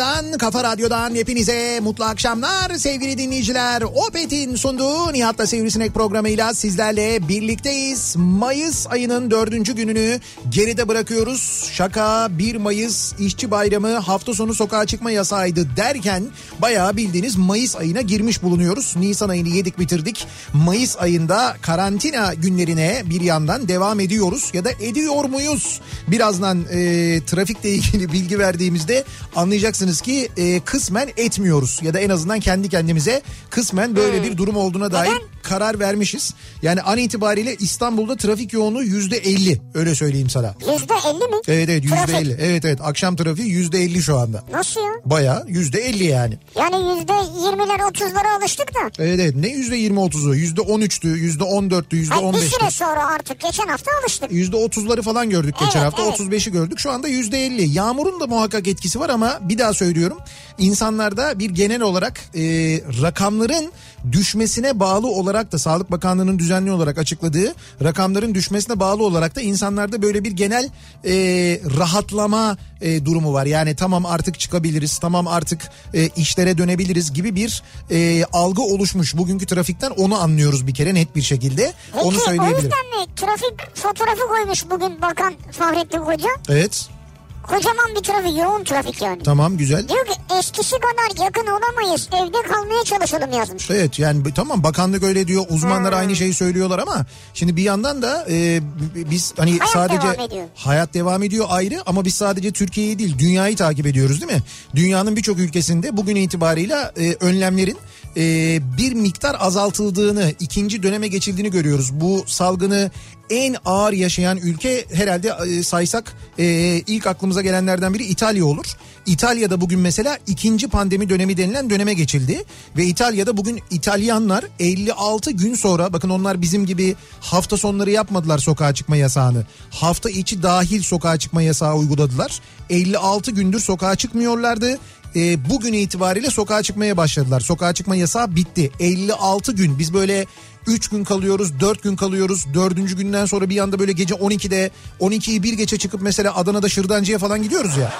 kafa radyosundan, kafa radyodan hepinize mutlu akşamlar sevgili dinleyiciler. Opet'in sunduğu Nihat'la Sivrisinek programıyla sizlerle birlikteyiz. Mayıs ayının dördüncü gününü geride bırakıyoruz. Şaka 1 Mayıs işçi bayramı hafta sonu sokağa çıkma yasağıydı derken bayağı bildiğiniz Mayıs ayına girmiş bulunuyoruz. Nisan ayını yedik bitirdik. Mayıs ayında karantina günlerine bir yandan devam ediyoruz ya da ediyor muyuz? Birazdan e, trafikle ilgili bilgi verdiğimizde anlayacaksınız ki e, kısmen etmiyoruz ya da en azından kendi kendimize kısmen böyle bir durum olduğuna dair Neden? karar vermişiz. Yani an itibariyle İstanbul'da trafik yoğunluğu yüzde elli öyle söyleyeyim sana. Yüzde elli mi? Evet evet yüzde elli evet evet akşam trafiği yüzde elli şu anda. Nasıl ya? Baya yüzde elli yani. Yani yüzde yirmiler otuzlara alıştık da. Evet evet ne yüzde yirmi otuzu yüzde on üçtü yüzde on dörttü yüzde on bir beşti. süre sonra artık geçen hafta alıştık. Yüzde otuzları falan gördük geçen Evet, hafta. evet. 35'i gördük. Şu anda yüzde elli. Yağmurun da muhakkak etkisi var ama bir daha söylüyorum. İnsanlarda bir genel olarak e, rakamların düşmesine bağlı olarak da Sağlık Bakanlığı'nın düzenli olarak açıkladığı rakamların düşmesine bağlı olarak da insanlarda böyle bir genel e, rahatlama e, durumu var. Yani tamam artık çıkabiliriz, tamam artık e, işlere dönebiliriz gibi bir e, algı oluşmuş. Bugünkü trafikten onu anlıyoruz bir kere net bir şekilde. Peki onu o söyleyebilirim. yüzden mi trafik fotoğrafı koymuş bugün bakan Fahrettin Koca? Evet. Kocaman bir trafik, yoğun trafik yani. Tamam güzel. Diyor ki eskisi kadar yakın olamayız, evde kalmaya çalışalım yazmış. Evet yani tamam bakanlık öyle diyor uzmanlar Hmm. aynı şeyi söylüyorlar ama şimdi bir yandan da e, biz hani Hayat sadece devam ediyor. hayat devam ediyor ayrı ama biz sadece Türkiye'yi değil dünyayı takip ediyoruz değil mi? Dünyanın birçok ülkesinde bugün itibarıyla e, önlemlerin e, bir miktar azaltıldığını ikinci döneme geçildiğini görüyoruz. Bu salgını en ağır yaşayan ülke herhalde e, saysak e, ilk aklımıza gelenlerden biri İtalya olur. İtalya'da bugün mesela ikinci pandemi dönemi denilen döneme geçildi ve İtalya'da bugün İtalyanlar 56 gün sonra bakın onlar bizim gibi hafta sonları yapmadılar sokağa çıkma yasağını. Hafta içi dahil sokağa çıkma yasağı uyguladılar. 56 gündür sokağa çıkmıyorlardı. E, bugün itibariyle sokağa çıkmaya başladılar. Sokağa çıkma yasağı bitti. 56 gün biz böyle 3 gün kalıyoruz, 4 gün kalıyoruz. 4. günden sonra bir anda böyle gece 12'de 12'yi bir geçe çıkıp mesela Adana'da Şırdancı'ya falan gidiyoruz ya.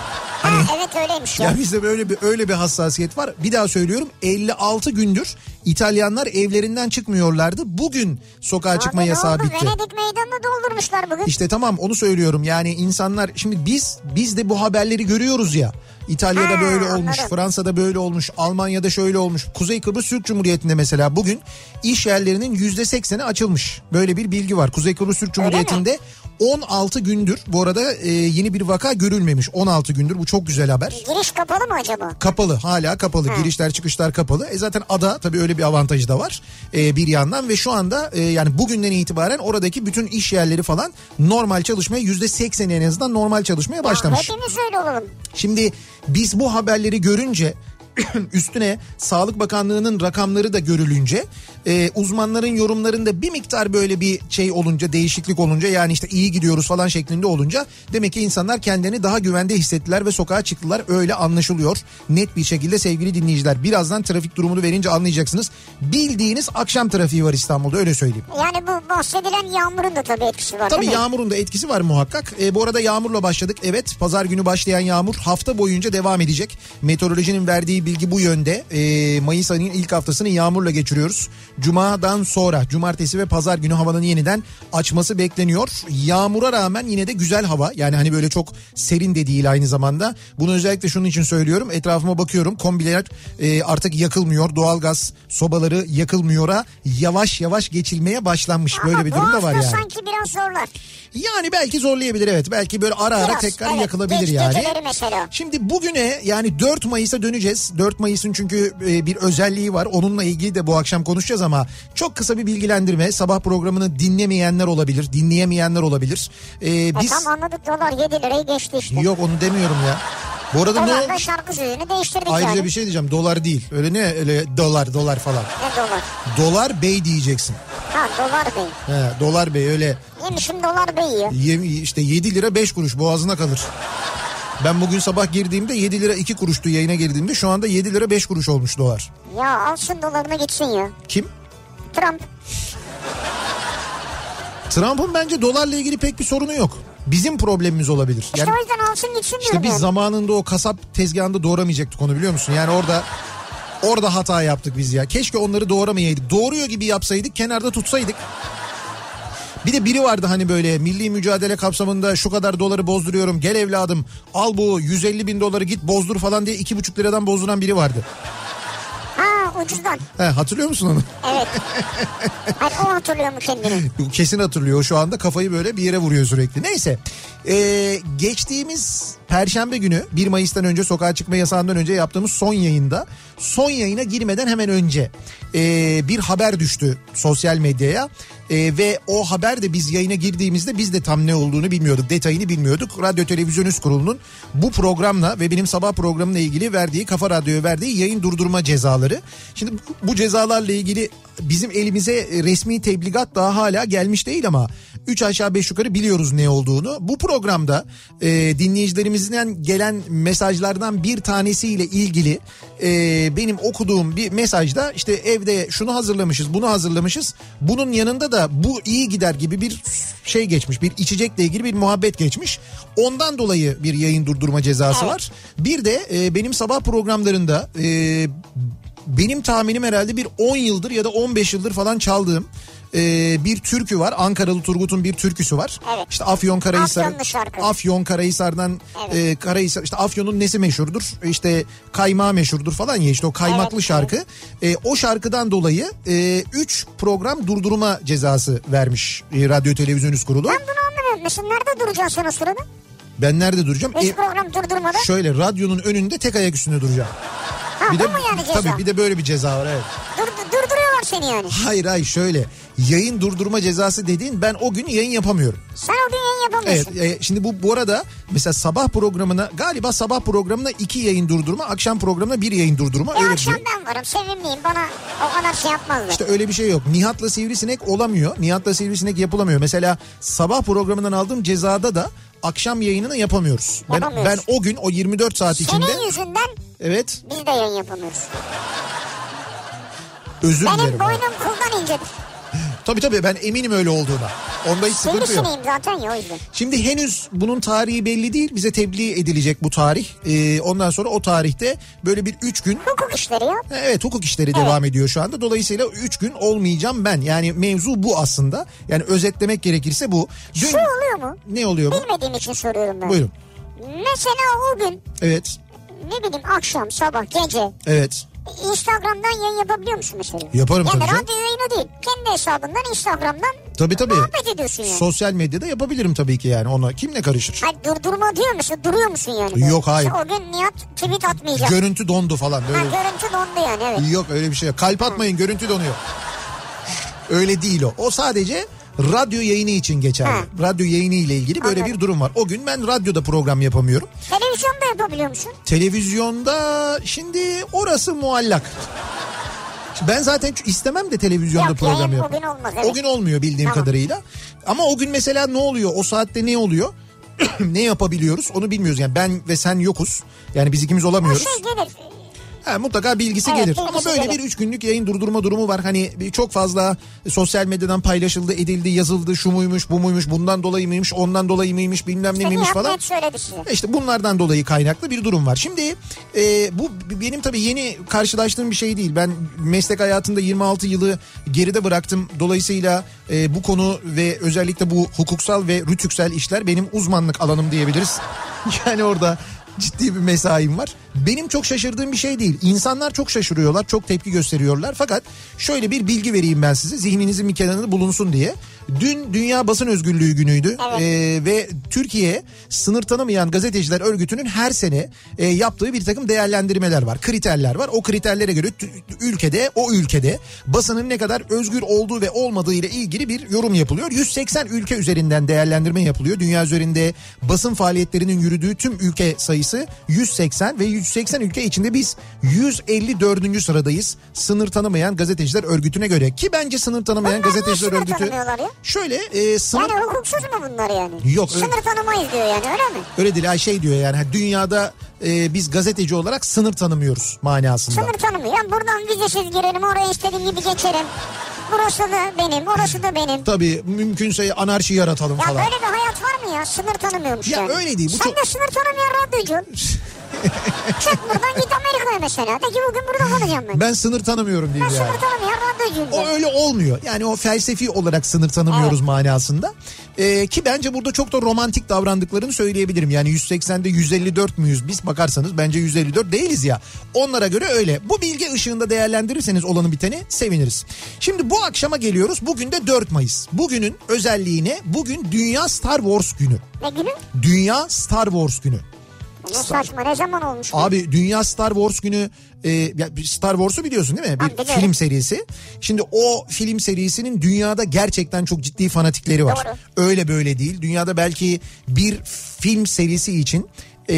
Ha evet öyleymiş ya. Ya bizde böyle bir öyle bir hassasiyet var. Bir daha söylüyorum 56 gündür İtalyanlar evlerinden çıkmıyorlardı. Bugün sokağa çıkma Abi ne yasağı oldu? bitti. Venedik meydanını doldurmuşlar bugün. İşte tamam onu söylüyorum. Yani insanlar şimdi biz biz de bu haberleri görüyoruz ya. İtalya'da Ha, böyle olmuş, anladım. Fransa'da böyle olmuş, Almanya'da şöyle olmuş. Kuzey Kıbrıs Türk Cumhuriyeti'nde mesela bugün iş yerlerinin yüzde sekseni açılmış. Böyle bir bilgi var. Kuzey Kıbrıs Türk Cumhuriyeti'nde 16 gündür bu arada e, yeni bir vaka görülmemiş. 16 gündür bu çok güzel haber. Giriş kapalı mı acaba? Kapalı hala kapalı girişler çıkışlar kapalı. E zaten ada tabii öyle bir avantajı da var e, bir yandan ve şu anda e, yani bugünden itibaren oradaki bütün iş yerleri falan normal çalışmaya yüzde sekseni en azından normal çalışmaya başlamış. Hepimiz öyle olalım. Şimdi biz bu haberleri görünce üstüne Sağlık Bakanlığı'nın rakamları da görülünce e, uzmanların yorumlarında bir miktar böyle bir şey olunca değişiklik olunca yani işte iyi gidiyoruz falan şeklinde olunca demek ki insanlar kendilerini daha güvende hissettiler ve sokağa çıktılar öyle anlaşılıyor net bir şekilde sevgili dinleyiciler birazdan trafik durumunu verince anlayacaksınız bildiğiniz akşam trafiği var İstanbul'da öyle söyleyeyim. Yani bu bahsedilen yağmurun da tabii etkisi var Tabii yağmurun da etkisi var muhakkak. E, bu arada yağmurla başladık. Evet pazar günü başlayan yağmur hafta boyunca devam edecek. Meteorolojinin verdiği bilgi bu yönde. E, Mayıs ayının ilk haftasını yağmurla geçiriyoruz. Cuma'dan sonra cumartesi ve pazar günü havanın yeniden açması bekleniyor. Yağmura rağmen yine de güzel hava. Yani hani böyle çok serin de değil aynı zamanda. Bunu özellikle şunun için söylüyorum. Etrafıma bakıyorum. Kombiler e, artık yakılmıyor. Doğalgaz sobaları yakılmıyora yavaş yavaş geçilmeye başlanmış. Böyle Ama bir bu durum da var yani. sanki biraz zorlar. Yani belki zorlayabilir evet. Belki böyle ara ara Biraz, tekrar evet. yakılabilir yani. Şimdi bugüne yani 4 Mayıs'a döneceğiz. 4 Mayıs'ın çünkü e, bir özelliği var. Onunla ilgili de bu akşam konuşacağız ama çok kısa bir bilgilendirme. Sabah programını dinlemeyenler olabilir, dinleyemeyenler olabilir. Ee, E biz tam anladık dolar 7 lirayı geçti işte. yok onu demiyorum ya. Bu arada ne Dolar da olmuş? şarkı sözünü değiştirdik Ayrıca yani. bir şey diyeceğim. Dolar değil. Öyle ne öyle dolar dolar falan. Ne dolar? Dolar bey diyeceksin. Ha dolar bey. He, dolar bey öyle Yemişim dolar bey ya. Yem, işte 7 lira 5 kuruş boğazına kalır. Ben bugün sabah girdiğimde 7 lira 2 kuruştu yayına girdiğimde şu anda 7 lira 5 kuruş olmuş dolar. Ya alsın dolarına gitsin ya. Kim? Trump. Trump'ın bence dolarla ilgili pek bir sorunu yok. Bizim problemimiz olabilir. İşte Yani o yüzden alsın gitsin işte diyorum biz yani. zamanında o kasap tezgahında doğramayacaktık onu biliyor musun? Yani orada orada hata yaptık biz ya. Keşke onları doğramayaydık. Doğruyor gibi yapsaydık kenarda tutsaydık. Bir de biri vardı hani böyle milli mücadele kapsamında şu kadar doları bozduruyorum gel evladım al bu 150 bin doları git bozdur falan diye iki buçuk liradan bozduran biri vardı. Ha ucuzdan. He, hatırlıyor musun onu? Evet. Hayır o hatırlıyor mu kendini? Kesin hatırlıyor şu anda kafayı böyle bir yere vuruyor sürekli. Neyse ee, geçtiğimiz Perşembe günü 1 Mayıs'tan önce sokağa çıkma yasağından önce yaptığımız son yayında son yayına girmeden hemen önce ee, bir haber düştü sosyal medyaya. Ee, ve o haber de biz yayına girdiğimizde biz de tam ne olduğunu bilmiyorduk detayını bilmiyorduk. Radyo Televizyon Üst Kurulu'nun bu programla ve benim sabah programımla ilgili verdiği Kafa Radyo'ya verdiği yayın durdurma cezaları. Şimdi bu cezalarla ilgili bizim elimize e, resmi tebligat daha hala gelmiş değil ama 3 aşağı 5 yukarı biliyoruz ne olduğunu. Bu programda e, dinleyicilerimizden gelen mesajlardan bir tanesiyle ilgili e, benim okuduğum bir mesajda işte evde şunu hazırlamışız bunu hazırlamışız. Bunun yanında da bu iyi gider gibi bir şey geçmiş bir içecekle ilgili bir muhabbet geçmiş. Ondan dolayı bir yayın durdurma cezası Evet. var. Bir de e, benim sabah programlarında e, benim tahminim herhalde bir 10 yıldır ya da 15 yıldır falan çaldığım e, bir türkü var. Ankaralı Turgut'un bir türküsü var. Evet. İşte Afyon Karahisar. Afyon Karahisar'dan e, Karahisar işte Afyon'un nesi meşhurdur? İşte kaymağı meşhurdur falan ya işte o kaymaklı Evet, şarkı. E, o şarkıdan dolayı 3 program durdurma cezası vermiş e, Radyo Televizyon Üst Kurulu. Ben bunu anlamıyorum. Mesela nerede duracaksın o sırada? Ben nerede duracağım? Hiç E, program durdurmadan. şöyle radyonun önünde tek ayak üstünde duracağım. Ha Bir de mu yani ceza? tabii bir de böyle bir ceza var evet. Dur, durduruyorlar seni yani. Hayır hayır şöyle yayın durdurma cezası dediğin ben o gün yayın yapamıyorum. Sen o gün yayın yapamıyorsun. Evet e, şimdi bu bu arada mesela sabah programına galiba sabah programına iki yayın durdurma akşam programına bir yayın durdurma E öyle akşam şey. ben varım sevimliyim bana o kadar şey yapmazlar. İşte öyle bir şey yok. Nihat'la sivrisinek olamıyor. Nihat'la sivrisinek yapılamıyor. Mesela sabah programından aldığım cezada da akşam yayınını yapamıyoruz. Ben, ben o gün o 24 saat içinde Senin yüzünden evet biz de yayın yapamıyoruz. özür dilerim. Benim boynum kuldan incedir. Tabii tabii ben eminim öyle olduğuna. Onda hiç sıkıntı yok. Zaten ya o yüzden. Şimdi henüz bunun tarihi belli değil. Bize tebliğ edilecek bu tarih. Ee, ondan sonra o tarihte böyle bir üç gün Hukuk işleri ya. Evet hukuk işleri devam ediyor şu anda. Dolayısıyla 3 gün olmayacağım ben. Yani mevzu bu aslında. Yani özetlemek gerekirse bu. Dün Şu oluyor mu? ne oluyor bu? Bilmediğim için soruyorum ben. Buyurun. Mesela o gün Evet. ne bileyim akşam, sabah, gece Evet. Instagram'dan yayın yapabiliyor musun mesela? Yaparım yani tabii canım. radyo yayını değil. Kendi hesabından Instagram'dan Tabii tabii. muhabbet ediyorsun yani. Sosyal medyada yapabilirim tabii ki yani. Ona kim ne karışır? Hayır durdurma diyor musun? Duruyor musun yani? Yok, hayır. İşte o gün Nihat tweet atmayacak. Görüntü dondu falan. ha, Böyle. görüntü dondu yani evet. Yok öyle bir şey yok. Kalp atmayın görüntü donuyor. Öyle değil o. O sadece radyo yayını için geçerli. Ha. Radyo yayını ile ilgili böyle Anladım. bir durum var. O gün ben radyoda program yapamıyorum. Televizyonda yapabiliyor musun? Televizyonda şimdi orası muallak. Ben zaten istemem de televizyonda Yok, program yayın o yapmak. gün olmaz, evet. O gün olmuyor bildiğim Tamam. kadarıyla. Ama o gün mesela ne oluyor? O saatte ne oluyor? ne yapabiliyoruz? Onu bilmiyoruz. Yani ben ve sen yokuz. Yani biz ikimiz O olamıyoruz. şey gelir. Ha, mutlaka bilgisi Evet, gelir. Ama böyle gelir. bir üç günlük yayın durdurma durumu var. Hani çok fazla sosyal medyadan paylaşıldı, edildi, yazıldı. Şu muymuş, bu muymuş, bundan dolayı mıymış, ondan dolayı mıymış, bilmem ne miymiş falan. söyledi size. İşte bunlardan dolayı kaynaklı bir durum var. Şimdi e, bu benim tabii yeni karşılaştığım bir şey değil. Ben meslek hayatında 26 yılı geride bıraktım. Dolayısıyla e, bu konu ve özellikle bu hukuksal ve rütüksel işler benim uzmanlık alanım diyebiliriz. Yani orada ciddi bir mesaim var. Benim çok şaşırdığım bir şey değil. İnsanlar çok şaşırıyorlar, çok tepki gösteriyorlar. Fakat şöyle bir bilgi vereyim ben size. Zihninizin bir kenarında bulunsun diye. Dün Dünya Basın Özgürlüğü günüydü. Evet. Ee, ve Türkiye sınır tanımayan gazeteciler örgütünün her sene e, yaptığı bir takım değerlendirmeler var. Kriterler var. O kriterlere göre ülkede o ülkede basının ne kadar özgür olduğu ve olmadığı ile ilgili bir yorum yapılıyor. 180 ülke üzerinden değerlendirme yapılıyor. Dünya üzerinde basın faaliyetlerinin yürüdüğü tüm ülke sayısı 180 ve 180 ülke içinde biz 154. sıradayız. Sınır tanımayan gazeteciler örgütüne göre ki bence sınır tanımayan Bunlar gazeteciler örgütü ya? şöyle e, sınır Yani hukuksuz mu bunlar yani? Yok, öyle- Sınır tanımayız diyor yani öyle mi? Öyle değil şey diyor yani dünyada e, biz gazeteci olarak sınır tanımıyoruz manasında. Sınır tanımıyor. Yani buradan vizesiz girelim oraya istediğim gibi geçerim. Burası da benim orası da benim. Tabii mümkünse anarşi yaratalım Ya falan. böyle bir hayat var mı ya? Sınır tanımıyormuş Ya yani. öyle değil, bu Sen çok- de sınır tanımayan radyocu. Çık buradan git Amerika'ya mesela. De ki bugün burada kalacağım ben. Ben sınır tanımıyorum Ben diyeyim yani. sınır tanımayan radyocuyum. O öyle olmuyor. Yani o felsefi olarak sınır tanımıyoruz manasında. Ee, ki bence burada çok da romantik davrandıklarını söyleyebilirim. Yani 180'de 154 müyüz biz bakarsanız bence 154 değiliz ya. Onlara göre öyle. Bu bilgi ışığında değerlendirirseniz olanı biteni seviniriz. Şimdi bu akşama geliyoruz. Bugün de 4 Mayıs. Bugünün özelliğine bugün Dünya Star Wars günü. Ne günü? Dünya Star Wars günü. Ne saçma ne zaman olmuş? bu? Abi Dünya Star Wars günü e, ya Star Wars'u biliyorsun değil mi? Bir biliyorum. film serisi. Şimdi o film serisinin dünyada gerçekten çok ciddi fanatikleri var. Doğru. Öyle böyle değil. Dünyada belki bir film serisi için e,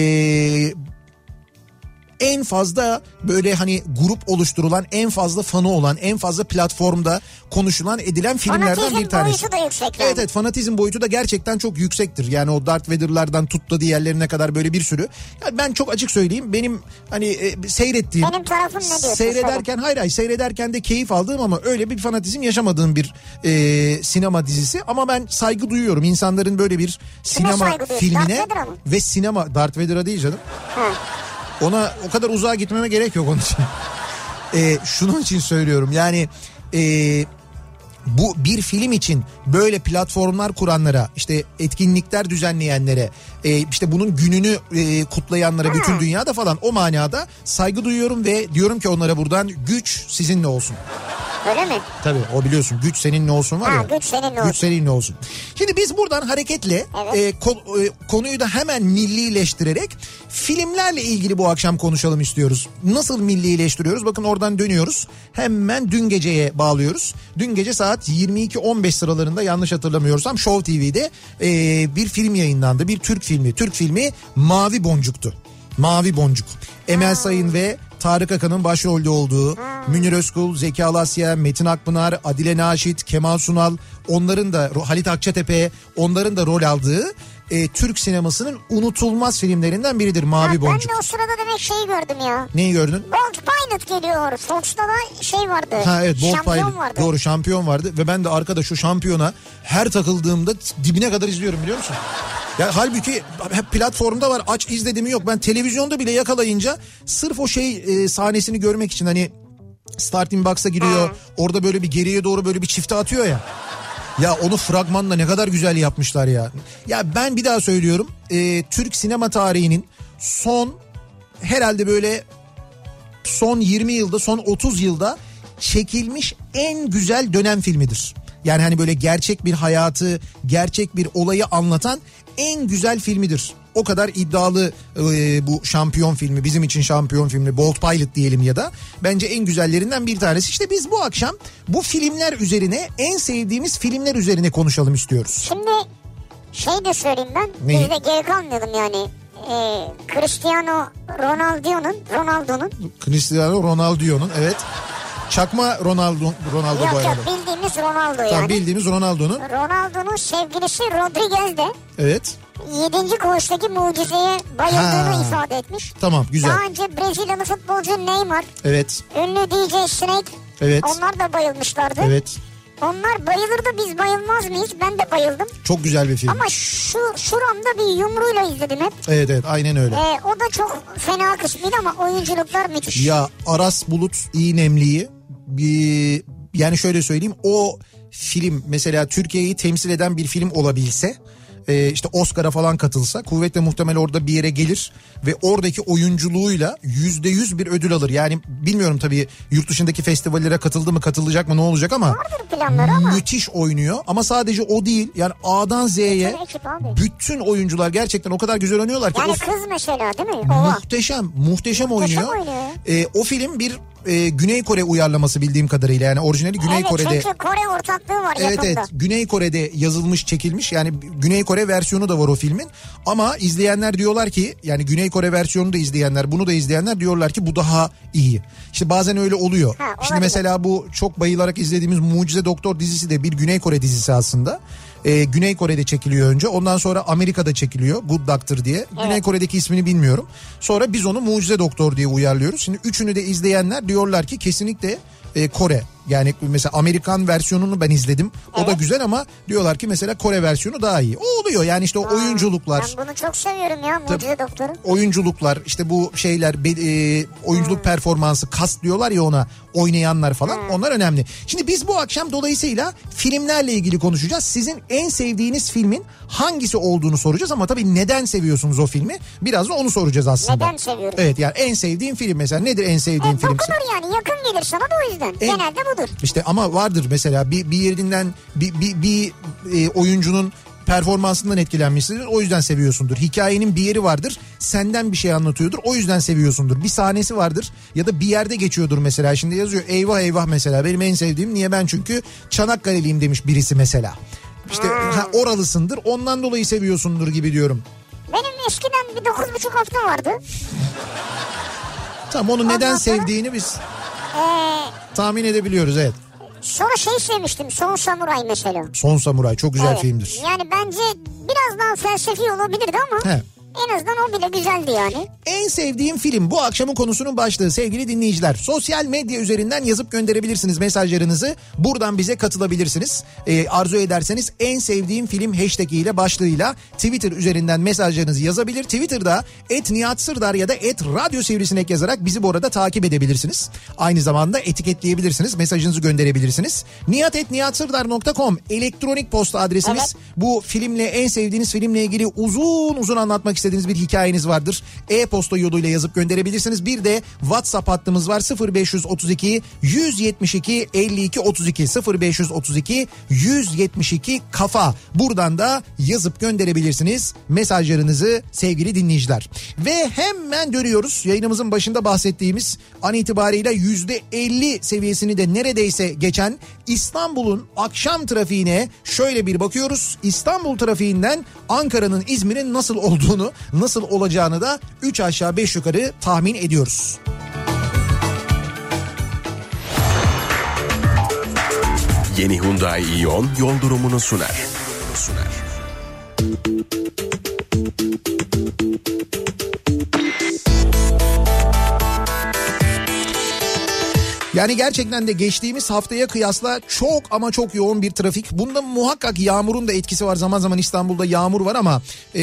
en fazla böyle hani grup oluşturulan, en fazla fanı olan, en fazla platformda konuşulan, edilen filmlerden Fanatizm bir tanesi. boyutu da yüksek yani. Evet evet fanatizm boyutu da gerçekten çok yüksektir. Yani o Darth Vader'lardan tut da diğerlerine kadar böyle bir sürü. Ya ben çok açık söyleyeyim benim hani e, seyrettiğim Benim tarafım ne diyorsun? Seyrederken hayır hayır seyrederken de keyif aldığım ama öyle bir fanatizm yaşamadığım bir e, sinema dizisi. Ama ben saygı duyuyorum insanların böyle bir sinema filmine ve sinema Darth Vader'a değil canım. Ona o kadar uzağa gitmeme gerek yok onun için. E, şunun için söylüyorum yani e, bu bir film için böyle platformlar kuranlara işte etkinlikler düzenleyenlere e, işte bunun gününü e, kutlayanlara bütün dünyada falan o manada saygı duyuyorum ve diyorum ki onlara buradan güç sizinle olsun. Öyle mi? Tabii o biliyorsun güç seninle olsun var Ha, ya. güç seninle olsun. Güç seninle olsun. Şimdi biz buradan hareketle Evet. e, ko- e, konuyu da hemen millileştirerek filmlerle ilgili bu akşam konuşalım istiyoruz. Nasıl millileştiriyoruz? Bakın oradan dönüyoruz. Hemen dün geceye bağlıyoruz. Dün gece saat 22.15 sıralarında yanlış hatırlamıyorsam Show TV'de e, bir film yayınlandı. Bir Türk filmi. Türk filmi Mavi Boncuk'tu. Mavi Boncuk. Emel Sayın ve Tarık Akan'ın başrolde olduğu Münir Özkul, Zeki Alasya, Metin Akpınar, Adile Naşit, Kemal Sunal onların da Halit Akçatepe onların da rol aldığı e, Türk sinemasının unutulmaz filmlerinden biridir Mavi ben Boncuk. de o sırada demek şeyi gördüm ya. Neyi gördün? Bolt Pilot geliyor. Fox'ta da şey vardı. Ha evet Bolt Şampiyon Pilot. vardı. Doğru şampiyon vardı ve ben de arkada şu şampiyona her takıldığımda dibine kadar izliyorum biliyor musun? Ya halbuki hep platformda var aç izlediğimi yok. Ben televizyonda bile yakalayınca sırf o şey e, sahnesini görmek için hani starting box'a giriyor. Orada böyle bir geriye doğru böyle bir çifte atıyor ya. Ya onu fragmanla ne kadar güzel yapmışlar ya. Ya ben bir daha söylüyorum. e, Türk sinema tarihinin son herhalde böyle son 20 yılda son 30 yılda çekilmiş en güzel dönem filmidir. Yani hani böyle gerçek bir hayatı, gerçek bir olayı anlatan en güzel filmidir. O kadar iddialı e, bu şampiyon filmi bizim için şampiyon filmi Bolt Pilot diyelim ya da bence en güzellerinden bir tanesi. İşte biz bu akşam bu filmler üzerine en sevdiğimiz filmler üzerine konuşalım istiyoruz. Şimdi şey de söyleyeyim ben. Neyi? Biz de geri kalmayalım yani. Ee, Cristiano Ronaldo'nun Ronaldo'nun Cristiano Ronaldo'nun evet. Çakma Ronaldo Ronaldo bu yok arada. yok bildiğimiz Ronaldo Tamam yani. bildiğimiz Ronaldo'nun. Ronaldo'nun sevgilisi Rodriguez de Evet. 7. koğuştaki mucizeye bayıldığını Ha. ifade etmiş. Tamam güzel. Daha önce Brezilyalı futbolcu Neymar, Evet. ünlü DJ Snake Evet. onlar da bayılmışlardı. Evet. Onlar bayılır da biz bayılmaz mıyız? Ben de bayıldım. Çok güzel bir film. Ama şu şuramda bir yumruğuyla izledim hep. Evet evet aynen öyle. Ee, o da çok fena kısmıydı ama oyunculuklar müthiş. Ya Aras Bulut iyi nemliyi bir yani şöyle söyleyeyim o film mesela Türkiye'yi temsil eden bir film olabilse e, işte Oscar'a falan katılsa kuvvetle muhtemel orada bir yere gelir ve oradaki oyunculuğuyla yüzde yüz bir ödül alır. Yani bilmiyorum tabii yurt dışındaki festivallere katıldı mı katılacak mı ne olacak ama ama. müthiş oynuyor ama sadece o değil yani A'dan Z'ye Bütün oyuncular gerçekten o kadar güzel oynuyorlar ki Yani o kız mesela değil mi? Ova. Muhteşem, muhteşem oynuyor. oynuyor. Ee, o film bir e, Güney Kore uyarlaması bildiğim kadarıyla. Yani orijinali Güney evet Kore'de. çünkü Kore ortaklığı var Evet yakında. evet Güney Kore'de yazılmış çekilmiş yani Güney Kore versiyonu da var o filmin ama izleyenler diyorlar ki yani Güney Kore versiyonu da izleyenler bunu da izleyenler diyorlar ki bu daha iyi. İşte bazen öyle oluyor. Ha, Şimdi mesela bu çok bayılarak izlediğimiz Mucize Doktor dizisi de bir Güney Kore dizisi aslında. Ee, Güney Kore'de çekiliyor önce ondan sonra Amerika'da çekiliyor Good Doctor diye. Güney Kore'deki ismini bilmiyorum. Sonra biz onu Mucize Doktor diye uyarlıyoruz. Şimdi üçünü de izleyenler diyorlar ki kesinlikle e, Kore. Yani mesela Amerikan versiyonunu ben izledim. O da güzel ama diyorlar ki mesela Kore versiyonu daha iyi. O oluyor yani işte o oyunculuklar Ben bunu çok seviyorum ya Mucize Doktor'u. oyunculuklar işte bu şeyler e, oyunculuk performansı kast diyorlar ya ona oynayanlar falan onlar önemli. Şimdi biz bu akşam dolayısıyla filmlerle ilgili konuşacağız. Sizin en sevdiğiniz filmin hangisi olduğunu soracağız ama tabii neden seviyorsunuz o filmi? Biraz da onu soracağız aslında. Neden seviyorum? Evet yani en sevdiğin film mesela nedir en sevdiğin E, film? dokunur yani yakın gelir sana da o yüzden. En- Genelde budur. İşte ama vardır mesela bir, bir yerinden bir, bir, bir e, oyuncunun performansından etkilenmişsindir. O yüzden seviyorsundur. Hikayenin bir yeri vardır. Senden bir şey anlatıyordur. O yüzden seviyorsundur. Bir sahnesi vardır ya da bir yerde geçiyordur mesela. Şimdi yazıyor eyvah eyvah mesela. Benim en sevdiğim niye ben çünkü Çanakkale'liyim demiş birisi mesela. İşte ha, oralısındır ondan dolayı seviyorsundur gibi diyorum. Benim eskiden bir dokuz buçuk hafta vardı. Tamam onu neden sonra- sevdiğini biz tahmin edebiliyoruz evet. sonra şey sevmiştim Son Samuray mesela. Son Samuray çok güzel Evet. filmdir. Yani bence biraz daha felsefi olabilirdi ama He. En azından o bile güzeldi yani. En sevdiğim film bu akşamın konusunun başlığı sevgili dinleyiciler. Sosyal medya üzerinden yazıp gönderebilirsiniz mesajlarınızı. Buradan bize katılabilirsiniz. Ee, arzu ederseniz en sevdiğim film hashtag ile başlığıyla Twitter üzerinden mesajlarınızı yazabilir. Twitter'da et Nihat Sırdar ya da et Radyo Sivrisinek yazarak bizi bu arada takip edebilirsiniz. Aynı zamanda etiketleyebilirsiniz. Mesajınızı gönderebilirsiniz. nihatetnihatsırdar.com elektronik posta adresimiz. Bu filmle en sevdiğiniz filmle ilgili uzun uzun anlatmak istediğiniz bir hikayeniz vardır. E-posta yoluyla yazıp gönderebilirsiniz. Bir de WhatsApp hattımız var 0532 172 52 32 0532 172 kafa. Buradan da yazıp gönderebilirsiniz mesajlarınızı sevgili dinleyiciler. Ve hemen dönüyoruz yayınımızın başında bahsettiğimiz an itibariyle %50 seviyesini de neredeyse geçen İstanbul'un akşam trafiğine şöyle bir bakıyoruz. İstanbul trafiğinden Ankara'nın İzmir'in nasıl olduğunu, nasıl olacağını da 3 aşağı 5 yukarı tahmin ediyoruz. Yeni Hyundai Ion yol durumunu sunar. Sunar. Yani gerçekten de geçtiğimiz haftaya kıyasla çok ama çok yoğun bir trafik. Bunda muhakkak yağmurun da etkisi var. Zaman zaman İstanbul'da yağmur var ama e,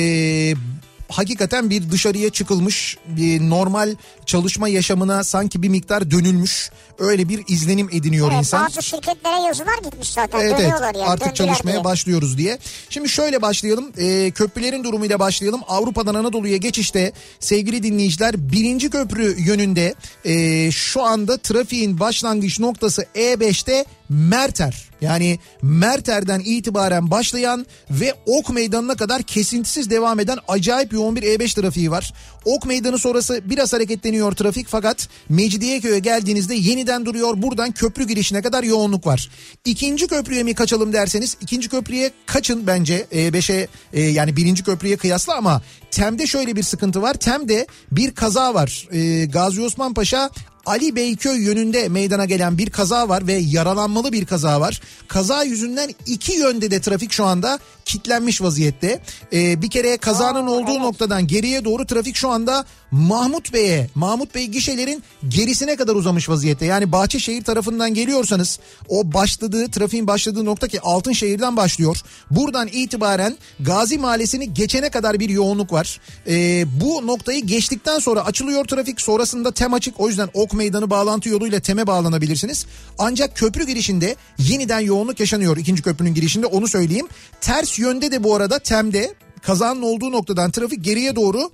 hakikaten bir dışarıya çıkılmış bir normal çalışma yaşamına sanki bir miktar dönülmüş. Öyle bir izlenim ediniyor Evet, insan. bazı şirketlere yazılar gitmiş zaten. Evet evet yani. artık çalışmaya diye. başlıyoruz diye. Şimdi şöyle başlayalım Ee, köprülerin durumuyla başlayalım. Avrupa'dan Anadolu'ya geçişte sevgili dinleyiciler birinci köprü yönünde ee, şu anda trafiğin başlangıç noktası E5'te Merter. Yani Merter'den itibaren başlayan ve Ok Meydanı'na kadar kesintisiz devam eden acayip yoğun bir E5 trafiği var. Ok Meydanı sonrası biraz hareketleniyor trafik fakat Mecidiyeköy'e geldiğinizde yeniden duruyor. Buradan köprü girişine kadar yoğunluk var. İkinci köprüye mi kaçalım derseniz ikinci köprüye kaçın bence E5'e e, yani birinci köprüye kıyasla ama Tem'de şöyle bir sıkıntı var. Tem'de bir kaza var. E, Gazi Osman Paşa Ali Beyköy yönünde meydana gelen bir kaza var ve yaralanmalı bir kaza var. Kaza yüzünden iki yönde de trafik şu anda kilitlenmiş vaziyette. Ee, bir kere kazanın olduğu noktadan geriye doğru trafik şu anda Mahmut Bey'e, Mahmut Bey gişelerin gerisine kadar uzamış vaziyette. Yani Bahçeşehir tarafından geliyorsanız o başladığı, trafiğin başladığı nokta ki Altınşehir'den başlıyor. Buradan itibaren Gazi Mahallesi'ni geçene kadar bir yoğunluk var. Ee, bu noktayı geçtikten sonra açılıyor trafik. Sonrasında tem açık. O yüzden Ok Meydanı bağlantı yoluyla teme bağlanabilirsiniz. Ancak köprü girişinde yeniden yoğunluk yaşanıyor. ikinci köprünün girişinde onu söyleyeyim. Ters yönde de bu arada temde kazanın olduğu noktadan trafik geriye doğru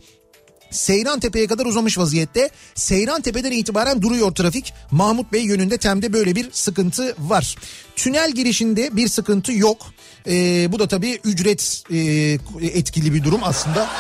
Seyran Tepe'ye kadar uzamış vaziyette. Seyran Tepe'den itibaren duruyor trafik. Mahmut Bey yönünde Tem'de böyle bir sıkıntı var. Tünel girişinde bir sıkıntı yok. Ee, bu da tabii ücret e, etkili bir durum aslında.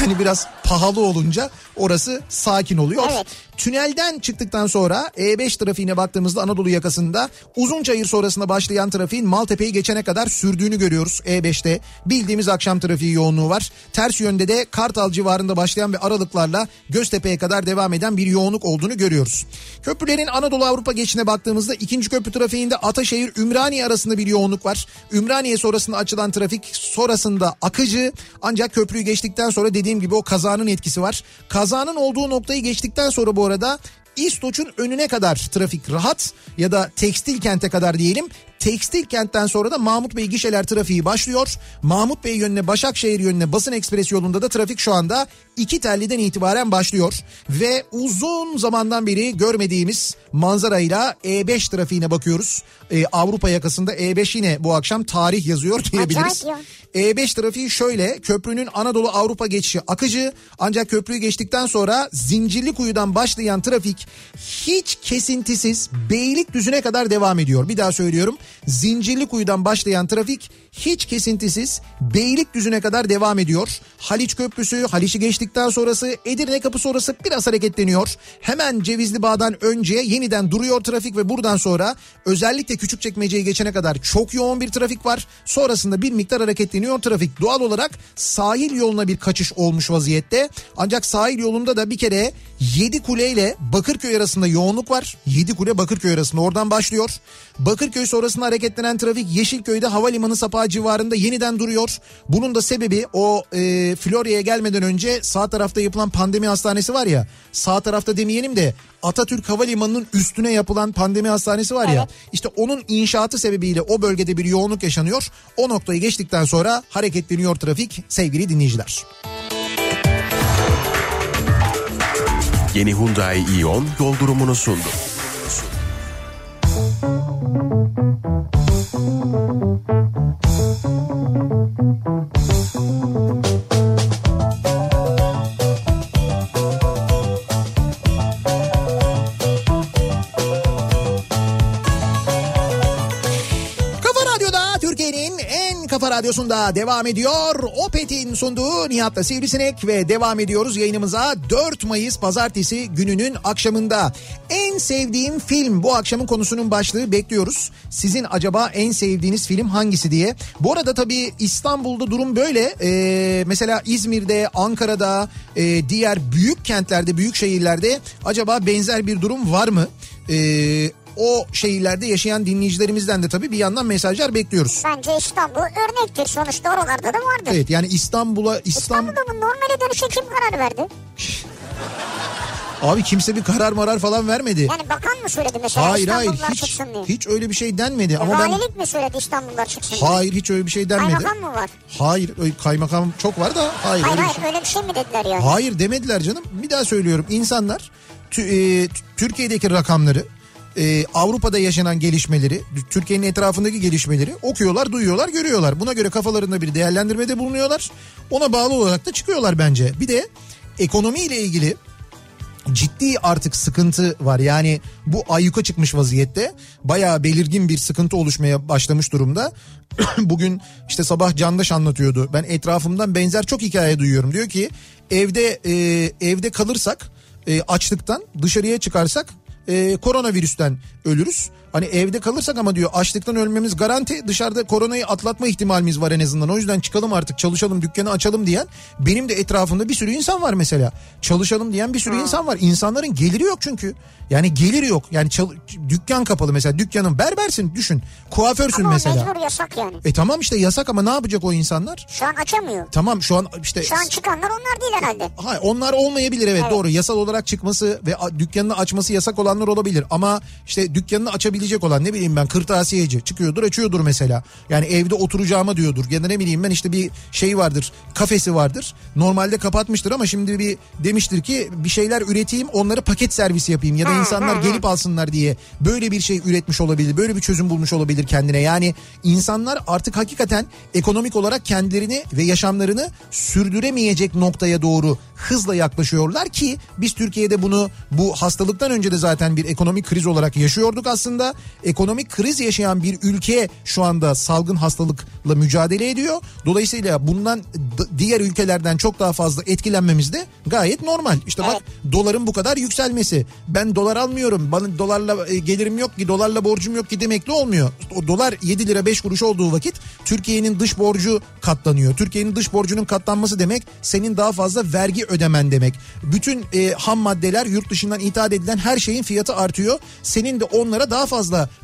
Yani biraz pahalı olunca orası sakin oluyor. Evet. Tünelden çıktıktan sonra E5 trafiğine baktığımızda Anadolu yakasında Uzunçayır sonrasında başlayan trafiğin Maltepe'yi geçene kadar sürdüğünü görüyoruz E5'te. Bildiğimiz akşam trafiği yoğunluğu var. Ters yönde de Kartal civarında başlayan ve aralıklarla Göztepe'ye kadar devam eden bir yoğunluk olduğunu görüyoruz. Köprülerin Anadolu Avrupa geçişine baktığımızda ikinci köprü trafiğinde Ataşehir Ümraniye arasında bir yoğunluk var. Ümraniye sonrasında açılan trafik sonrasında akıcı ancak köprüyü geçtikten sonra dediğim gibi o kazanın etkisi var. Kazanın olduğu noktayı geçtikten sonra bu arada İstoç'un önüne kadar trafik rahat ya da tekstil kente kadar diyelim. Tekstil kentten sonra da Mahmut Bey gişeler trafiği başlıyor. Mahmut Bey yönüne Başakşehir yönüne basın ekspres yolunda da trafik şu anda iki telliden itibaren başlıyor. Ve uzun zamandan beri görmediğimiz manzarayla E5 trafiğine bakıyoruz. Ee, Avrupa yakasında E5 yine bu akşam tarih yazıyor diyebiliriz. Acayip E5 trafiği şöyle köprünün Anadolu Avrupa geçişi akıcı ancak köprüyü geçtikten sonra Zincirlikuyu'dan başlayan trafik hiç kesintisiz Beylikdüzü'ne kadar devam ediyor. Bir daha söylüyorum Zincirlikuyu'dan başlayan trafik hiç kesintisiz Beylikdüzü'ne kadar devam ediyor. Haliç Köprüsü, Haliç'i geçtikten sonrası Edirne Kapı sonrası biraz hareketleniyor. Hemen Cevizli Bağ'dan önce yeniden duruyor trafik ve buradan sonra özellikle Küçükçekmece'yi geçene kadar çok yoğun bir trafik var. Sonrasında bir miktar hareketleniyor trafik. Doğal olarak sahil yoluna bir kaçış olmuş vaziyette. Ancak sahil yolunda da bir kere Yedi Kule ile Bakırköy arasında yoğunluk var. Yedi Kule Bakırköy arasında oradan başlıyor. Bakırköy sonrasında hareketlenen trafik Yeşilköy'de havalimanı sapağı civarında yeniden duruyor. Bunun da sebebi o e, Florya'ya gelmeden önce sağ tarafta yapılan pandemi hastanesi var ya. Sağ tarafta demeyelim de Atatürk Havalimanı'nın üstüne yapılan pandemi hastanesi var ya. Evet. İşte onun inşaatı sebebiyle o bölgede bir yoğunluk yaşanıyor. O noktayı geçtikten sonra hareketleniyor trafik sevgili dinleyiciler. Yeni Hyundai Ion yol durumunu sundu. Kafa radyosunda devam ediyor. Opet'in sunduğu Nihat'la Sivrisinek ve devam ediyoruz yayınımıza 4 Mayıs pazartesi gününün akşamında. En sevdiğim film bu akşamın konusunun başlığı bekliyoruz. Sizin acaba en sevdiğiniz film hangisi diye. Bu arada tabii İstanbul'da durum böyle. Ee, mesela İzmir'de, Ankara'da, e, diğer büyük kentlerde, büyük şehirlerde acaba benzer bir durum var mı? Ee, o şehirlerde yaşayan dinleyicilerimizden de tabii bir yandan mesajlar bekliyoruz. Bence İstanbul örnektir sonuçta oralarda da vardır. Evet yani İstanbul'a İstanbul İstanbul'da bu normale dönüşe kim karar verdi? abi kimse bir karar marar falan vermedi. Yani bakan mı söyledi mesela hayır hayır İstanbullular hiç çıksın diye? hiç öyle bir şey denmedi ama ben Valilik mi söyledi İstanbullular çıksın diye? hayır hiç öyle bir şey denmedi. Kaymakam mı var? Hayır öyle- kaymakam çok var da hayır Hayır öyle bir hayır şey. öyle bir şey mi dediler yani? Hayır demediler canım. Bir daha söylüyorum. İnsanlar tü- e, t- Türkiye'deki rakamları, e, Avrupa'da yaşanan gelişmeleri, Türkiye'nin etrafındaki gelişmeleri okuyorlar, duyuyorlar, görüyorlar. Buna göre kafalarında bir değerlendirmede bulunuyorlar. Ona bağlı olarak da çıkıyorlar bence. Bir de ekonomiyle ilgili ciddi artık sıkıntı var. Yani bu ayyuka çıkmış vaziyette. Bayağı belirgin bir sıkıntı oluşmaya başlamış durumda. Bugün işte sabah Candaş anlatıyordu. Ben etrafımdan benzer çok hikaye duyuyorum. Diyor ki evde e, evde kalırsak e, açlıktan dışarıya çıkarsak e, koronavirüsten ölürüz. Hani evde kalırsak ama diyor açlıktan ölmemiz garanti dışarıda koronayı atlatma ihtimalimiz var en azından. O yüzden çıkalım artık çalışalım dükkanı açalım diyen benim de etrafımda bir sürü insan var mesela. Çalışalım diyen bir sürü insan var. İnsanların geliri yok çünkü. Yani gelir yok. Yani çal- dükkan kapalı mesela dükkanın berbersin düşün. Kuaförsün Ama mesela. mecbur yasak yani. E tamam işte yasak ama ne yapacak o insanlar? Şu an açamıyor. Tamam şu an işte Şu an çıkanlar onlar değil herhalde. Hayır onlar olmayabilir evet, Evet. doğru. Yasal olarak çıkması ve dükkanını açması yasak olanlar olabilir. Ama işte dükkanını açabilecek olan ne bileyim ben kırtasiyeci çıkıyordur açıyordur mesela. Yani evde oturacağıma diyordur. Ya da ne bileyim ben işte bir şey vardır kafesi vardır. Normalde kapatmıştır ama şimdi bir demiştir ki bir şeyler üreteyim onları paket servisi yapayım. Ya da insanlar gelip alsınlar diye böyle bir şey üretmiş olabilir. Böyle bir çözüm bulmuş olabilir kendine. Yani insanlar artık hakikaten ekonomik olarak kendilerini ve yaşamlarını sürdüremeyecek noktaya doğru hızla yaklaşıyorlar ki biz Türkiye'de bunu bu hastalıktan önce de zaten bir ekonomik kriz olarak yaşıyorduk aslında. Ekonomik kriz yaşayan bir ülke şu anda salgın hastalıkla mücadele ediyor. Dolayısıyla bundan diğer ülkelerden çok daha fazla etkilenmemiz de gayet normal. İşte bak doların bu kadar yükselmesi. Ben dolar almıyorum. Bana dolarla e, gelirim yok ki, dolarla borcum yok ki demekle olmuyor. O dolar 7 lira 5 kuruş olduğu vakit Türkiye'nin dış borcu katlanıyor. Türkiye'nin dış borcunun katlanması demek senin daha fazla vergi ödemen demek. Bütün e, ham maddeler yurt dışından ithal edilen her şeyin fiyatı artıyor. Senin de onlara daha fazla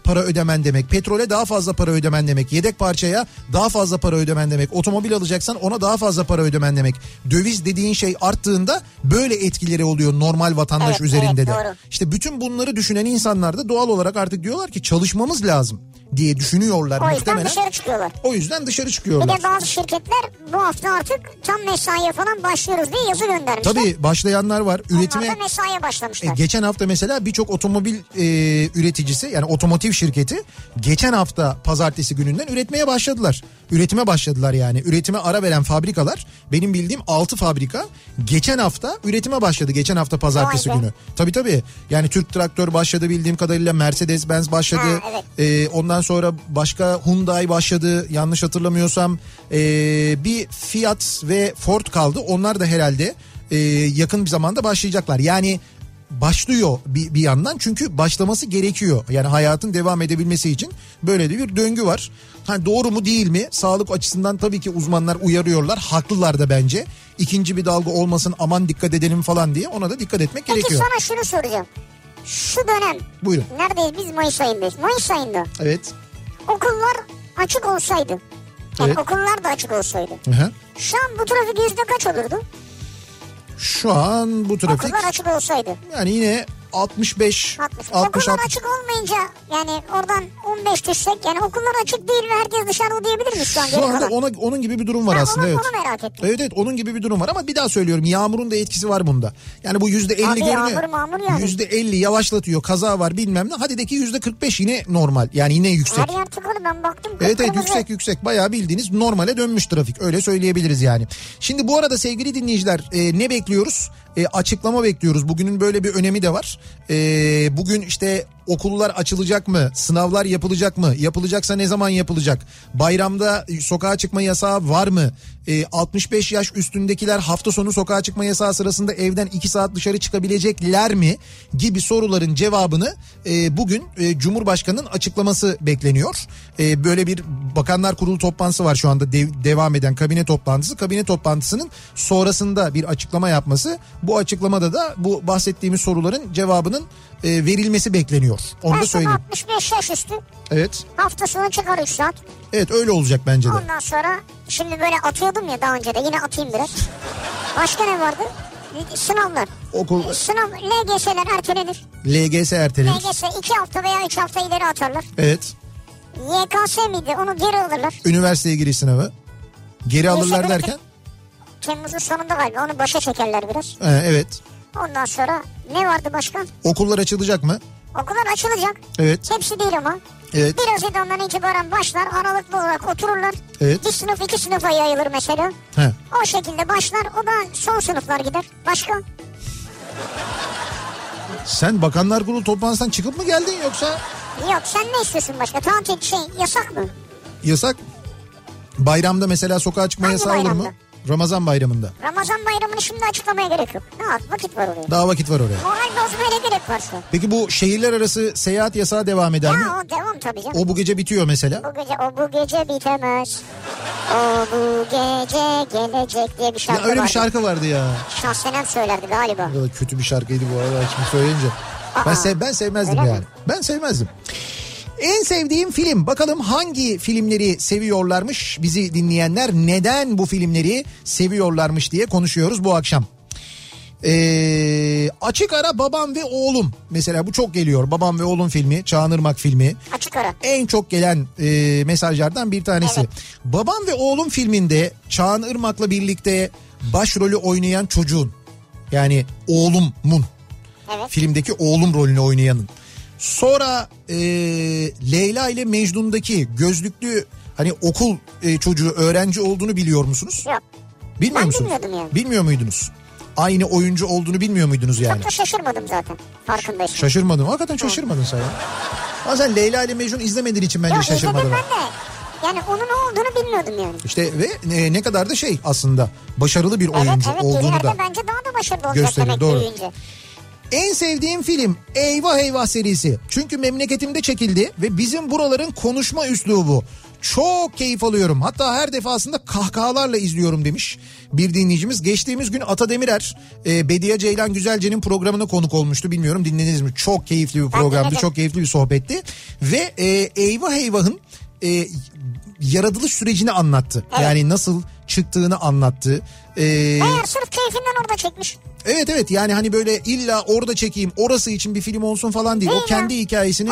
para ödemen demek. Petrole daha fazla para ödemen demek. Yedek parçaya daha fazla para ödemen demek. Otomobil alacaksan ona daha fazla para ödemen demek. Döviz dediğin şey arttığında böyle etkileri oluyor normal vatandaş Evet, üzerinde evet, de. doğru. İşte bütün bunları düşünen insanlar da doğal olarak artık diyorlar ki çalışmamız lazım diye düşünüyorlar O yüzden muhtemelen. dışarı çıkıyorlar. O yüzden dışarı Bir çıkıyorlar. de bazı şirketler bu hafta artık tam mesaiye falan başlıyoruz diye yazı göndermişler. Tabii başlayanlar var. Üretime Onlar da mesaiye E, başlamışlar. geçen hafta mesela birçok otomobil e, üreticisi yani otomotiv şirketi geçen hafta pazartesi gününden üretmeye başladılar. Üretime başladılar yani. Üretime ara veren fabrikalar benim bildiğim 6 fabrika geçen hafta üretime başladı. Geçen hafta pazartesi günü. Tabii tabii. Yani Türk Traktör başladı bildiğim kadarıyla Mercedes Benz başladı. Ha, evet. E, ondan sonra başka Hyundai başladı yanlış hatırlamıyorsam. E, bir Fiat ve Ford kaldı. Onlar da herhalde e, yakın bir zamanda başlayacaklar. Yani başlıyor bir, bir yandan çünkü başlaması gerekiyor. Yani hayatın devam edebilmesi için böyle de bir döngü var. Ha, doğru mu değil mi? Sağlık açısından tabii ki uzmanlar uyarıyorlar. Haklılar da bence. İkinci bir dalga olmasın aman dikkat edelim falan diye ona da dikkat etmek Peki gerekiyor. sana şunu soracağım. Şu dönem Buyurun. neredeyiz biz Mayıs ayındayız. Mayıs ayında Evet. okullar açık olsaydı. Yani Evet. okullar da açık olsaydı. Hı hı. Şu an bu trafik yüzde kaç olurdu? Şu an bu trafik Okullar açık olsaydı. yani yine 65 60. 60 okullar 60 açık olmayınca yani oradan 15 düşsek yani okullar açık değil ve herkes dışarıda diyebilir miyiz şu an? Şu anda ona, onun gibi bir durum var Ha, aslında onu- evet. onu merak ettim. Evet evet onun gibi bir durum var ama bir daha söylüyorum yağmurun da etkisi var bunda. Yani bu yüzde elli görünüyor. mağmur yani. Yüzde elli yavaşlatıyor kaza var bilmem ne. Hadi de ki yüzde kırk beş yine normal yani yine yüksek. Her yer tıkalı ben baktım. Evet evet yüksek yüksek bayağı bildiğiniz normale dönmüş trafik öyle söyleyebiliriz yani. Şimdi bu arada sevgili dinleyiciler e, ne bekliyoruz? E, açıklama bekliyoruz. Bugünün böyle bir önemi de var. E, bugün işte okullar açılacak mı? Sınavlar yapılacak mı? Yapılacaksa ne zaman yapılacak? Bayramda sokağa çıkma yasağı var mı? E, 65 yaş üstündekiler hafta sonu sokağa çıkma yasağı sırasında evden 2 saat dışarı çıkabilecekler mi? Gibi soruların cevabını e, bugün e, Cumhurbaşkanı'nın açıklaması bekleniyor. E, böyle bir Bakanlar Kurulu toplantısı var şu anda dev- devam eden kabine toplantısı. Kabine toplantısının sonrasında bir açıklama yapması. Bu açıklamada da bu bahsettiğimiz soruların cevabının e, verilmesi bekleniyor. Onu Ben da söyleyeyim. 65 yaş üstü Evet. hafta sonu çıkar 3 saat. Evet öyle olacak bence de. Ondan sonra şimdi böyle atıyordum ya daha önce de yine atayım biraz. Başka ne vardı? Sınavlar. Okul Sınav LGS'ler ertelenir. LGS ertelenir. LGS 2 hafta veya 3 hafta ileri atarlar. Evet. YKS miydi onu geri alırlar. Üniversiteye giriş sınavı. Geri alırlar böyle derken? Temmuz'un sonunda galiba onu başa çekerler biraz. Ee, evet. Ondan sonra ne vardı başka? Okullar açılacak mı? Okullar açılacak. Evet. Hepsi değil ama. Evet. 1 Haziran'dan itibaren başlar aralıklı olarak otururlar. Evet. Bir sınıf iki sınıfa yayılır mesela. He. O şekilde başlar o da son sınıflar gider. Başka? Sen Bakanlar Kurulu toplantısından çıkıp mı geldin yoksa Yok sen ne istiyorsun başka? Tatil şey yasak mı? yasak? Bayramda mesela sokağa çıkma Hangi yasağı olur mu? Ramazan bayramında. Ramazan bayramını şimdi açıklamaya gerek yok. Ne var? Vakit var oraya. Daha vakit var oraya. Moral bozmaya gerek var şu? Peki bu şehirler arası seyahat yasağı devam eder mi? Ya o devam tabii canım. O bu gece bitiyor mesela. Bu gece o bu gece bitemez. O bu gece gelecek diye bir Ya şarkı öyle bir vardı. şarkı vardı ya. Şahsenem söylerdi galiba. Kadar kötü bir şarkıydı bu arada şimdi söyleyince. Ben, Aa, sev, ben sevmezdim öyle yani. mi? Ben sevmezdim. En sevdiğim film bakalım hangi filmleri seviyorlarmış bizi dinleyenler neden bu filmleri seviyorlarmış diye konuşuyoruz bu akşam. Ee, açık ara babam ve oğlum mesela bu çok geliyor babam ve oğlum filmi Çağınırmak filmi Açık ara. en çok gelen e, mesajlardan bir tanesi. Evet. Babam ve oğlum filminde Çağan Irmak'la birlikte başrolü oynayan çocuğun yani oğlumun Evet. filmdeki oğlum rolünü oynayanın. Sonra e, Leyla ile Mecnun'daki gözlüklü hani okul e, çocuğu öğrenci olduğunu biliyor musunuz? Yok. Bilmiyor Ben musunuz? bilmiyordum yani. Bilmiyor muydunuz? Aynı oyuncu olduğunu bilmiyor muydunuz yani? Çok da şaşırmadım zaten. Farkındayım. Şaşırmadım. Hakikaten şaşırmadın sen ya. Ama sen Leyla ile Mecnun izlemediğin için bence Yok şaşırmadın. ben de. Yani onun olduğunu bilmiyordum yani. İşte ve e, ne kadar da şey aslında başarılı bir oyuncu evet evet olduğunu da bence daha da başarılı olacak gösteriyor, demek doğru. büyüyünce. En sevdiğim film Eyvah Eyvah serisi. Çünkü memleketimde çekildi ve bizim buraların konuşma üslubu. Çok keyif alıyorum. Hatta her defasında kahkahalarla izliyorum demiş bir dinleyicimiz. Geçtiğimiz gün Ata Demirer, e, Bediye Ceylan Güzelce'nin programına konuk olmuştu. Bilmiyorum dinlediniz mi? Çok keyifli bir programdı. Çok keyifli bir sohbetti. Ve e, Eyvah Eyvah'ın e, yaratılış sürecini anlattı. Evet. Yani nasıl çıktığını anlattı. E, Meğer sırf keyfinden orada çekmiş. Evet evet yani hani böyle illa orada çekeyim orası için bir film olsun falan değil. Değil o kendi ya. hikayesini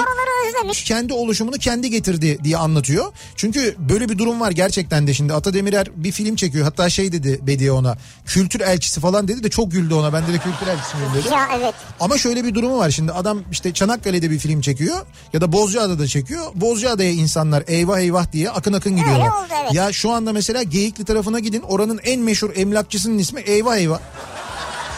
kendi oluşumunu kendi getirdi diye anlatıyor. Çünkü böyle bir durum var gerçekten de şimdi Ata Demirer bir film çekiyor. Hatta şey dedi Bediye ona kültür elçisi falan dedi de çok güldü ona. Ben de kültür elçisi miyim dedi. Ya evet. Ama şöyle bir durumu var şimdi adam işte Çanakkale'de bir film çekiyor ya da Bozcaada'da çekiyor. Bozcaada'ya insanlar eyvah eyvah diye akın akın gidiyorlar. oldu, evet. Ya şu anda mesela Geyikli tarafına gidin oranın en meşhur emlakçısının ismi eyvah eyvah.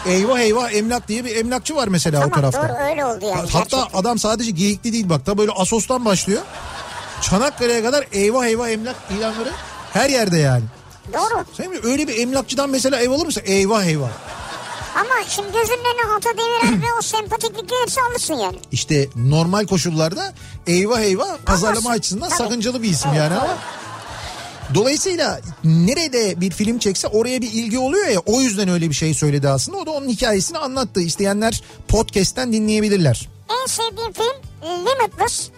Eyvah eyvah emlak diye bir emlakçı var mesela o Tamam tarafta. doğru öyle oldu yani. Hatta gerçekten. adam sadece Geyikli değil bak da böyle Asos'tan başlıyor. Çanakkale'ye kadar eyvah eyvah emlak ilanları her yerde yani. Doğru. Sen mi öyle bir emlakçıdan mesela ev alır mısın? Eyvah eyvah. Ama şimdi gözünün önüne Ata Demirer ve o sempatiklik gelirse alırsın yani. İşte normal koşullarda eyvah eyvah pazarlama Ama- açısından tabii. sakıncalı bir isim Evet, yani doğru. Dolayısıyla nerede bir film çekse oraya bir ilgi oluyor ya o yüzden öyle bir şey söyledi aslında. O da onun hikayesini anlattı. İsteyenler podcast'ten dinleyebilirler. En sevdiğim film Limitless.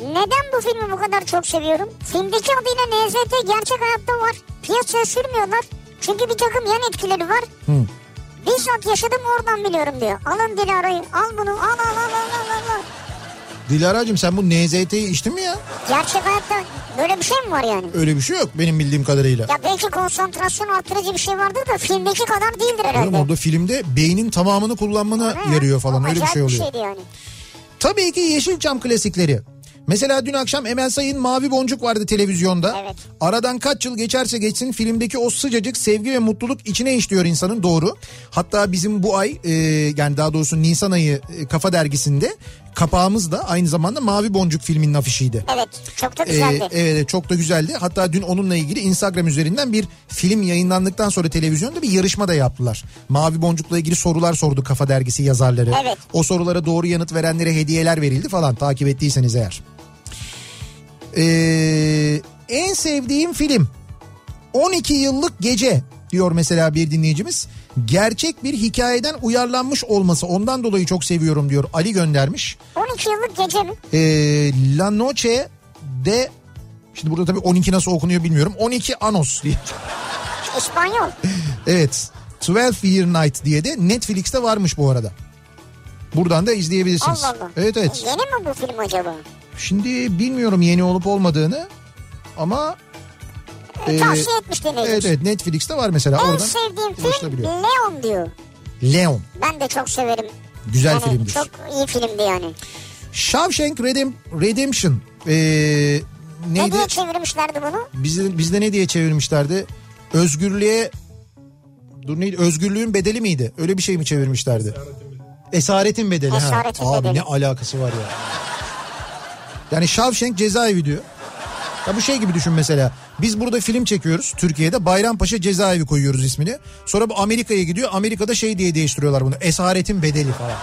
Neden bu filmi bu kadar çok seviyorum? Filmdeki adıyla NZT gerçek hayatta var. Piyasaya sürmüyorlar. Çünkü bir takım yan etkileri var. Bizzat yaşadım oradan biliyorum diyor. Alın Dilara'yı al bunu al al al al al al. Dilara'cığım sen bu NZT'yi içtin mi ya? Gerçek hayatta böyle bir şey mi var yani? Öyle bir şey yok benim bildiğim kadarıyla. Ya belki konsantrasyon arttırıcı bir şey vardır da filmdeki kadar değildir herhalde. Oğlum orada filmde beynin tamamını kullanmana Ha, yarıyor falan öyle bir şey oluyor. şeydi yani. Tabii ki Yeşilçam klasikleri. Mesela dün akşam Emel Sayın Mavi Boncuk vardı televizyonda. Evet. Aradan kaç yıl geçerse geçsin filmdeki o sıcacık sevgi ve mutluluk içine işliyor insanın doğru. Hatta bizim bu ay e, yani daha doğrusu Nisan ayı e, Kafa Dergisi'nde kapağımız da aynı zamanda Mavi Boncuk filminin afişiydi. Evet çok da Ee, güzeldi. evet çok da güzeldi. Hatta dün onunla ilgili Instagram üzerinden bir film yayınlandıktan sonra televizyonda bir yarışma da yaptılar. Mavi Boncuk'la ilgili sorular sordu Kafa Dergisi yazarları. Evet. O sorulara doğru yanıt verenlere hediyeler verildi falan takip ettiyseniz eğer. Ee, en sevdiğim film 12 yıllık gece diyor mesela bir dinleyicimiz. Gerçek bir hikayeden uyarlanmış olması ondan dolayı çok seviyorum diyor. Ali göndermiş. 12 yıllık gece mi? Ee, La Noche de şimdi burada tabii 12 nasıl okunuyor bilmiyorum. 12 Anos diye. İspanyol. Evet. 12 Year Night diye de Netflix'te varmış bu arada. Buradan da izleyebilirsiniz. Allah Allah. Evet evet. Yeni mi bu film acaba? Şimdi bilmiyorum yeni olup olmadığını ama E, Ee, Tavsiye etmiş dinleyicimiz. evet evet Netflix'te var mesela En oradan sevdiğim film. Leon diyor. Leon. Ben de çok severim. Güzel Yani filmdir. Çok iyi filmdi yani. Shawshank Redem- Redemption. Ee, Ne neydi? diye çevirmişlerdi bunu? Bizde, bizde ne diye çevirmişlerdi? Özgürlüğe dur neydi? Özgürlüğün bedeli miydi? Öyle bir şey mi çevirmişlerdi? Esaretin bedeli. ha. Esaretin Abi bedeli. ne alakası var ya. Yani Shawshank cezaevi diyor. Ya bu şey gibi düşün mesela. Biz burada film çekiyoruz Türkiye'de Bayrampaşa cezaevi koyuyoruz ismini. Sonra bu Amerika'ya gidiyor. Amerika'da şey diye değiştiriyorlar bunu. Esaretin bedeli falan.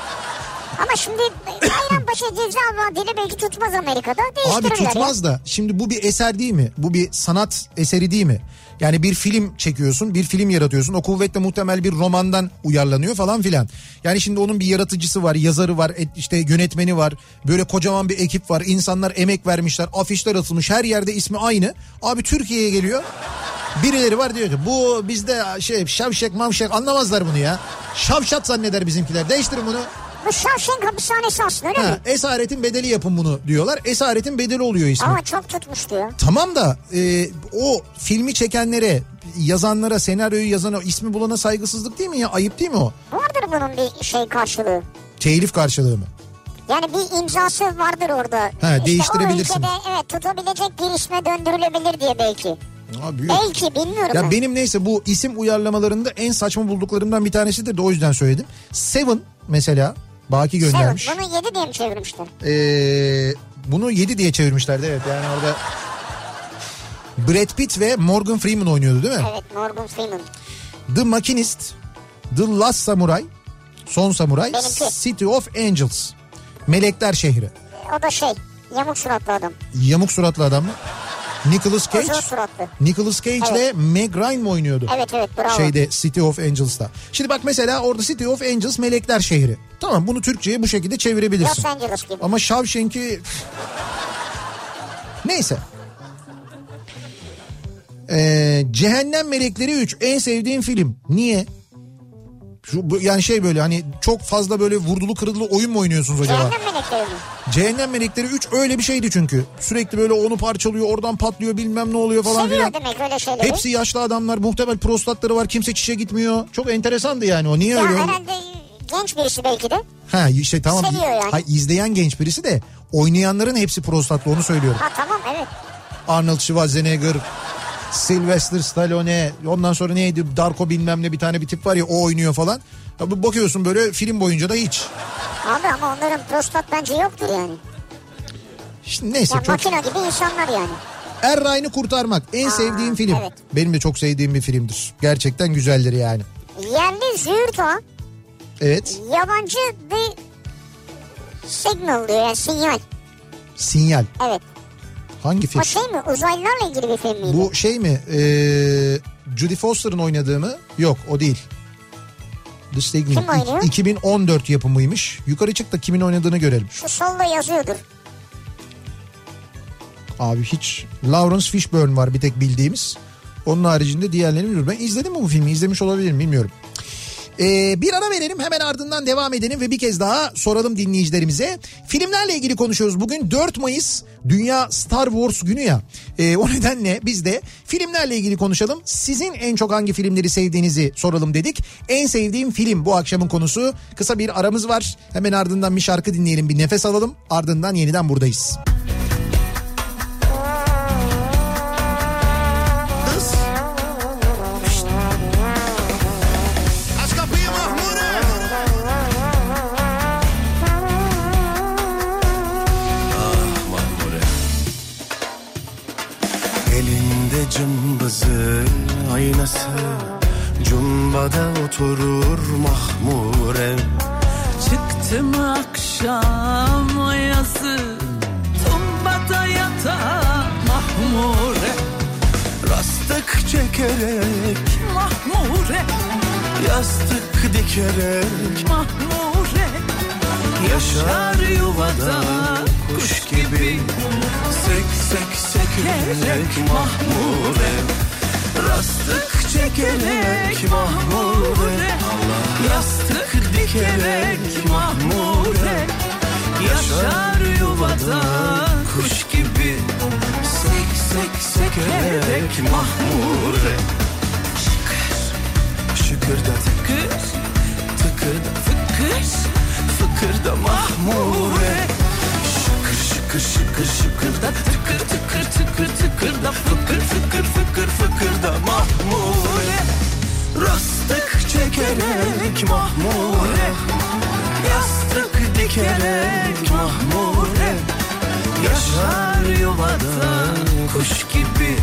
Ama şimdi Bayrampaşa ceza vadeli belki tutmaz Amerika'da. Abi Değiştirirler tutmaz da şimdi bu bir eser değil mi? Bu bir sanat eseri değil mi? Yani bir film çekiyorsun, bir film yaratıyorsun. O kuvvetle muhtemel bir romandan uyarlanıyor falan filan. Yani şimdi onun bir yaratıcısı var, yazarı var, işte yönetmeni var. Böyle kocaman bir ekip var. İnsanlar emek vermişler, afişler atılmış. Her yerde ismi aynı. Abi Türkiye'ye geliyor. Birileri var diyor ki bu bizde şey şavşek mavşek anlamazlar bunu ya. Şavşat zanneder bizimkiler. Değiştirin bunu. Bu Shawshank hapishanesi aslında öyle Ha, mi? esaretin bedeli yapın bunu diyorlar. Esaretin bedeli oluyor ismi. Ama çok tutmuş diyor. Tamam da e, o filmi çekenlere, yazanlara, senaryoyu yazana, ismi bulana saygısızlık değil mi ya? Ayıp değil mi o? Vardır bunun bir şey karşılığı. Telif karşılığı mı? Yani bir imzası vardır orada. Ha, İşte değiştirebilirsin. O ülkede evet tutabilecek bir isme döndürülebilir diye belki. Abi Belki bilmiyorum Ya ben. benim neyse bu isim uyarlamalarında en saçma bulduklarımdan bir tanesidir de o yüzden söyledim. Seven mesela Baki Seven, göndermiş. bunu 7 diye mi çevirmişler? Ee, bunu 7 diye çevirmişlerdi evet yani orada Brad Pitt ve Morgan Freeman oynuyordu değil mi? Evet Morgan Freeman. The Machinist, The Last Samurai, Son Samuray, Benimki. City of Angels, Melekler Şehri. O da şey yamuk suratlı adam. Yamuk suratlı adam mı? Nicholas Cage. Nicholas Cage ile Evet. Meg Ryan mı oynuyordu? Evet evet bravo. Şeyde City of Angels'ta. Şimdi bak mesela orada City of Angels Melekler Şehri. Tamam bunu Türkçe'ye bu şekilde çevirebilirsin. Los Angeles gibi. Ama Shawshank'i... Neyse. Ee, Cehennem Melekleri 3 en sevdiğim film. Niye? Şu, bu- yani şey böyle hani çok fazla böyle vurdulu kırdılı oyun mu oynuyorsunuz acaba? Cehennem melekleri mi? Cehennem Melekleri 3 öyle bir şeydi çünkü. Sürekli böyle onu parçalıyor oradan patlıyor bilmem ne oluyor falan Seviyor filan. demek öyle şeyleri. Hepsi yaşlı adamlar muhtemel prostatları var kimse çişe gitmiyor. Çok enteresandı yani o niye ya öyle herhalde genç birisi belki de. Ha işte tamam. Seviyor yani. Hayır, izleyen genç birisi de oynayanların hepsi prostatlı onu söylüyorum. Ha tamam evet. Arnold Schwarzenegger, Sylvester Stallone, ondan sonra neydi Darko bilmem ne bir tane bir tip var ya o oynuyor falan. Ya bu bakıyorsun böyle film boyunca da hiç. Abi ama onların prostat bence yoktur yani. İşte neyse Ya çok makine gibi insanlar yani. Er Ryan'ı kurtarmak en sevdiğim film. evet. Benim de çok sevdiğim bir filmdir. Gerçekten güzeldir yani. Yerli züğürt o. Evet. Yabancı bir signal diyor yani sinyal. Sinyal. Evet. Hangi film? O şey mi uzaylılarla ilgili bir film miydi? Bu şey mi? Ee, Judy Foster'ın oynadığı mı? Yok o değil. The Signal. Kim oynuyor? İk- 2014 yapımıymış. Yukarı çık da kimin oynadığını görelim. Şu solda yazıyordur. Abi hiç. Lawrence Fishburne var bir tek bildiğimiz. Onun haricinde diğerlerini bilmiyorum. Ben izledim mi bu filmi? İzlemiş olabilirim bilmiyorum. Ee, bir ara verelim hemen ardından devam edelim ve bir kez daha soralım dinleyicilerimize. Filmlerle ilgili konuşuyoruz. Bugün 4 Mayıs Dünya Star Wars günü ya. Ee, o nedenle biz de filmlerle ilgili konuşalım. Sizin en çok hangi filmleri sevdiğinizi soralım dedik. En sevdiğim film bu akşamın konusu. Kısa bir aramız var. Hemen ardından bir şarkı dinleyelim bir nefes alalım. Ardından yeniden buradayız. Aç cımbızı aynası. Cumbada oturur Mahmure. Çıktım akşam ayazı Tumbada yatar mahmure. Rastık çekerek Mahmure. Yastık dikerek mahmure. Yaşar yuvada kuş gibi. Sek sek sekerek Mahmure Rastık çekerek Mahmure Yastık dikerek mahmure Yaşar yuvada kuş gibi. Sek sek sekerek Mahmure Şıkırda Tıkır tıkırda Çekerek Mahmure dikerek mahmure Yaşar yuvada kuş gibi.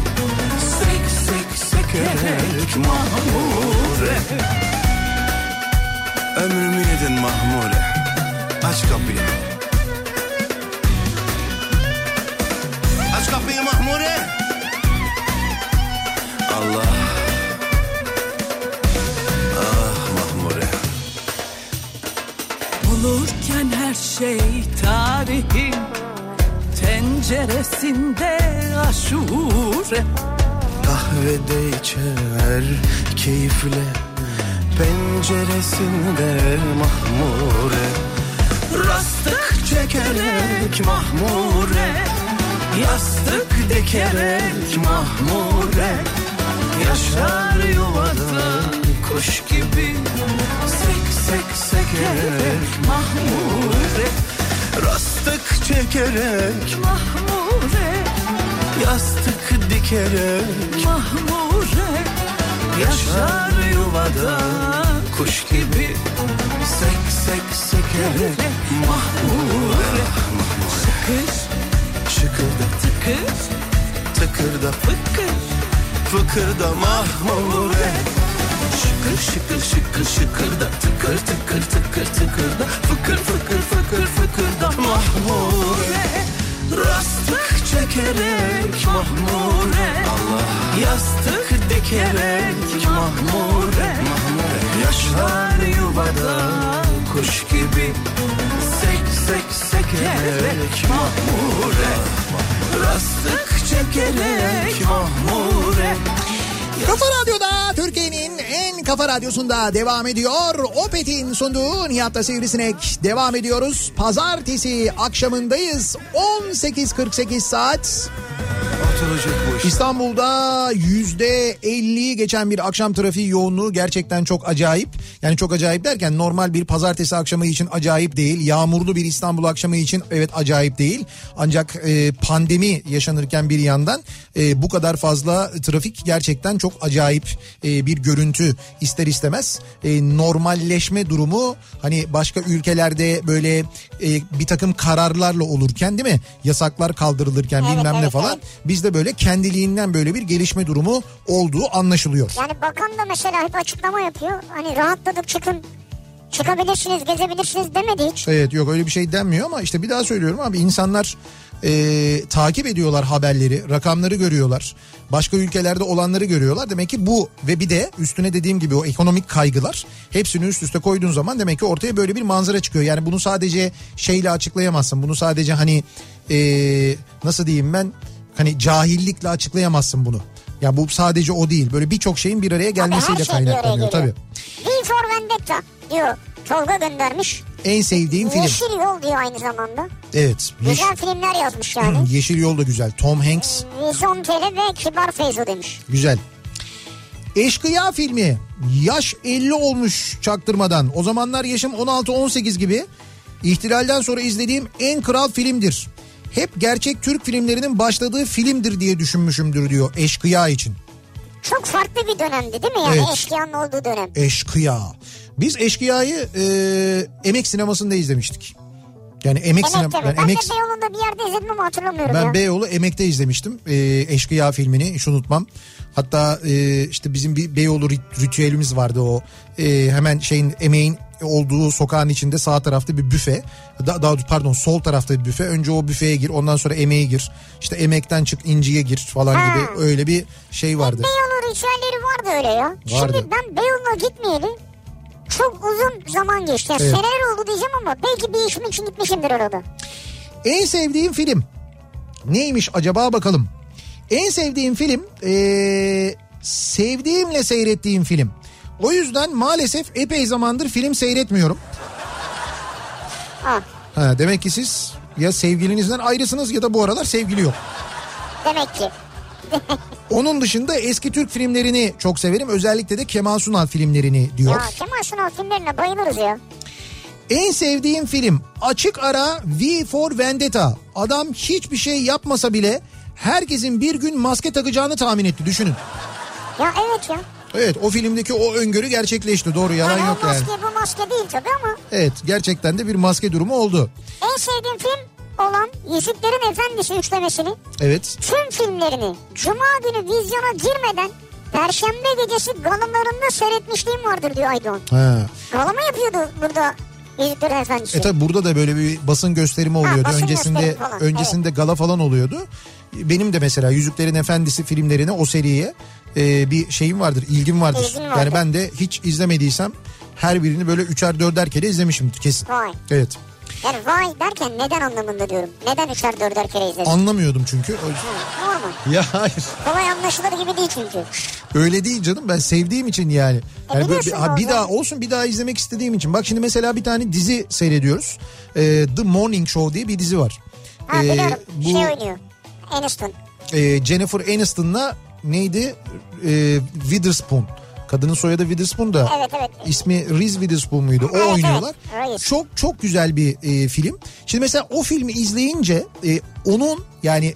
Sek sek sekerek mahmure Ömrümü yedin mahmure Aç kapıyı. Aç kapıyı mahmure şey tarihin tenceresinde aşure. Kahvede içer keyifle Penceresinde mahmure. Rastık çekerek mahmure Yastık dikerek mahmure. Yaşar yuvada kuş gibi. Sek sek sekerek mahmure. Rastık çekerek Mahmure, Yastık dikerek mahmure. Yaşar yuvada kuş gibi. Sek sek sekerek mahmure. Kış Şıkırda tıkır. Tıkırda fıkır. Fıkırda mahmure Şıkır şıkır şıkır şıkırda tıkır tıkır tıkır tıkırda Fıkır fıkır fıkır fıkırda mahmure. Rastık çekerek mahmure. Allah Yastık dikerek mahmure. Yaşar yuvada kuş gibi Sek sek sekerek mahmure. Rastık çekerek mahmure Kafa Radyo'da Türkiye'nin en kafa radyosunda devam ediyor. Opet'in sunduğu Nihat'ta Sivrisinek devam ediyoruz. Pazartesi akşamındayız. 18.48 saat. Oturacak bu iş. İstanbul'da yüzde 50'yi geçen bir akşam trafiği yoğunluğu gerçekten çok acayip. Yani çok acayip derken normal bir pazartesi akşamı için acayip değil. Yağmurlu bir İstanbul akşamı için evet acayip değil. Ancak e, pandemi yaşanırken bir yandan e, bu kadar fazla trafik gerçekten çok acayip e, bir görüntü ister istemez. E, normalleşme durumu hani başka ülkelerde böyle e, bir takım kararlarla olurken değil mi? Yasaklar kaldırılırken Evet, bilmem ne evet, falan. evet. Bizde böyle kendiliğinden böyle bir gelişme durumu olduğu anlaşılıyor. Yani bakan da mesela hep açıklama yapıyor. Hani rahatladık çıkın. Çıkabilirsiniz, gezebilirsiniz demedi hiç. Evet yok öyle bir şey denmiyor ama işte bir daha söylüyorum abi insanlar e, takip ediyorlar haberleri, rakamları görüyorlar. Başka ülkelerde olanları görüyorlar. Demek ki bu ve bir de üstüne dediğim gibi o ekonomik kaygılar hepsini üst üste koyduğun zaman demek ki ortaya böyle bir manzara çıkıyor. Yani bunu sadece şeyle açıklayamazsın. Bunu sadece hani e, nasıl diyeyim ben hani cahillikle açıklayamazsın bunu. Ya bu sadece o değil. Böyle birçok şeyin bir araya gelmesiyle şey kaynaklanıyor tabii. V for Vendetta diyor. Tolga göndermiş. En sevdiğim film. Yeşil Yol diyor aynı zamanda. Evet. Yeş- Güzel filmler yazmış yani. Yeşil Yol da güzel. Tom Hanks Vizontele ve Kibar Feyzo demiş. güzel. Eşkıya filmi yaş 50 olmuş çaktırmadan. O zamanlar yaşım 16-18 gibi. İhtilalden sonra izlediğim en kral filmdir. Hep gerçek Türk filmlerinin başladığı filmdir diye düşünmüşümdür diyor Eşkıya için. Çok farklı bir dönemdi değil mi yani Evet. eşkıyanın olduğu dönem. Eşkıya. Biz Eşkıya'yı e, Emek sinemasında izlemiştik. Yani Emek Emek'te sinema mi? ben Ben Emek de Beyoğlu'nda bir yerde izledim ama hatırlamıyorum Ben ya. Beyoğlu Emek'te izlemiştim e, Eşkıya filmini hiç unutmam. Hatta e, işte bizim bir Beyoğlu rit- ritüelimiz vardı o e, hemen şeyin emeğin olduğu sokağın içinde sağ tarafta bir büfe. Da, daha pardon sol tarafta bir büfe. Önce o büfeye gir ondan sonra emeğe gir. İşte emekten çık inciye gir falan Ha. gibi öyle bir şey vardı. Beyoğlu ritüelleri vardı öyle ya. Vardı. Şimdi ben Beyoğlu'na gitmeyeli çok uzun zaman geçti. Yani Evet. Seneler oldu diyeceğim ama belki bir işim için gitmişimdir orada. En sevdiğim film neymiş acaba bakalım. En sevdiğim film eee, sevdiğimle seyrettiğim film. O yüzden maalesef epey zamandır film seyretmiyorum. Ha, Ha, demek ki siz ya sevgilinizden ayrısınız ya da bu aralar sevgili yok. demek ki. Onun dışında eski Türk filmlerini çok severim. Özellikle de Kemal Sunal filmlerini diyor. Ya Kemal Sunal filmlerine bayılırız ya. En sevdiğim film açık ara V for Vendetta. Adam hiçbir şey yapmasa bile herkesin bir gün maske takacağını tahmin etti düşünün. Ya evet ya. Evet o filmdeki o öngörü gerçekleşti doğru yalan Yani yok o yani. maske bu maske değil tabii ama Evet gerçekten de bir maske durumu oldu. en sevdiğim film olan Yüzüklerin Efendisi üçlemesini Evet. tüm filmlerini Cuma günü vizyona girmeden Perşembe gecesi galalarında seyretmişliğim vardır diyor Aydoğan. Ha. Gala mı yapıyordu burada Yüzüklerin Efendisi? E tabi burada da böyle bir basın gösterimi oluyordu. basın öncesinde falan, öncesinde gala falan oluyordu. Benim de mesela Yüzüklerin Efendisi filmlerine o seriye e, bir şeyim vardır, ilgim vardır. İlgin vardır. Yani ben de hiç izlemediysem her birini böyle üçer dörder kere izlemişimdir kesin. Vay. Evet. Yani vay derken neden anlamında diyorum. Neden üçer dörder kere izledin? Anlamıyordum çünkü. Normal. Ya hayır. Kolay anlaşılır gibi değil çünkü. Öyle değil canım ben sevdiğim için yani. E yani böyle, biliyorsun ha, bir daha olsun bir daha izlemek istediğim için. Bak şimdi mesela bir tane dizi seyrediyoruz. Ee, The Morning Show diye bir dizi var. Ha Ee, biliyorum. bu Şey oynuyor. Aniston. e, Jennifer Aniston'la neydi? Ee, Witherspoon. Kadının soyadı Witherspoon da. Evet evet. İsmi Reese Witherspoon muydu? O Evet, oynuyorlar. evet. Çok çok güzel bir e, film. Şimdi mesela o filmi izleyince e, onun yani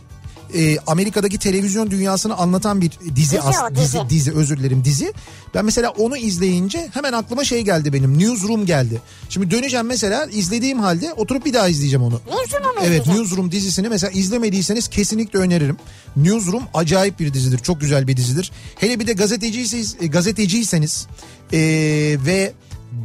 e, Amerika'daki televizyon dünyasını anlatan bir dizi Dizi as o, dizi. dizi. dizi özür dilerim dizi. Ben mesela onu izleyince hemen aklıma şey geldi benim Newsroom geldi. Şimdi döneceğim mesela izlediğim halde oturup bir daha izleyeceğim onu. Newsroom'u mu Evet? Newsroom dizisini mesela izlemediyseniz kesinlikle öneririm. Newsroom acayip bir dizidir. Çok güzel bir dizidir. Hele bir de gazeteciyseniz, e, gazeteciyseniz e, ve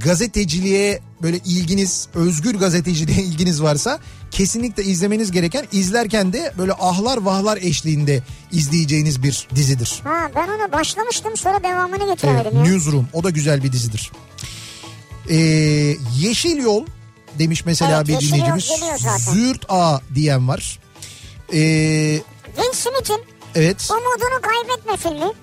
gazeteciliğe böyle ilginiz, özgür gazeteciliğe ilginiz varsa kesinlikle izlemeniz gereken izlerken de böyle ahlar vahlar eşliğinde izleyeceğiniz bir dizidir. Ha ben ona başlamıştım sonra devamını Evet, getiremedim ya. Newsroom o da güzel bir dizidir. Ee, Yeşil Yol demiş mesela Evet, bir dinleyicimiz. Zürt A diyen var. Ee, Will Smith'in evet. umudunu kaybetme filmi.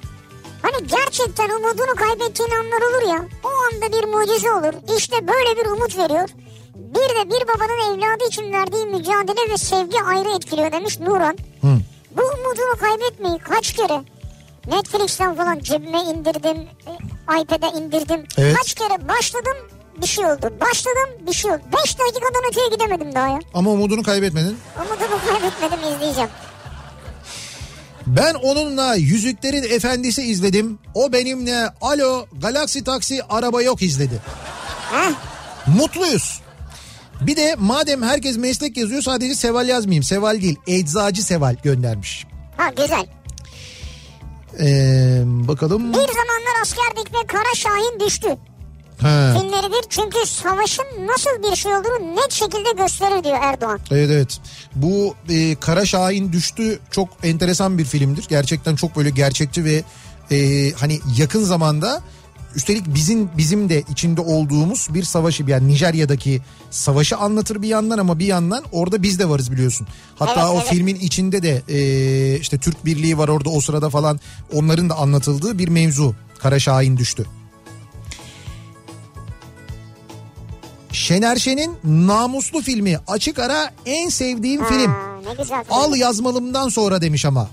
Hani gerçekten umudunu kaybettiğin anlar olur ya. O anda bir mucize olur. İşte böyle bir umut veriyor. Bir de bir babanın evladı için verdiği mücadele ve sevgi ayrı etkiliyor demiş Nuran. Hı. Bu umudunu kaybetmeyi kaç kere Netflix'ten falan cebime indirdim. e, iPad'e indirdim. Evet. Kaç kere başladım bir şey oldu. Başladım bir şey oldu. 5 dakikadan öteye gidemedim daha ya. Ama umudunu kaybetmedin. Umudumu kaybetmedim izleyeceğim. Ben onunla Yüzüklerin Efendisi izledim. O benimle Alo Galaxy Taksi araba yok izledi. Heh. Mutluyuz. Bir de madem herkes meslek yazıyor sadece Seval yazmayayım. Seval değil Eczacı Seval göndermiş. Ha güzel. Ee, bakalım. Bir zamanlar askerdik ve Kara Şahin düştü. Ha. Filmleridir çünkü savaşın nasıl bir şey olduğunu net şekilde gösterir diyor Erdoğan. Evet evet. Bu e, Kara Şahin düştü çok enteresan bir filmdir. Gerçekten çok böyle gerçekçi ve e, hani yakın zamanda üstelik bizim bizim de içinde olduğumuz bir savaşı yani Nijerya'daki savaşı anlatır bir yandan ama bir yandan orada biz de varız biliyorsun. Hatta Evet, o evet. filmin içinde de e, işte Türk Birliği var orada o sırada falan onların da anlatıldığı bir mevzu. Kara Şahin düştü. Şener Şen'in Namuslu filmi açık ara en sevdiğim film. Ha, ne güzel film. Al yazmalımdan sonra demiş ama.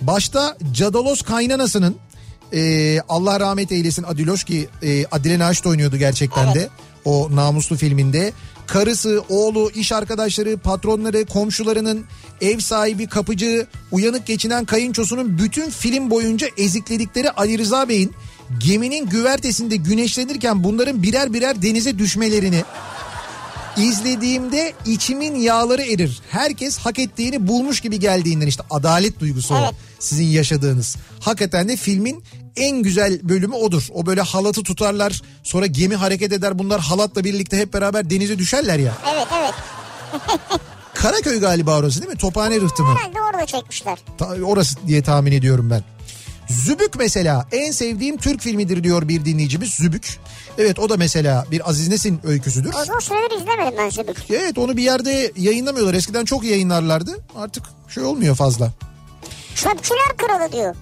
Başta Cadalos kaynanasının e, Allah rahmet eylesin Adiloş ki e, Adile Naşit oynuyordu gerçekten de o namuslu filminde. Karısı, oğlu, iş arkadaşları, patronları, komşularının, ev sahibi, kapıcı, uyanık geçinen kayınçosunun bütün film boyunca ezikledikleri Ali Rıza Bey'in geminin güvertesinde güneşlenirken bunların birer birer denize düşmelerini İzlediğimde içimin yağları erir. Herkes hak ettiğini bulmuş gibi geldiğinden işte adalet duygusu o Evet. sizin yaşadığınız. Hakikaten de filmin en güzel bölümü odur. O böyle halatı tutarlar sonra gemi hareket eder bunlar halatla birlikte hep beraber denize düşerler ya. Evet evet. Karaköy galiba orası değil mi? Tophane rıhtımı. Herhalde orada çekmişler. Ta- Orası diye tahmin ediyorum ben. Zübük mesela en sevdiğim Türk filmidir diyor bir dinleyicimiz Zübük. Evet o da mesela bir Aziz Nesin öyküsüdür. Uzun süredir izlemedim ben Zübük. Evet onu bir yerde yayınlamıyorlar. Eskiden çok yayınlarlardı. Artık şey olmuyor fazla. Çöpçüler kralı diyor.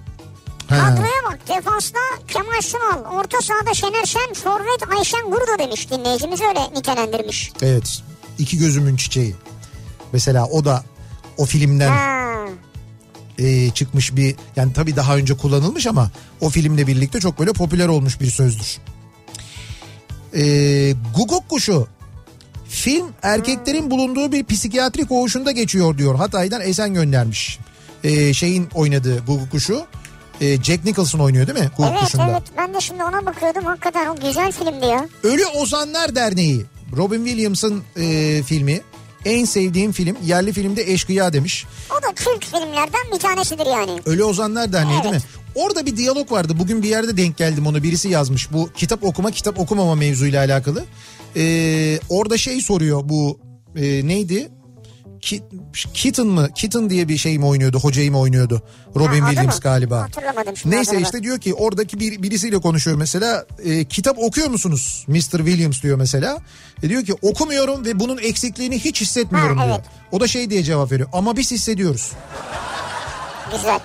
Ha. Kadroya bak defansta Kemal Sunal, orta sahada Şener Şen, forvet Ayşen Gurdo demiş dinleyicimiz öyle nitelendirmiş. Evet. İki gözümün çiçeği. Mesela o da o filmden Ha. E, çıkmış bir yani tabii daha önce kullanılmış ama o filmle birlikte çok böyle popüler olmuş bir sözdür. E, Guguk kuşu film erkeklerin bulunduğu bir psikiyatri koğuşunda geçiyor diyor. Hatay'dan Esen göndermiş. E, şeyin oynadığı Guguk kuşu E, Jack Nicholson oynuyor değil mi? Hulk Evet dışında. evet ben de şimdi ona bakıyordum hakikaten o güzel filmdi ya. Ölü Ozanlar Derneği. Robin Williams'ın e, filmi. En sevdiğim film. Yerli filmde Eşkıya demiş. O da kült filmlerden bir tanesidir yani. Ölü Ozanlar Derneği değil mi? Evet. Orada bir diyalog vardı. Bugün bir yerde denk geldim onu. Birisi yazmış. Bu kitap okuma kitap okumama mevzuyla alakalı. Ee, orada şey soruyor bu e, neydi? Ki, Kitten mı? Kitten diye bir şey mi oynuyordu? Hocayı mı oynuyordu? Robin Ha, Williams mı? galiba. Hatırlamadım şimdi Neyse adını. işte diyor ki oradaki bir, birisiyle konuşuyor mesela. E, kitap okuyor musunuz? Mr. Williams diyor mesela. E, diyor ki okumuyorum ve bunun eksikliğini hiç hissetmiyorum Ha, diyor. evet. O da şey diye cevap veriyor. Ama biz hissediyoruz. Güzel.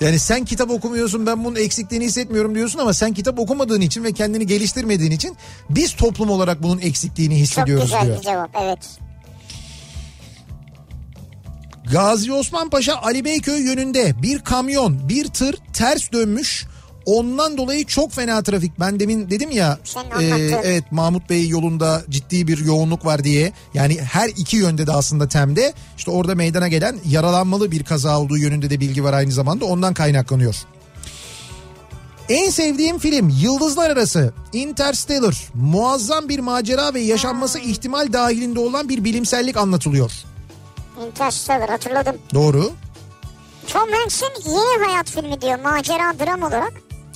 Yani sen kitap okumuyorsun ben bunun eksikliğini hissetmiyorum diyorsun ama sen kitap okumadığın için ve kendini geliştirmediğin için biz toplum olarak bunun eksikliğini Çok hissediyoruz güzel diyor. bir cevap evet. Gazi Osman Paşa Ali Beyköy yönünde bir kamyon bir tır ters dönmüş. Ondan dolayı çok fena trafik. Ben demin dedim ya e, evet Mahmut Bey yolunda ciddi bir yoğunluk var diye. Yani her iki yönde de aslında temde. İşte orada meydana gelen yaralanmalı bir kaza olduğu yönünde de bilgi var aynı zamanda. Ondan kaynaklanıyor. En sevdiğim film Yıldızlar Arası Interstellar. Muazzam bir macera ve yaşanması ihtimal dahilinde olan bir bilimsellik anlatılıyor. Interstellar hatırladım. Doğru. Tom Hanks'in Yeni Hayat filmi diyor macera dram olarak.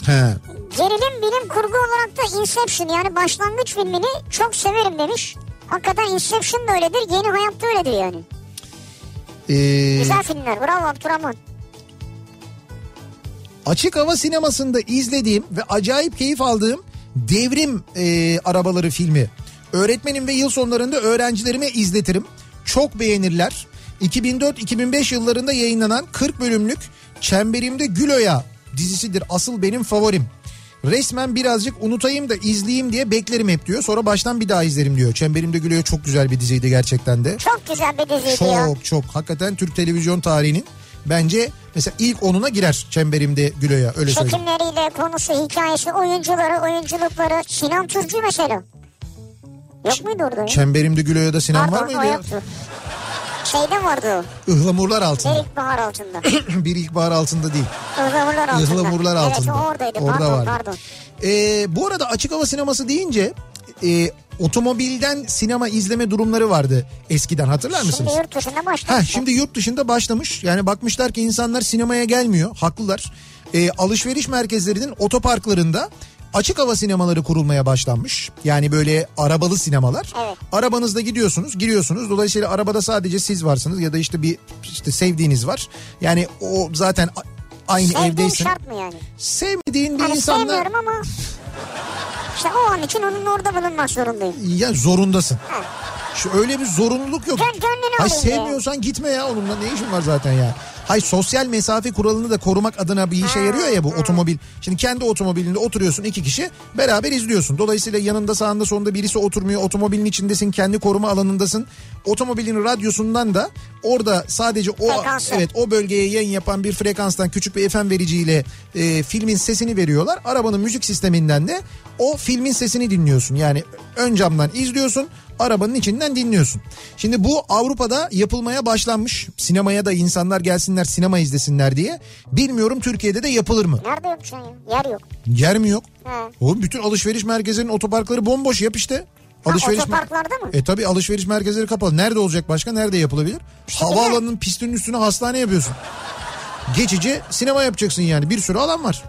He. Gerilim bilim kurgu olarak da Inception yani başlangıç filmini çok severim demiş. Hakikaten Inception da öyledir Yeni Hayat da öyledir yani. Ee, Güzel filmler bravo Abdurrahman. açık hava sinemasında izlediğim ve acayip keyif aldığım Devrim e, Arabaları filmi. Öğretmenim ve yıl sonlarında öğrencilerime izletirim. Çok beğenirler. 2004-2005 yıllarında yayınlanan 40 bölümlük Çemberimde Güloya dizisidir asıl benim favorim. Resmen birazcık unutayım da izleyeyim diye beklerim hep diyor. Sonra baştan bir daha izlerim diyor. Çemberimde Güloya çok güzel bir diziydi gerçekten de. Çok güzel bir diziydi ya. Çok çok hakikaten Türk televizyon tarihinin bence mesela ilk onuna girer Çemberimde Güloya öyle söyleyeyim. Çekimleriyle konusu, hikayesi, oyuncuları, oyunculukları. Sinan Türkçü mesela. Yok muydu orada? Çemberimde Güloya'da Sinan var Pardon, mıydı o ya? yoktu. Şeyde vardı o. Ihlamurlar altında. İlkbahar altında. bir ilkbahar altında değil. Ihlamurlar altında. Ihlamurlar altında. Evet o oradaydı. Orada pardon vardı. pardon. Ee, bu arada açık hava sineması deyince e, otomobilden sinema izleme durumları vardı eskiden hatırlar mısınız? Şimdi yurt dışında Ha, başlamış. şimdi yurt dışında başlamış. Yani bakmışlar ki insanlar sinemaya gelmiyor. Haklılar. Ee, alışveriş merkezlerinin otoparklarında açık hava sinemaları kurulmaya başlanmış. Yani böyle arabalı sinemalar. Evet. Arabanızda gidiyorsunuz, giriyorsunuz. Dolayısıyla arabada sadece siz varsınız ya da işte bir işte sevdiğiniz var. Yani o zaten aynı Sevdiğim evdeysin. şart mı yani? Sevmediğin bir Hani insanla sevmiyorum ama işte o an için onun orada bulunmak zorundayım. ya zorundasın. Ha. Şu öyle bir zorunluluk yok. Gön- gönlünü Hay alayım diye. sevmiyorsan gitme ya onunla ne işin var zaten ya. Hay sosyal mesafe kuralını da korumak adına bir işe yarıyor ya bu otomobil. Şimdi kendi otomobilinde oturuyorsun iki kişi beraber izliyorsun. Dolayısıyla yanında sağında sonunda birisi oturmuyor. Otomobilin içindesin kendi koruma alanındasın. Otomobilin radyosundan da orada sadece o Frekansı. evet o bölgeye yayın yapan bir frekanstan küçük bir FM vericiyle e, filmin sesini veriyorlar. Arabanın müzik sisteminden de o filmin sesini dinliyorsun. Yani ön camdan izliyorsun arabanın içinden dinliyorsun. Şimdi bu Avrupa'da yapılmaya başlanmış. Sinemaya da insanlar gelsinler sinema izlesinler diye. Bilmiyorum Türkiye'de de yapılır mı? Nerede yok şu an ya? Yer yok. Yer mi yok? Ha. Oğlum bütün alışveriş merkezlerinin otoparkları bomboş yap işte. Alışveriş mer- otoparklarda mı? E tabi alışveriş merkezleri kapalı. Nerede olacak başka? Nerede yapılabilir? Havaalanının pistinin üstüne hastane yapıyorsun. Geçici sinema yapacaksın yani. Bir sürü alan var.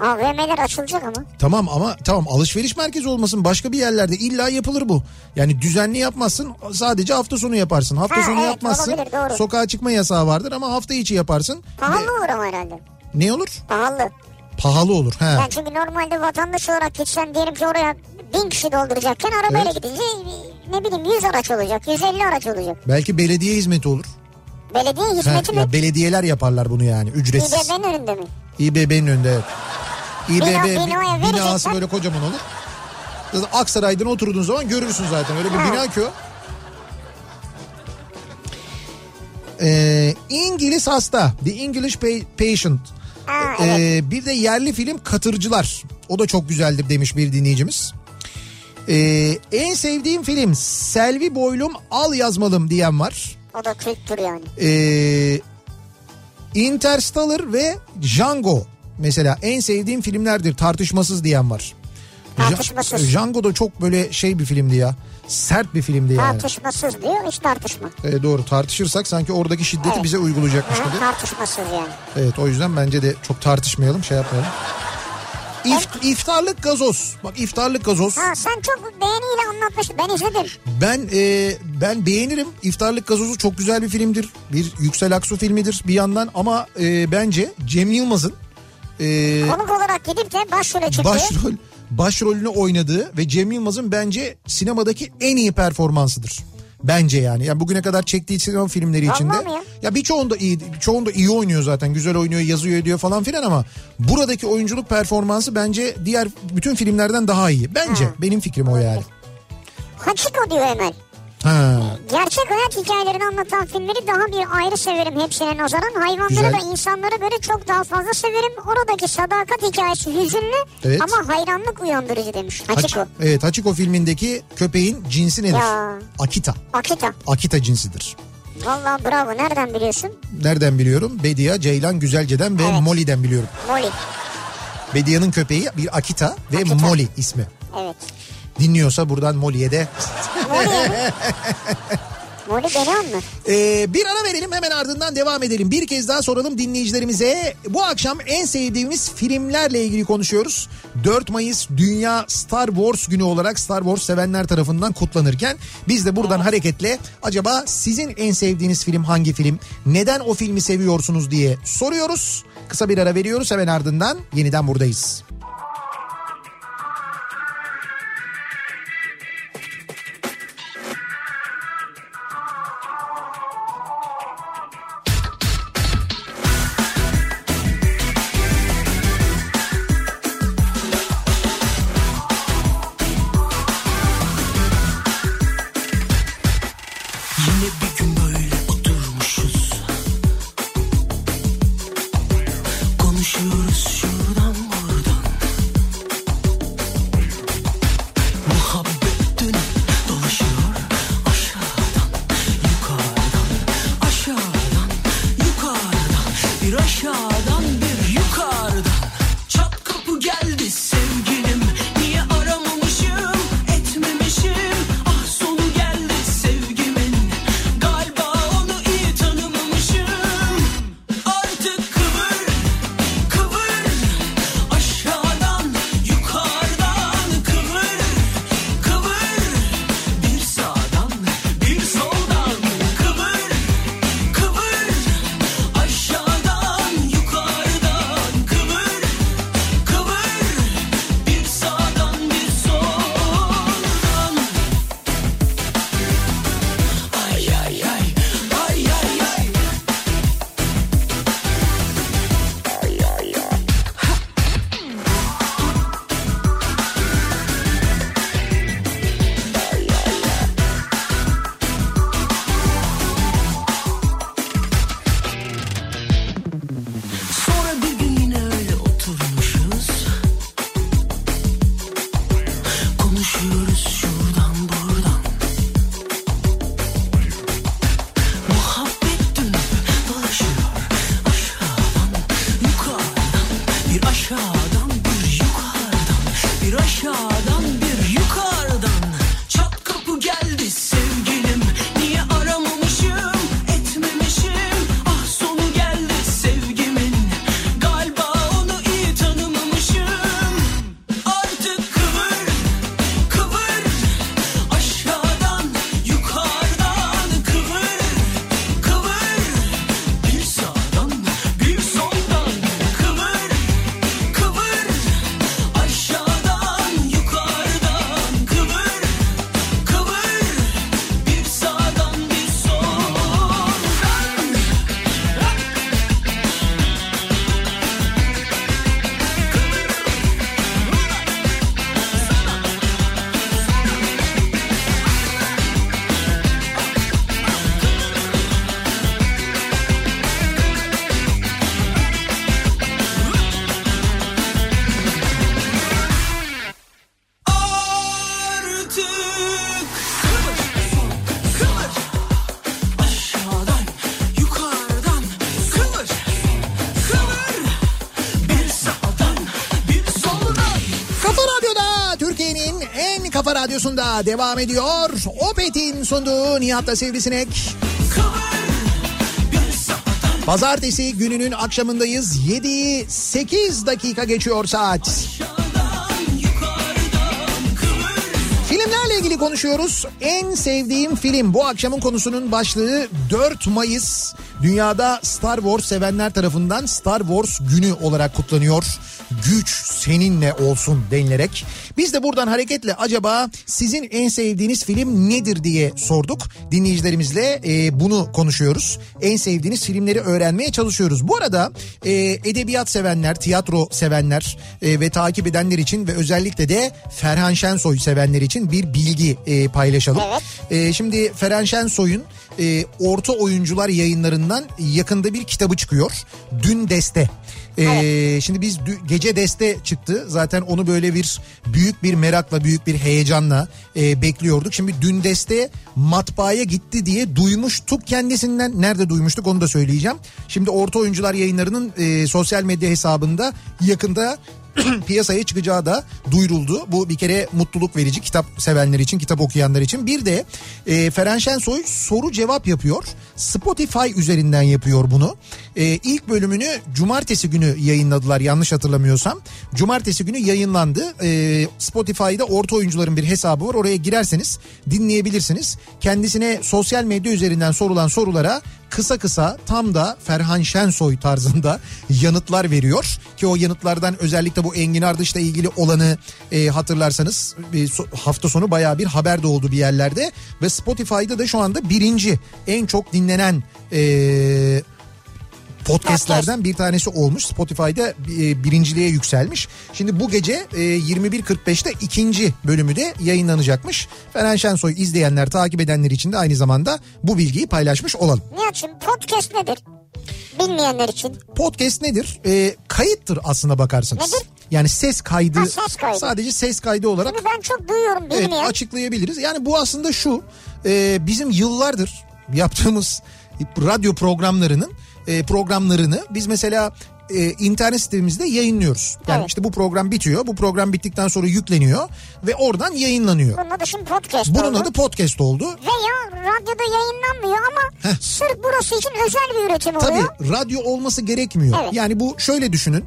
AVM'ler açılacak ama. Tamam ama tamam alışveriş merkezi olmasın başka bir yerlerde illa yapılır bu. Yani düzenli yapmazsın sadece hafta sonu yaparsın. Hafta Ha, sonu evet, yapmazsın. olabilir, doğru. Sokağa çıkma yasağı vardır ama hafta içi yaparsın. Pahalı Ve- olur ama herhalde. ne olur? Pahalı. Pahalı olur. He. Yani çünkü normalde vatandaş olarak gitsen diyelim ki oraya bin kişi dolduracakken arabayla Evet. gidince ne bileyim 100 araç olacak 150 araç olacak. Belki belediye hizmeti olur. Belediye hizmeti mi? ya belediyeler yaparlar bunu yani ücretsiz. İBB'nin önünde mi? İBB'nin önünde evet. İBB Bina- binası verecekler. böyle kocaman olur. Aksaray'dan oturduğun zaman görürsün zaten öyle bir Ha. bina ki o. Ee, İngiliz hasta. The English Pa- Patient. Ha, Ee, evet. bir de yerli film Katırcılar. O da çok güzeldir demiş bir dinleyicimiz. Ee, en sevdiğim film Selvi Boylum Al Yazmalım diyen var. O da kültür yani. Ee, Interstellar ve Django mesela en sevdiğim filmlerdir tartışmasız diyen var. Tartışmasız. Django da çok böyle şey bir filmdi ya. Sert bir filmdi yani. Tartışmasız diyor hiç tartışma. E, doğru tartışırsak sanki oradaki şiddeti Evet. bize uygulayacakmış gibi. tartışmasız yani. Evet o yüzden bence de çok tartışmayalım şey yapmayalım. İft, iftarlık gazoz. Bak iftarlık gazoz. Ha sen çok beğeniyle anlatmıştın ben izledim. Ben e, ben beğenirim. İftarlık gazozu çok güzel bir filmdir. Bir Yüksel Aksu filmidir bir yandan ama e, bence Cem Yılmaz'ın e, Konuk olarak gidip de başrole çıktı. başrol başrolünü oynadığı ve Cem Yılmaz'ın bence sinemadaki en iyi performansıdır. Bence yani. Yani bugüne kadar çektiği sinema filmleri Vallahi içinde. ya? Ya birçoğunda iyi, çoğunda iyi oynuyor zaten. Güzel oynuyor, yazıyor ediyor falan filan ama buradaki oyunculuk performansı bence diğer bütün filmlerden daha iyi. Bence. Benim fikrim o yani. Hachiko diyor Emel. Ha. Gerçek hayat hikayelerini anlatan filmleri daha bir ayrı severim hepsine nazaran. Hayvanları Güzel. da insanlara göre çok daha fazla severim. Oradaki sadakat hikayesi hüzünlü Evet. ama hayranlık uyandırıcı demiş Haç- Hachiko. evet Hachiko filmindeki köpeğin cinsi nedir? Ya. Akita. Akita. Akita cinsidir. Vallahi bravo nereden biliyorsun? Nereden biliyorum? Bedia, Ceylan Güzelce'den ve Evet. Molly'den biliyorum. Molly. Bedia'nın köpeği bir Akita ve Akita. Molly ismi. Evet. Dinliyorsa buradan Molly'e de. Beni anlar. Ee, bir ara verelim hemen ardından devam edelim. Bir kez daha soralım dinleyicilerimize. Bu akşam en sevdiğimiz filmlerle ilgili konuşuyoruz. 4 Mayıs Dünya Star Wars günü olarak Star Wars sevenler tarafından kutlanırken biz de buradan hareketle acaba sizin en sevdiğiniz film hangi film? Neden o filmi seviyorsunuz diye soruyoruz. Kısa bir ara veriyoruz hemen ardından yeniden buradayız. Devam ediyor. Opet'in sunduğu Nihat'la Sivrisinek. Pazartesi gününün akşamındayız. 7'yi 8 dakika geçiyor saat. Filmlerle ilgili konuşuyoruz. En sevdiğim film bu akşamın konusunun başlığı 4 Mayıs. Dünyada Star Wars sevenler tarafından Star Wars günü olarak kutlanıyor. Güç seninle olsun denilerek. Biz de buradan hareketle acaba sizin en sevdiğiniz film nedir diye sorduk. Dinleyicilerimizle e, bunu konuşuyoruz. En sevdiğiniz filmleri öğrenmeye çalışıyoruz. Bu arada e, edebiyat sevenler, tiyatro sevenler e, ve takip edenler için ve özellikle de Ferhan Şensoy sevenler için bir bilgi e, paylaşalım. Evet. E, şimdi Ferhan Şensoy'un e, Orta Oyuncular yayınlarından yakında bir kitabı çıkıyor. Dün Deste. E, Şimdi biz gece deste çıktı. Zaten onu böyle bir büyük bir merakla, büyük bir heyecanla e, bekliyorduk. Şimdi dün deste matbaaya gitti diye duymuştuk kendisinden. Nerede duymuştuk onu da söyleyeceğim. Şimdi Orta Oyuncular yayınlarının e, sosyal medya hesabında yakında piyasaya çıkacağı da duyuruldu. Bu bir kere mutluluk verici kitap sevenler için, kitap okuyanlar için. Bir de e, Feren Şensoy soru cevap yapıyor. Spotify üzerinden yapıyor bunu. E, ilk bölümünü cumartesi günü yayınladılar yanlış hatırlamıyorsam. Cumartesi günü yayınlandı. E, Spotify'da orta oyuncuların bir hesabı var. Oraya girerseniz dinleyebilirsiniz. Kendisine sosyal medya üzerinden sorulan sorulara kısa kısa tam da Ferhan Şensoy tarzında yanıtlar veriyor. Ki o yanıtlardan özellikle bu Engin Ardış'la ilgili olanı e, hatırlarsanız e, hafta sonu bayağı bir haber de oldu bir yerlerde. Ve Spotify'da da şu anda birinci en çok dinlenen e, podcastlerden bir tanesi olmuş. Spotify'da e, birinciliğe yükselmiş. Şimdi bu gece e, 21.45'te ikinci bölümü de yayınlanacakmış. Ferhan Şensoy izleyenler, takip edenler için de aynı zamanda bu bilgiyi paylaşmış olalım. Nihat'cığım podcast nedir? Bilmeyenler için. Podcast nedir? E, kayıttır aslına bakarsanız. Nedir? Yani ses kaydı, Ha, ses kaydı. sadece ses kaydı olarak Çünkü ben çok duyuyorum evet, bilmeyen. açıklayabiliriz. Yani bu aslında şu e, bizim yıllardır yaptığımız radyo programlarının e, programlarını biz mesela e, internet sitemizde yayınlıyoruz. Yani Evet. işte bu program bitiyor. Bu program bittikten sonra yükleniyor ve oradan yayınlanıyor. Bunun adı şimdi podcast Bunun oldu. adı podcast oldu. Veya radyoda yayınlanmıyor ama sırf burası için özel bir üretim Tabii oluyor. radyo olması gerekmiyor. Evet. Yani bu şöyle düşünün.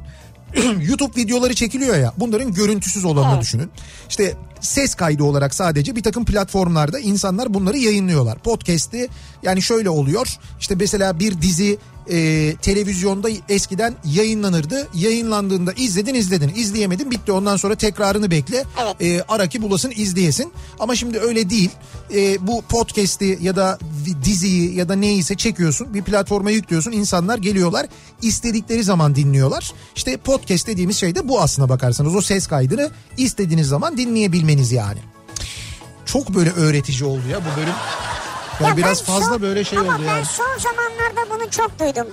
YouTube videoları çekiliyor ya bunların görüntüsüz olanını Evet. düşünün. İşte ses kaydı olarak sadece bir takım platformlarda insanlar bunları yayınlıyorlar. Podcast'i yani şöyle oluyor. İşte mesela bir dizi e, televizyonda eskiden yayınlanırdı. Yayınlandığında izledin izledin. izleyemedin bitti ondan sonra tekrarını bekle. Evet. E, ara ki bulasın izleyesin. Ama şimdi öyle değil. E, bu podcast'i ya da diziyi ya da neyse çekiyorsun. Bir platforma yüklüyorsun. insanlar geliyorlar. istedikleri zaman dinliyorlar. İşte podcast dediğimiz şey de bu aslına bakarsanız. O ses kaydını istediğiniz zaman dinleyebilmeniz yani. Çok böyle öğretici oldu ya bu bölüm. Yani Ya biraz ben fazla son- böyle şey ama oldu ben yani. son zamanlarda bunu çok duydum.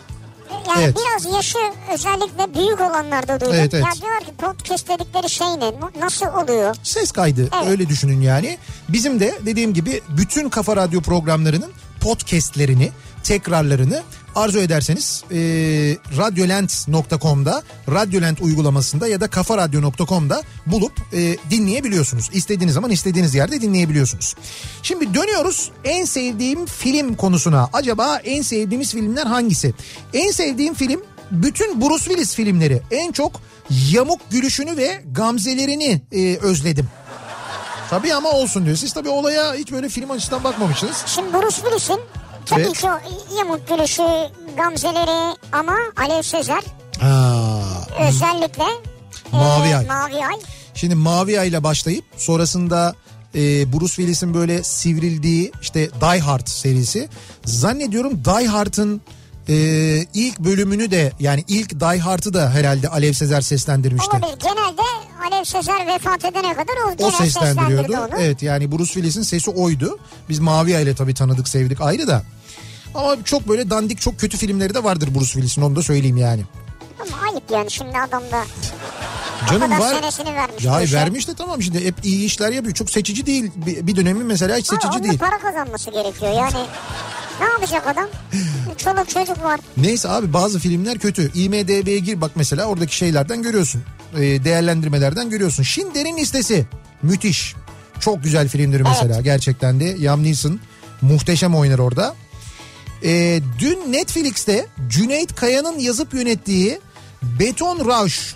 Yani Evet. biraz yaşı özellikle büyük olanlarda duydum. Evet, evet. Ya diyor ki podcast dedikleri şey ne? Nasıl oluyor? Ses kaydı Evet. öyle düşünün yani. Bizim de dediğim gibi bütün Kafa Radyo programlarının podcastlerini, tekrarlarını arzu ederseniz e, radyolent.com'da, Radyolent uygulamasında ya da kafaradyo.com'da bulup e, dinleyebiliyorsunuz. İstediğiniz zaman istediğiniz yerde dinleyebiliyorsunuz. Şimdi dönüyoruz en sevdiğim film konusuna. Acaba en sevdiğimiz filmler hangisi? En sevdiğim film bütün Bruce Willis filmleri. En çok yamuk gülüşünü ve gamzelerini e, özledim. Tabii ama olsun diyor. Siz tabii olaya hiç böyle film açısından bakmamışsınız. Şimdi Bruce Willis'in tabii Evet. ki o yamuk gülüşü, gamzeleri ama Alev Sezer Ha. özellikle Mavi e, Ay. Mavi Ay. Şimdi Mavi Ay ile başlayıp sonrasında e, Bruce Willis'in böyle sivrildiği işte Die Hard serisi. Zannediyorum Die Hard'ın e, ilk bölümünü de yani ilk Die Hard'ı da herhalde Alev Sezer seslendirmişti. Olabilir. Genelde Alev Sezer vefat edene kadar o, O seslendiriyordu. onu. Evet yani Bruce Willis'in sesi oydu. Biz Mavi ile tabii tanıdık sevdik ayrı da. Ama çok böyle dandik çok kötü filmleri de vardır Bruce Willis'in onu da söyleyeyim yani. Ama ayıp yani şimdi adam da Canım var. senesini vermiş. Ya işe. vermiş de tamam şimdi hep iyi işler yapıyor. Çok seçici değil. Bir, bir dönemi mesela hiç seçici değil. para kazanması gerekiyor yani. Ne yapacak adam? Çoluk çocuk var. Neyse abi bazı filmler kötü. IMDB'ye gir bak mesela oradaki şeylerden görüyorsun. Ee, değerlendirmelerden görüyorsun. Schindler'in listesi müthiş. Çok güzel filmdir mesela gerçekten de. Liam Neeson muhteşem oynar orada. Ee, dün Netflix'te Cüneyt Kaya'nın yazıp yönettiği Beton Rush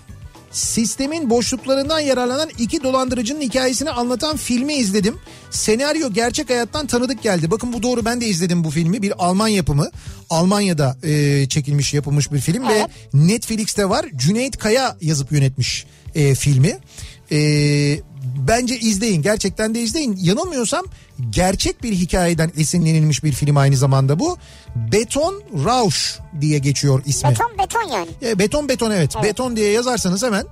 sistemin boşluklarından yararlanan iki dolandırıcının hikayesini anlatan filmi izledim. Senaryo gerçek hayattan tanıdık geldi. Bakın bu doğru ben de izledim bu filmi. Bir Alman yapımı. Almanya'da e, çekilmiş yapılmış bir film Evet. ve Netflix'te var. Cüneyt Kaya yazıp yönetmiş e, filmi. E, bence izleyin gerçekten de izleyin. Yanılmıyorsam gerçek bir hikayeden esinlenilmiş bir film aynı zamanda bu. Beton Rausch diye geçiyor ismi. Beton beton yani. E, beton beton evet. Beton diye yazarsanız hemen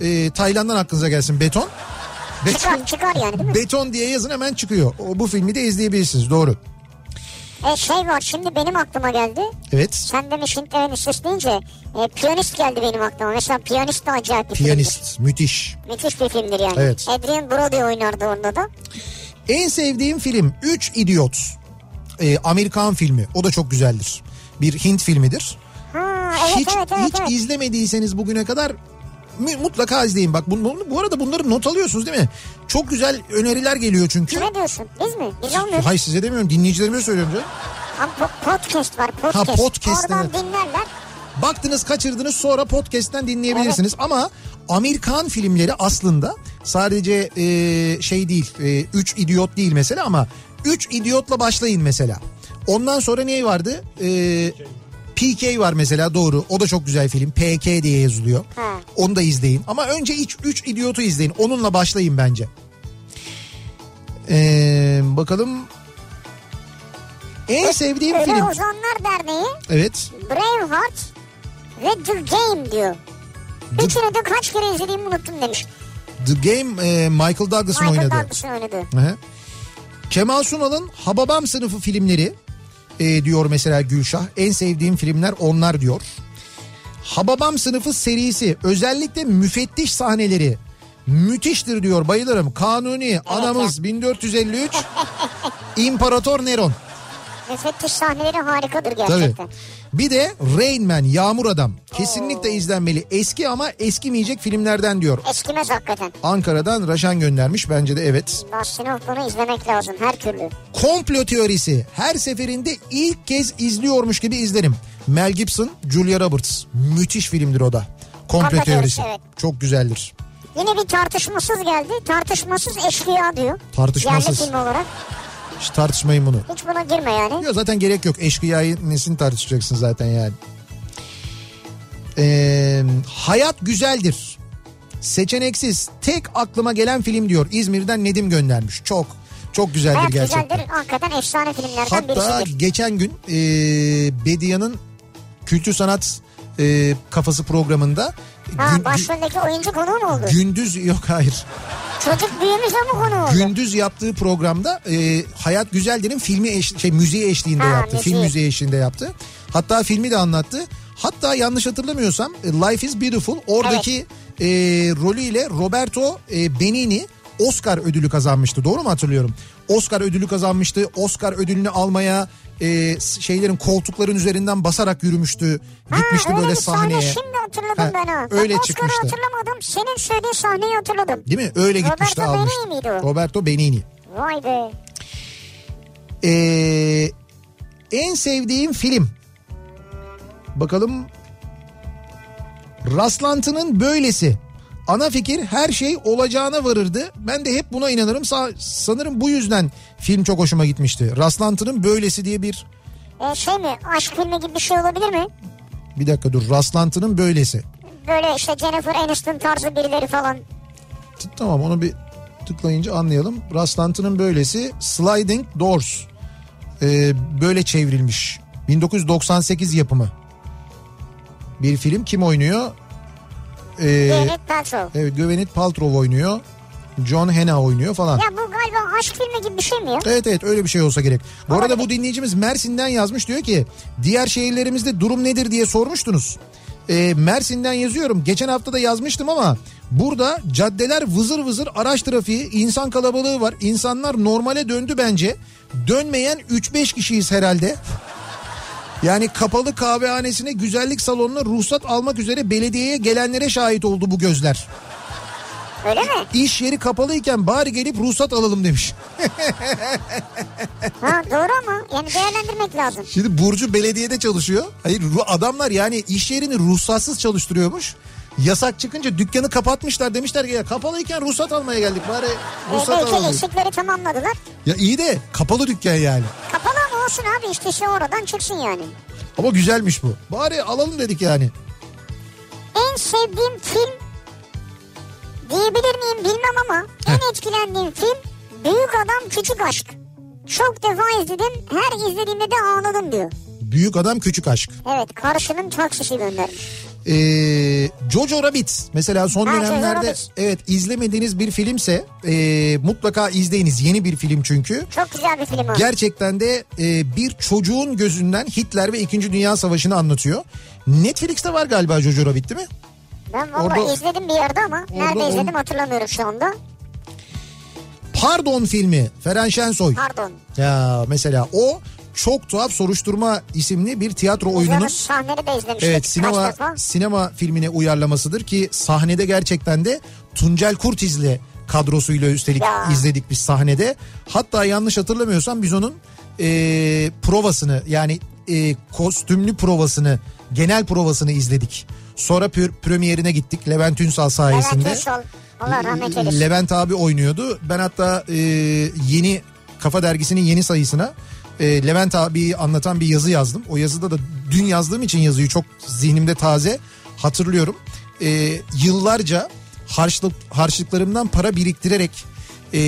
e, Tayland'dan aklınıza gelsin beton. Beton, Çıkar çıkar yani değil mi? beton diye yazın hemen çıkıyor. O, bu filmi de izleyebilirsiniz doğru. E şey var şimdi benim aklıma geldi. Evet. Sen demiş Hintlerin Listesi deyince e, piyanist geldi benim aklıma. Mesela piyanist de acayip bir filmdir. Piyanist müthiş. Müthiş bir filmdir yani. Evet. Adrian Brody oynardı orada da. En sevdiğim film 3 İdiot. E, Amerikan filmi. O da çok güzeldir. Bir Hint filmidir. Ha evet hiç evet evet. hiç evet. izlemediyseniz bugüne kadar mu- mutlaka izleyin. Bak bu, bu, arada bunları not alıyorsunuz değil mi? Çok güzel öneriler geliyor çünkü. Kime diyorsun? Biz mi? Biz olmuyoruz. Hayır size demiyorum dinleyicilerime söylüyorum canım. Podcast var podcast. Ha, podcast, Oradan evet. dinlerler. Baktınız kaçırdınız sonra podcast'ten dinleyebilirsiniz. Ama Amerikan filmleri aslında sadece e, şey değil 3 idiot değil mesela ama 3 idiotla başlayın mesela. Ondan sonra ne vardı? E, PK var mesela doğru. O da çok güzel film. PK diye yazılıyor. Ha. Onu da izleyin. Ama önce 3 idiotu izleyin. Onunla başlayın bence. Ee, bakalım. En sevdiğim Ölü film. Ozanlar Derneği Evet. Braveheart ve The Game diyor. The- Üçünü de kaç kere izlediğimi unuttum demiş. The Game e, Michael Douglas'ın Michael oynadığı. Douglas'ın oynadığı. Hı hı. Kemal Sunal'ın Hababam sınıfı filmleri e, diyor mesela Gülşah. En sevdiğim filmler onlar diyor. Hababam sınıfı serisi özellikle müfettiş sahneleri müthiştir diyor bayılırım. Kanuni anamız 1453 İmparator Neron. Müfettiş sahneleri harikadır Tabii. gerçekten. Bir de Rain Man Yağmur Adam kesinlikle izlenmeli. Eski ama eskimeyecek filmlerden diyor. Eskimez hakikaten. Ankara'dan Raşan göndermiş bence de evet. Dustin Hoffman'ı izlemek lazım her türlü. Komplo teorisi her seferinde ilk kez izliyormuş gibi izlerim. Mel Gibson, Julia Roberts. Müthiş filmdir o da. Komplo Komplo teorisi. teorisi, evet. Çok güzeldir. Yine bir tartışmasız geldi. Tartışmasız eşkıya diyor. Tartışmasız. Yerli film olarak. Hiç tartışmayın bunu. Hiç buna girme yani. Yok zaten gerek yok. Eşkıyayı nesini tartışacaksın zaten yani. Ee, hayat güzeldir. Seçeneksiz. Tek aklıma gelen film diyor. İzmir'den Nedim göndermiş. Çok çok güzeldir Hayat gerçekten. güzeldir. Hakikaten efsane filmlerden Hatta birisidir. geçen gün e, Bedia'nın kültür sanat e, kafası programında Ha gün- başroldeki oyuncu konuğu mu oldu? gündüz yok hayır Çocuk büyümüş ama konu oldu. gündüz yaptığı programda e, Hayat Güzeldir'in filmi eş, şey müziği eşliğinde Ha, yaptı. müziği. Film müziği eşliğinde yaptı. Hatta filmi de anlattı. Hatta yanlış hatırlamıyorsam e, Life is Beautiful oradaki e, rolüyle Roberto e, Benini Oscar ödülü kazanmıştı. Doğru mu hatırlıyorum? Oscar ödülü kazanmıştı. Oscar ödülünü almaya e, şeylerin koltukların üzerinden basarak yürümüştü. Ha, Gitmişti öyle böyle bir sahne sahneye. şimdi hatırladım Ha, ben ha. öyle Bak, çıkmıştı. Hatırlamadım. Senin söylediğin sahneyi hatırladım. Değil mi? Öyle gitmişti Roberto almıştı. Benigni miydi o? Roberto Benini. Vay be. Ee, en sevdiğim film. Bakalım. Rastlantının böylesi. Ana fikir her şey olacağına varırdı. Ben de hep buna inanırım. Sa- sanırım bu yüzden film çok hoşuma gitmişti. Rastlantının böylesi diye bir E, şey mi aşk filmi gibi bir şey olabilir mi? bir dakika dur. Rastlantının böylesi. Böyle işte Jennifer Aniston tarzı birileri falan. Tamam onu bir tıklayınca anlayalım. Rastlantının böylesi Sliding Doors. Ee, böyle çevrilmiş. 1998 yapımı. Bir film kim oynuyor? Ee, Gwyneth Paltrow. evet Gwyneth Paltrow oynuyor. John Hannah oynuyor falan. Ya bu galiba aşk filmi gibi bir şey mi ya? Evet evet öyle bir şey olsa gerek. Bu arada Olabilir. bu dinleyicimiz Mersin'den yazmış diyor ki diğer şehirlerimizde durum nedir diye sormuştunuz. Ee, Mersin'den yazıyorum. Geçen hafta da yazmıştım ama burada caddeler vızır vızır araç trafiği, insan kalabalığı var. İnsanlar normale döndü bence. Dönmeyen 3-5 kişiyiz herhalde. Yani kapalı kahvehanesine güzellik salonuna ruhsat almak üzere belediyeye gelenlere şahit oldu bu gözler. Öyle mi? İş yeri kapalıyken bari gelip ruhsat alalım demiş. Ha doğru ama yani değerlendirmek lazım. Şimdi Burcu belediyede çalışıyor. Hayır adamlar yani iş yerini ruhsatsız çalıştırıyormuş. Yasak çıkınca dükkanı kapatmışlar demişler ki ya kapalıyken ruhsat almaya geldik bari ruhsat belki alalım. eksikleri tamamladılar. Ya iyi de kapalı dükkan yani. Kapalı ama olsun abi işte şey oradan çıksın yani. Ama güzelmiş bu. Bari alalım dedik yani. En sevdiğim film diyebilir miyim bilmem ama en etkilendiğim film Büyük Adam Küçük Aşk. Çok defa izledim. Her izlediğimde de ağladım diyor. Büyük adam küçük aşk. Evet karşının taksisi göndermiş. Ee, Jojo Rabbit mesela son Ha, Jojo dönemlerde Rabbit. evet izlemediğiniz bir filmse e, mutlaka izleyiniz. Yeni bir film çünkü. Çok güzel bir film o. Gerçekten de e, bir çocuğun gözünden Hitler ve 2. Dünya Savaşı'nı anlatıyor. Netflix'te var galiba Jojo Rabbit değil mi? ben valla orada- izledim bir yerde ama nerede on- izledim hatırlamıyorum şu anda. Pardon filmi Feren Şensoy. Pardon. Ya mesela o çok tuhaf soruşturma isimli bir tiyatro oyununun Oyunun... Sahneleri de izlemiştik evet sinema sinema filmine uyarlamasıdır ki sahnede gerçekten de Tuncel Kurtiz'le kadrosuyla üstelik Ya. izledik biz sahnede. Hatta yanlış hatırlamıyorsam biz onun e, provasını yani e, kostümlü provasını genel provasını izledik. Sonra pür, premierine gittik Levent Ünsal sayesinde. Levent Ünsal. Allah rahmet eylesin. Levent abi oynuyordu. Ben hatta e, yeni Kafa Dergisi'nin yeni sayısına e, Levent abi anlatan bir yazı yazdım. O yazıda da dün yazdığım için yazıyı çok zihnimde taze hatırlıyorum. E, yıllarca harçlık harçlıklarımdan para biriktirerek e,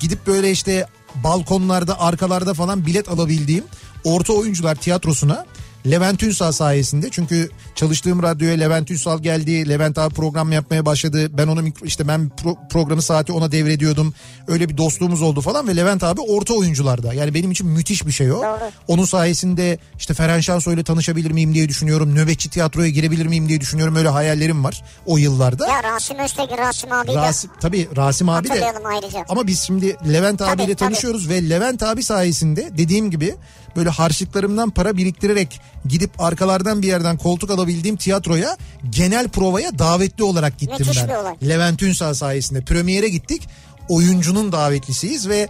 gidip böyle işte balkonlarda arkalarda falan bilet alabildiğim orta oyuncular tiyatrosuna Levent Ünsal sayesinde çünkü çalıştığım radyoya Levent Ünsal geldi. Levent abi program yapmaya başladı. Ben onu mikro- işte ben pro- programı saati ona devrediyordum. Öyle bir dostluğumuz oldu falan ve Levent abi orta oyuncularda. Yani benim için müthiş bir şey o. Doğru. Onun sayesinde işte Ferhan Şansoy ile tanışabilir miyim diye düşünüyorum. Nöbetçi tiyatroya girebilir miyim diye düşünüyorum. Öyle hayallerim var o yıllarda. Ya Rasim Öztekin, Rasim abi de Rasim, tabii Rasim abi de ayrıca. ama biz şimdi Levent Tabii, abiyle tabii. tanışıyoruz ve Levent abi sayesinde dediğim gibi böyle harçlıklarımdan para biriktirerek gidip arkalardan bir yerden koltuk alabildiğim tiyatroya genel provaya davetli olarak gittim Müthiş ben. olay. Levent Ünsal sayesinde premiere gittik. Oyuncunun davetlisiyiz ve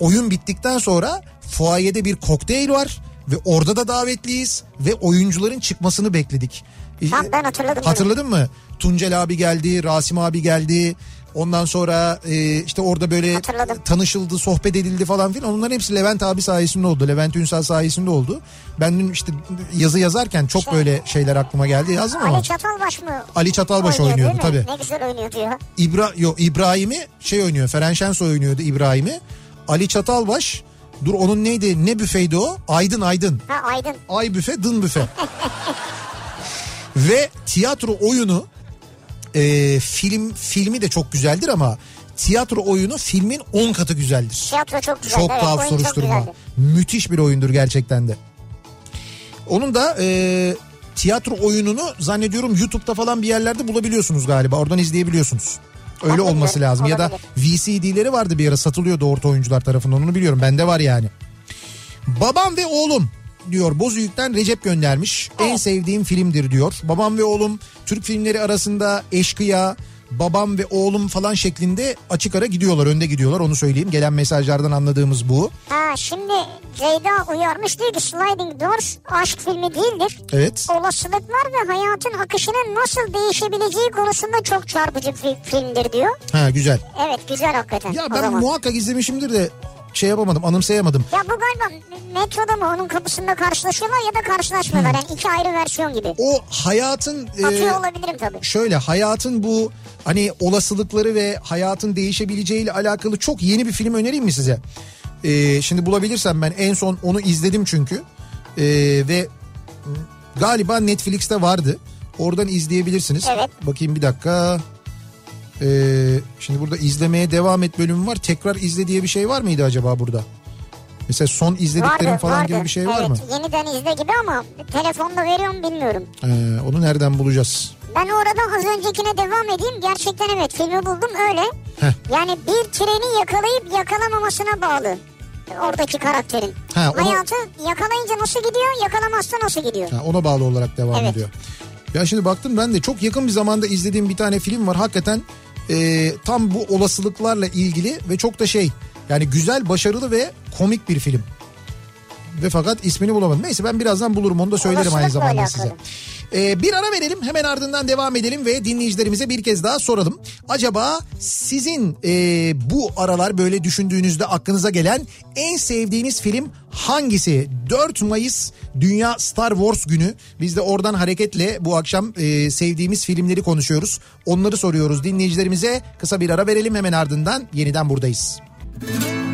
oyun bittikten sonra fuayede bir kokteyl var ve orada da davetliyiz ve oyuncuların çıkmasını bekledik. Tamam, ben hatırladım bunu. Hatırladın mı? Tuncel abi geldi, Rasim abi geldi. Ondan sonra e, işte orada böyle Hatırladım. tanışıldı, sohbet edildi falan filan. Onların hepsi Levent abi sayesinde oldu. Levent Ünsal sayesinde oldu. Ben dün işte yazı yazarken çok böyle şeyler aklıma geldi. Yazdım ama. Ali Çatalbaş mı? Ali Çatalbaş Oynuyor, oynuyordu tabii. Ne güzel oynuyordu ya. İbra yo, İbrahim'i şey oynuyor. Feren Şensoy oynuyordu İbrahim'i. Ali Çatalbaş dur onun neydi? Ne büfeydi o? Aydın Aydın. Ha Aydın. Ay büfe, dın büfe. Ve tiyatro oyunu e, film filmi de çok güzeldir ama tiyatro oyunu filmin 10 katı güzeldir. Tiyatro çok güzel. Çok evet, tuhaf çok soruşturma. güzeldi. Müthiş bir oyundur gerçekten de. Onun da e, tiyatro oyununu zannediyorum YouTube'da falan bir yerlerde bulabiliyorsunuz galiba. Oradan izleyebiliyorsunuz. Öyle Olabilir, olması lazım. Ya da olabilir. VCD'leri vardı bir ara satılıyordu orta oyuncular tarafından onu biliyorum. Bende var yani. Babam ve oğlum diyor Bozüyük'ten Recep göndermiş. En sevdiğim filmdir diyor. Babam ve oğlum Türk filmleri arasında Eşkıya, Babam ve oğlum falan şeklinde açık ara gidiyorlar. Önde gidiyorlar onu söyleyeyim. Gelen mesajlardan anladığımız bu. Ha şimdi Ceyda uyarmış diyor ki Sliding Doors aşk filmi değildir. Evet. Olasılıklar ve hayatın akışının nasıl değişebileceği konusunda çok çarpıcı bir filmdir diyor. Ha güzel. Evet güzel hakikaten. Ya ben muhakkak izlemişimdir de şey yapamadım anımsayamadım. Ya bu galiba metroda mı onun kapısında karşılaşıyorlar ya da karşılaşmıyorlar. Yani iki ayrı versiyon gibi. O hayatın e, Atıyor olabilirim tabii. şöyle hayatın bu hani olasılıkları ve hayatın değişebileceğiyle alakalı çok yeni bir film önereyim mi size? Ee, şimdi bulabilirsem ben en son onu izledim çünkü Ee, ve galiba Netflix'te vardı. Oradan izleyebilirsiniz. Evet. Bakayım bir dakika. Ee, şimdi burada izlemeye devam et bölümü var. Tekrar izle diye bir şey var mıydı acaba burada? Mesela son izlediklerim Vardı, falan vardı. gibi bir şey var evet, mı? yeniden izle gibi ama telefonda veriyor mu bilmiyorum. Ee, onu nereden bulacağız? Ben orada az öncekine devam edeyim. Gerçekten evet filmi buldum öyle. Heh. Yani bir treni yakalayıp yakalamamasına bağlı. Oradaki karakterin. Ha, onu- Hayatı yakalayınca nasıl gidiyor, yakalamazsa nasıl gidiyor? Ha, ona bağlı olarak devam Evet. ediyor. Ya şimdi baktım ben de çok yakın bir zamanda izlediğim bir tane film var. Hakikaten E, tam bu olasılıklarla ilgili ve çok da şey yani güzel, başarılı ve komik bir film. Ve fakat ismini bulamadım. Neyse ben birazdan bulurum onu da söylerim aynı zamanda alakalı. size. Ee, bir ara verelim hemen ardından devam edelim ve dinleyicilerimize bir kez daha soralım. Acaba sizin e, bu aralar böyle düşündüğünüzde aklınıza gelen en sevdiğiniz film hangisi? 4 Mayıs Dünya Star Wars günü. Biz de oradan hareketle bu akşam e, sevdiğimiz filmleri konuşuyoruz. Onları soruyoruz dinleyicilerimize. Kısa bir ara verelim hemen ardından yeniden buradayız. Hüzünler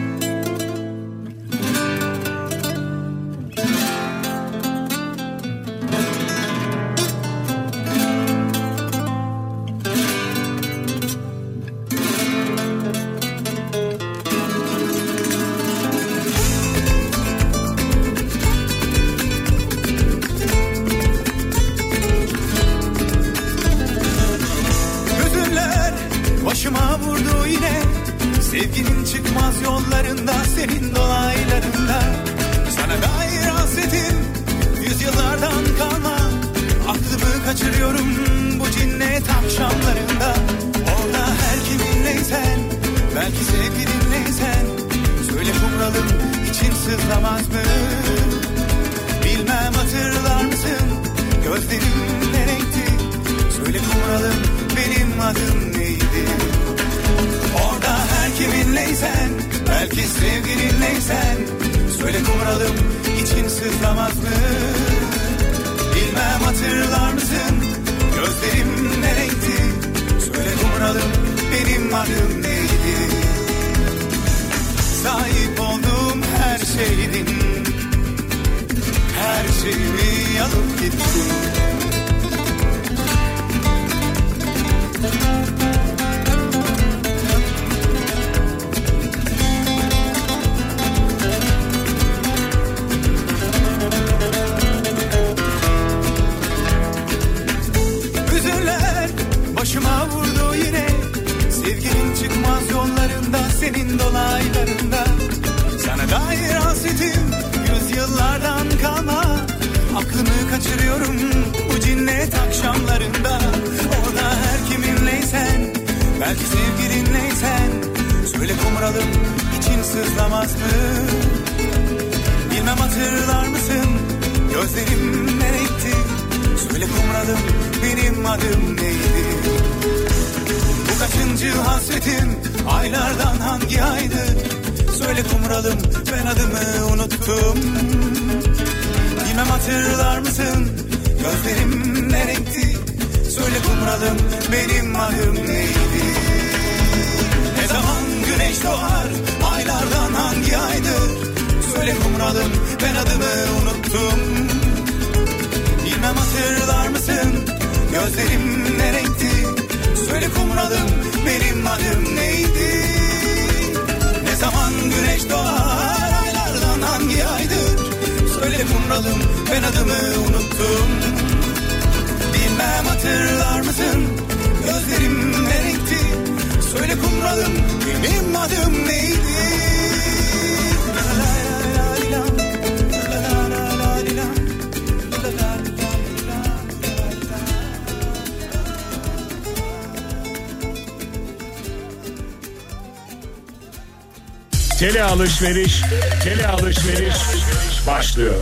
alışveriş, tele alışveriş başlıyor.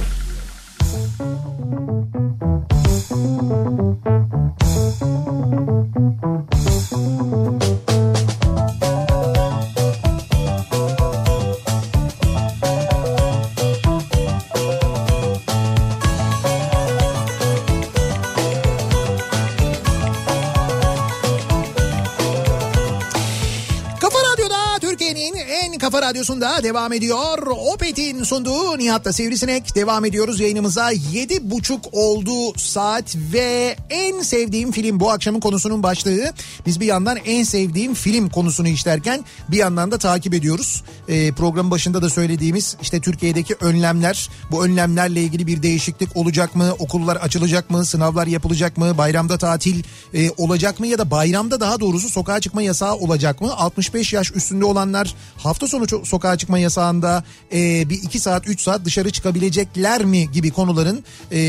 Devam ediyor. Opet'in sunduğu Nihat'la Sivrisinek devam ediyoruz yayınımıza. Yedi buçuk oldu saat ve en sevdiğim film bu akşamın konusunun başlığı. Biz bir yandan en sevdiğim film konusunu işlerken bir yandan da takip ediyoruz. Ee, programın başında da söylediğimiz işte Türkiye'deki önlemler. Bu önlemlerle ilgili bir değişiklik olacak mı? Okullar açılacak mı? Sınavlar yapılacak mı? Bayramda tatil e, olacak mı? Ya da bayramda daha doğrusu sokağa çıkma yasağı olacak mı? 65 yaş üstünde olanlar hafta sonu sokağa çıkma yasağında e, bir iki saat üç saat dışarı çıkabilecekler mi gibi konuların e,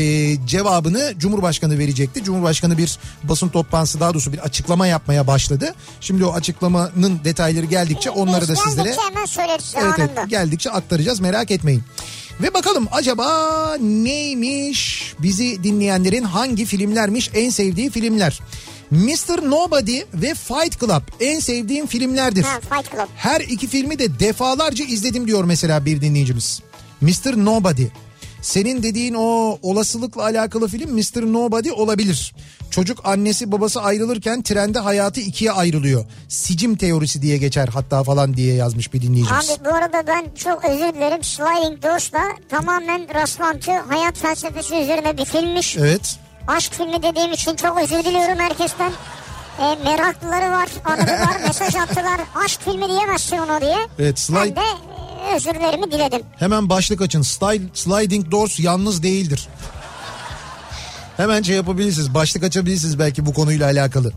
cevabını Cumhurbaşkanı verecekti. Cumhurbaşkanı bir basın toplantısı daha doğrusu bir açıklama yapmaya başladı. Şimdi o açıklamanın detayları geldikçe onları da sizlere Evet, evet geldikçe aktaracağız merak etmeyin. Ve bakalım acaba neymiş bizi dinleyenlerin hangi filmlermiş en sevdiği filmler. Mr. Nobody ve Fight Club en sevdiğim filmlerdir. Ha, Fight Club. Her iki filmi de defalarca izledim diyor mesela bir dinleyicimiz. Mr. Nobody. Senin dediğin o olasılıkla alakalı film Mr. Nobody olabilir. Çocuk annesi babası ayrılırken trende hayatı ikiye ayrılıyor. Sicim teorisi diye geçer hatta falan diye yazmış bir dinleyicimiz. Abi bu arada ben çok özür dilerim. Sliding Doors'la tamamen rastlantı hayat felsefesi üzerine bir filmmiş. Evet. Aşk filmi dediğim için çok özür diliyorum herkesten. E, meraklıları var, aradılar, mesaj attılar. Aşk filmi diyemezsin ona diye. Evet, slide- Ben de e, özürlerimi diledim. Hemen başlık açın. Style, sliding doors yalnız değildir. Hemen şey yapabilirsiniz. Başlık açabilirsiniz belki bu konuyla alakalı.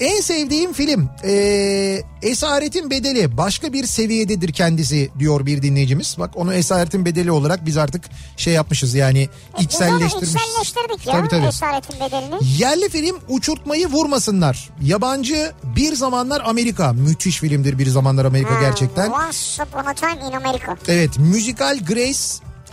En sevdiğim film ee, Esaretin Bedeli başka bir seviyededir kendisi diyor bir dinleyicimiz. Bak onu Esaretin Bedeli olarak biz artık şey yapmışız yani Biz içselleştirmişiz. içselleştirdik ya Tabii, tabii. esaretin bedelini. Yerli film Uçurtmayı Vurmasınlar. Yabancı Bir Zamanlar Amerika. Müthiş filmdir Bir Zamanlar Amerika Ha, gerçekten. Once Upon a Time in America. Evet müzikal Grace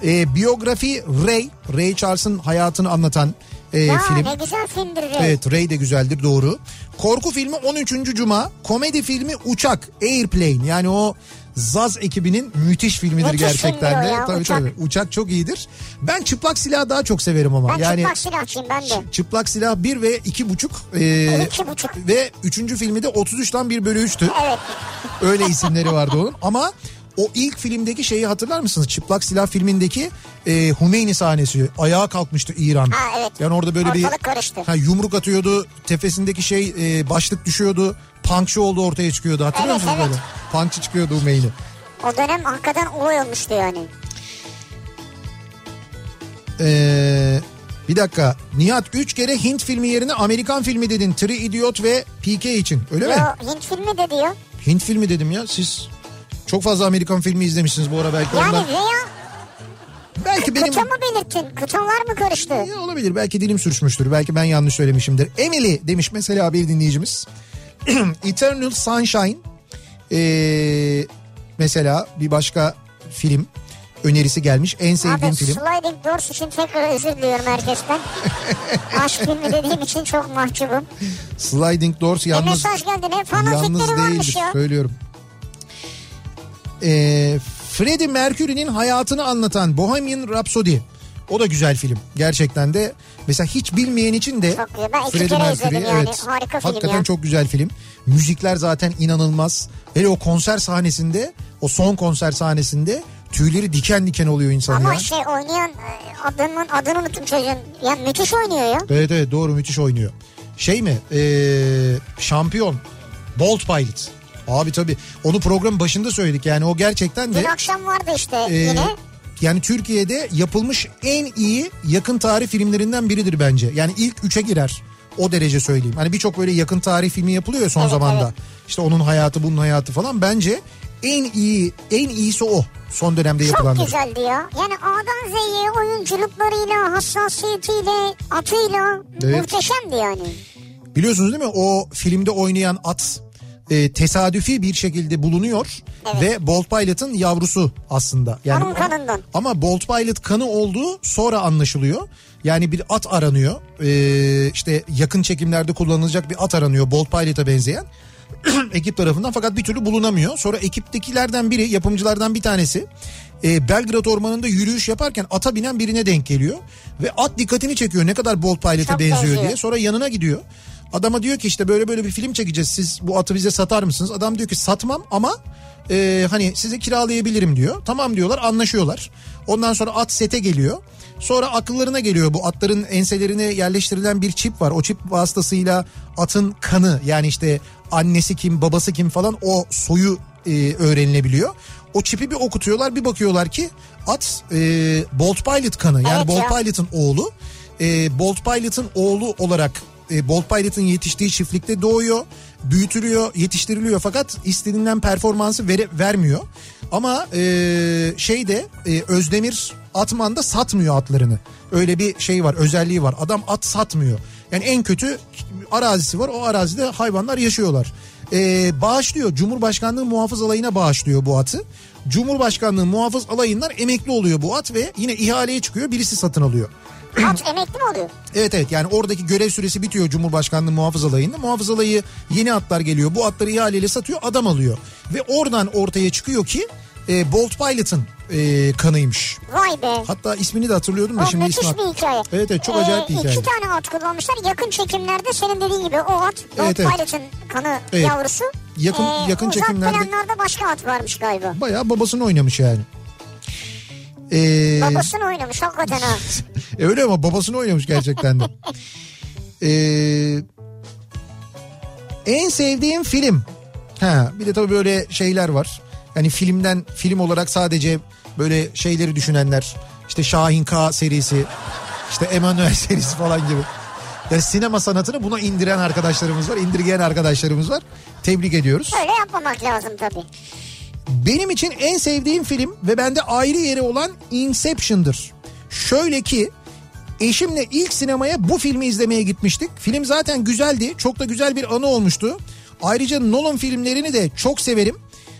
e, biyografi Ray. Ray Charles'ın hayatını anlatan e, Ya film. ne güzel filmdir Ray. Evet Ray de güzeldir doğru. Korku filmi 13. Cuma. Komedi filmi Uçak Airplane. Yani o Zaz ekibinin müthiş filmidir Müthiş gerçekten de. ya, tabii, Uçak. tabii. Uçak çok iyidir. Ben çıplak silah daha çok severim ama. Ben yani çıplak silahçıyım ben de. çıplak silah 1 ve 2,5 e, İki buçuk. ve 3. filmi de 33'ten 1 bölü 3'tü. Evet. Öyle isimleri vardı onun. Ama o ilk filmdeki şeyi hatırlar mısınız? Çıplak Silah filmindeki e, Humeyni sahnesi. Ayağa kalkmıştı İran. Ha, evet. Yani orada böyle bir Ortalık karıştı. ha, yumruk atıyordu. Tepesindeki şey e, başlık düşüyordu. Punkçı oldu ortaya çıkıyordu. Hatırlıyor Evet, musunuz evet. böyle? Punkçı çıkıyordu Humeyni. O dönem hakikaten olay olmuştu yani. Ee, bir dakika. Nihat 3 kere Hint filmi yerine Amerikan filmi dedin. Three Idiot ve PK için. Öyle mi? Yo, Hint filmi de diyor. Hint filmi dedim ya. Siz çok fazla Amerikan filmi izlemişsiniz bu ara belki Yani ondan. veya Belki benim kıta mı belirttin? Kıtalar mı karıştı? Ya olabilir belki dilim sürçmüştür belki ben yanlış söylemişimdir. Emily demiş mesela bir dinleyicimiz. Eternal Sunshine ee, mesela bir başka film önerisi gelmiş en sevdiğim Abi film. Sliding Doors için tekrar özür diliyorum herkesten. Aşk filmi dediğim için çok mahcubum. Sliding Doors Bir yalnız mesaj geldi ne yalnız fanatikleri varmış değildir ya. söylüyorum. Ee, Freddie Mercury'nin hayatını anlatan Bohemian Rhapsody. O da güzel film. Gerçekten de mesela hiç bilmeyen için de Freddie Mercury yani. evet. Harika film Hakikaten ya. çok güzel film. Müzikler zaten inanılmaz. Hele o konser sahnesinde, o son konser sahnesinde tüyleri diken diken oluyor insan Ama ya. şey oynayan e, adının adını unuttum çocuğun. Ya müthiş oynuyor ya. Evet evet doğru müthiş oynuyor. Şey mi? Ee, şampiyon. Bolt Pilot. Abi tabii onu programın başında söyledik yani o gerçekten de Dün akşam vardı işte e, yine. yani Türkiye'de yapılmış en iyi yakın tarih filmlerinden biridir bence. Yani ilk üçe girer. O derece söyleyeyim. Hani birçok böyle yakın tarih filmi yapılıyor ya son Evet, zamanda. evet. İşte onun hayatı bunun hayatı falan. Bence en iyi en iyisi o son dönemde Çok yapılanlar. güzeldi ya. Yani A'dan Z'ye oyunculuklarıyla, hassasiyetiyle, atıyla Evet. muhteşemdi yani. Biliyorsunuz değil mi o filmde oynayan at e, tesadüfi bir şekilde bulunuyor Evet. ve Bolt Pilot'ın yavrusu aslında. Yani Onun kanından. Ama Bolt Pilot kanı olduğu sonra anlaşılıyor. Yani bir at aranıyor. Ee, işte yakın çekimlerde kullanılacak bir at aranıyor Bolt Pilot'a benzeyen. ekip tarafından fakat bir türlü bulunamıyor. Sonra ekiptekilerden biri yapımcılardan bir tanesi e, Belgrad Ormanı'nda yürüyüş yaparken ata binen birine denk geliyor. Ve at dikkatini çekiyor ne kadar Bolt Pilot'a benziyor. diye. Sonra yanına gidiyor. Adama diyor ki işte böyle böyle bir film çekeceğiz siz bu atı bize satar mısınız? Adam diyor ki satmam ama e, hani size kiralayabilirim diyor. Tamam diyorlar anlaşıyorlar. Ondan sonra at sete geliyor. Sonra akıllarına geliyor bu atların enselerine yerleştirilen bir çip var. O çip vasıtasıyla atın kanı yani işte annesi kim babası kim falan o soyu e, öğrenilebiliyor. O çipi bir okutuyorlar bir bakıyorlar ki at e, Bolt Pilot kanı yani Evet Bolt ya. Pilot'ın oğlu. E, Bolt Pilot'ın oğlu olarak e, Bolt Pilot'ın yetiştiği çiftlikte doğuyor. Büyütülüyor, yetiştiriliyor fakat istenilen performansı vere, vermiyor. Ama e, şeyde e, Özdemir Atman'da satmıyor atlarını. Öyle bir şey var, özelliği var. Adam at satmıyor. Yani en kötü arazisi var. O arazide hayvanlar yaşıyorlar. E, bağışlıyor. Cumhurbaşkanlığı muhafız alayına bağışlıyor bu atı. Cumhurbaşkanlığı muhafız alayından emekli oluyor bu at ve yine ihaleye çıkıyor. Birisi satın alıyor. At emekli mi oluyor? Evet evet yani oradaki görev süresi bitiyor Cumhurbaşkanlığı muhafız alayında. Muhafız alayı yeni atlar geliyor. Bu atları ihaleyle satıyor adam alıyor. Ve oradan ortaya çıkıyor ki e, Bolt Pilot'ın e, kanıymış. Vay be. Hatta ismini de hatırlıyordum da O şimdi müthiş ismi... bir hikaye. Evet evet çok acayip bir Ee, hikaye. İki tane at kullanmışlar. Yakın çekimlerde senin dediğin gibi o at. Evet, Evet, evet. Pilot'ın kanı Evet. yavrusu. Yakın- yakın uzak çekimlerde- planlarda başka at varmış galiba. Bayağı babasını oynamış yani. Ee, Babasını oynamış hakikaten ha. E öyle ama babasını oynamış gerçekten de. Ee, en sevdiğim film. Ha, bir de tabii böyle şeyler var. Yani filmden film olarak sadece böyle şeyleri düşünenler. İşte Şahin K serisi, işte Emanuel serisi falan gibi. Yani sinema sanatını buna indiren arkadaşlarımız var, indirgeyen arkadaşlarımız var. Tebrik ediyoruz. Öyle yapmamak lazım tabii. Benim için en sevdiğim film ve bende ayrı yeri olan Inception'dır. Şöyle ki eşimle ilk sinemaya bu filmi izlemeye gitmiştik. Film zaten güzeldi. Çok da güzel bir anı olmuştu. Ayrıca Nolan filmlerini de çok severim.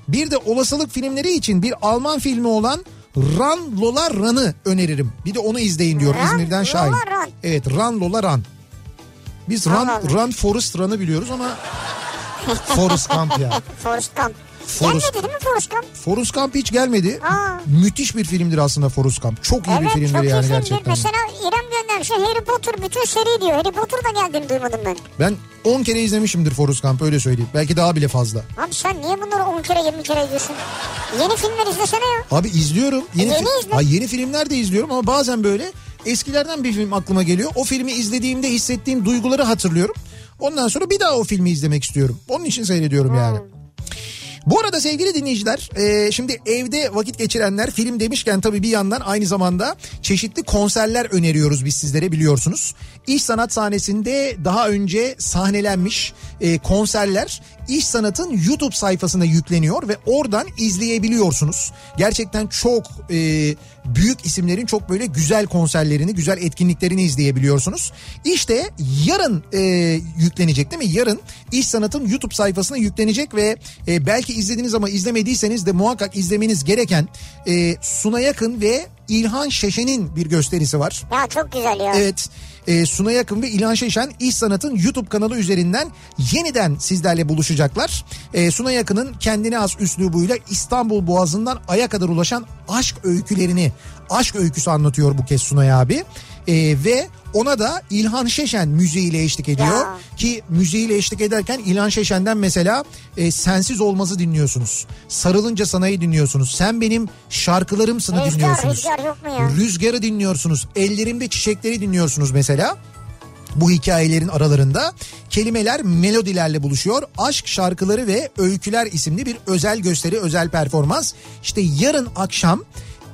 Bir de olasılık filmleri için bir Alman filmi olan Run Lola Run'ı öneririm. Bir de onu izleyin diyor Run, İzmir'den Şahin. Lola Run. Evet Run Lola Run. Biz Run, Allah Allah. Run Forest Run'ı biliyoruz ama Forest Gump ya. Forrest Gump. Forrest- Gelmedi değil mi Forrest Gump? Forrest Gump hiç gelmedi. Aa. Müthiş bir filmdir aslında Forrest Gump. Çok iyi bir Evet filmdir çok iyi yani filmdir. gerçekten. Mesela İrem göndermiş. Harry Potter bütün seri diyor. Harry Potter da geldiğini duymadım ben. Ben 10 kere izlemişimdir Forrest Gump öyle söyleyeyim. Belki daha bile fazla. Abi sen niye bunları 10 kere 20 kere izliyorsun? Yeni filmler izlesene ya. Abi izliyorum. Yeni, Yeni fi- izle. Ha, yeni filmler de izliyorum ama bazen böyle eskilerden bir film aklıma geliyor. O filmi izlediğimde hissettiğim duyguları hatırlıyorum. Ondan sonra bir daha o filmi izlemek istiyorum. Onun için seyrediyorum yani. Bu arada sevgili dinleyiciler e, şimdi evde vakit geçirenler film demişken tabii bir yandan aynı zamanda çeşitli konserler öneriyoruz biz sizlere biliyorsunuz. İş Sanat sahnesinde daha önce sahnelenmiş e, konserler İş Sanat'ın YouTube sayfasına yükleniyor ve oradan izleyebiliyorsunuz. Gerçekten çok e, büyük isimlerin çok böyle güzel konserlerini, güzel etkinliklerini izleyebiliyorsunuz. İşte yarın e, yüklenecek değil mi? Yarın İş Sanat'ın YouTube sayfasına yüklenecek ve e, belki izlediniz ama izlemediyseniz de muhakkak izlemeniz gereken e, Suna Yakın ve İlhan Şeşen'in bir gösterisi var. Ya çok güzel ya. Evet. E, Suna Yakın ve İlhan Şeşen İş Sanat'ın YouTube kanalı üzerinden yeniden sizlerle buluşacaklar. E, Suna Yakın'ın kendine az üslubuyla İstanbul Boğazı'ndan Ay'a kadar ulaşan aşk öykülerini, aşk öyküsü anlatıyor bu kez Sunay abi. E, ve ona da İlhan Şeşen müziğiyle eşlik ediyor. Ya. Ki müziğiyle eşlik ederken İlhan Şeşen'den mesela e, Sensiz Olmaz'ı dinliyorsunuz. Sarılınca Sana'yı dinliyorsunuz. Sen benim şarkılarımsını Rüzgar, dinliyorsunuz. rüzgar yok mu ya? Rüzgarı dinliyorsunuz. Ellerimde çiçekleri dinliyorsunuz mesela. Bu hikayelerin aralarında kelimeler melodilerle buluşuyor. Aşk şarkıları ve öyküler isimli bir özel gösteri, özel performans. İşte yarın akşam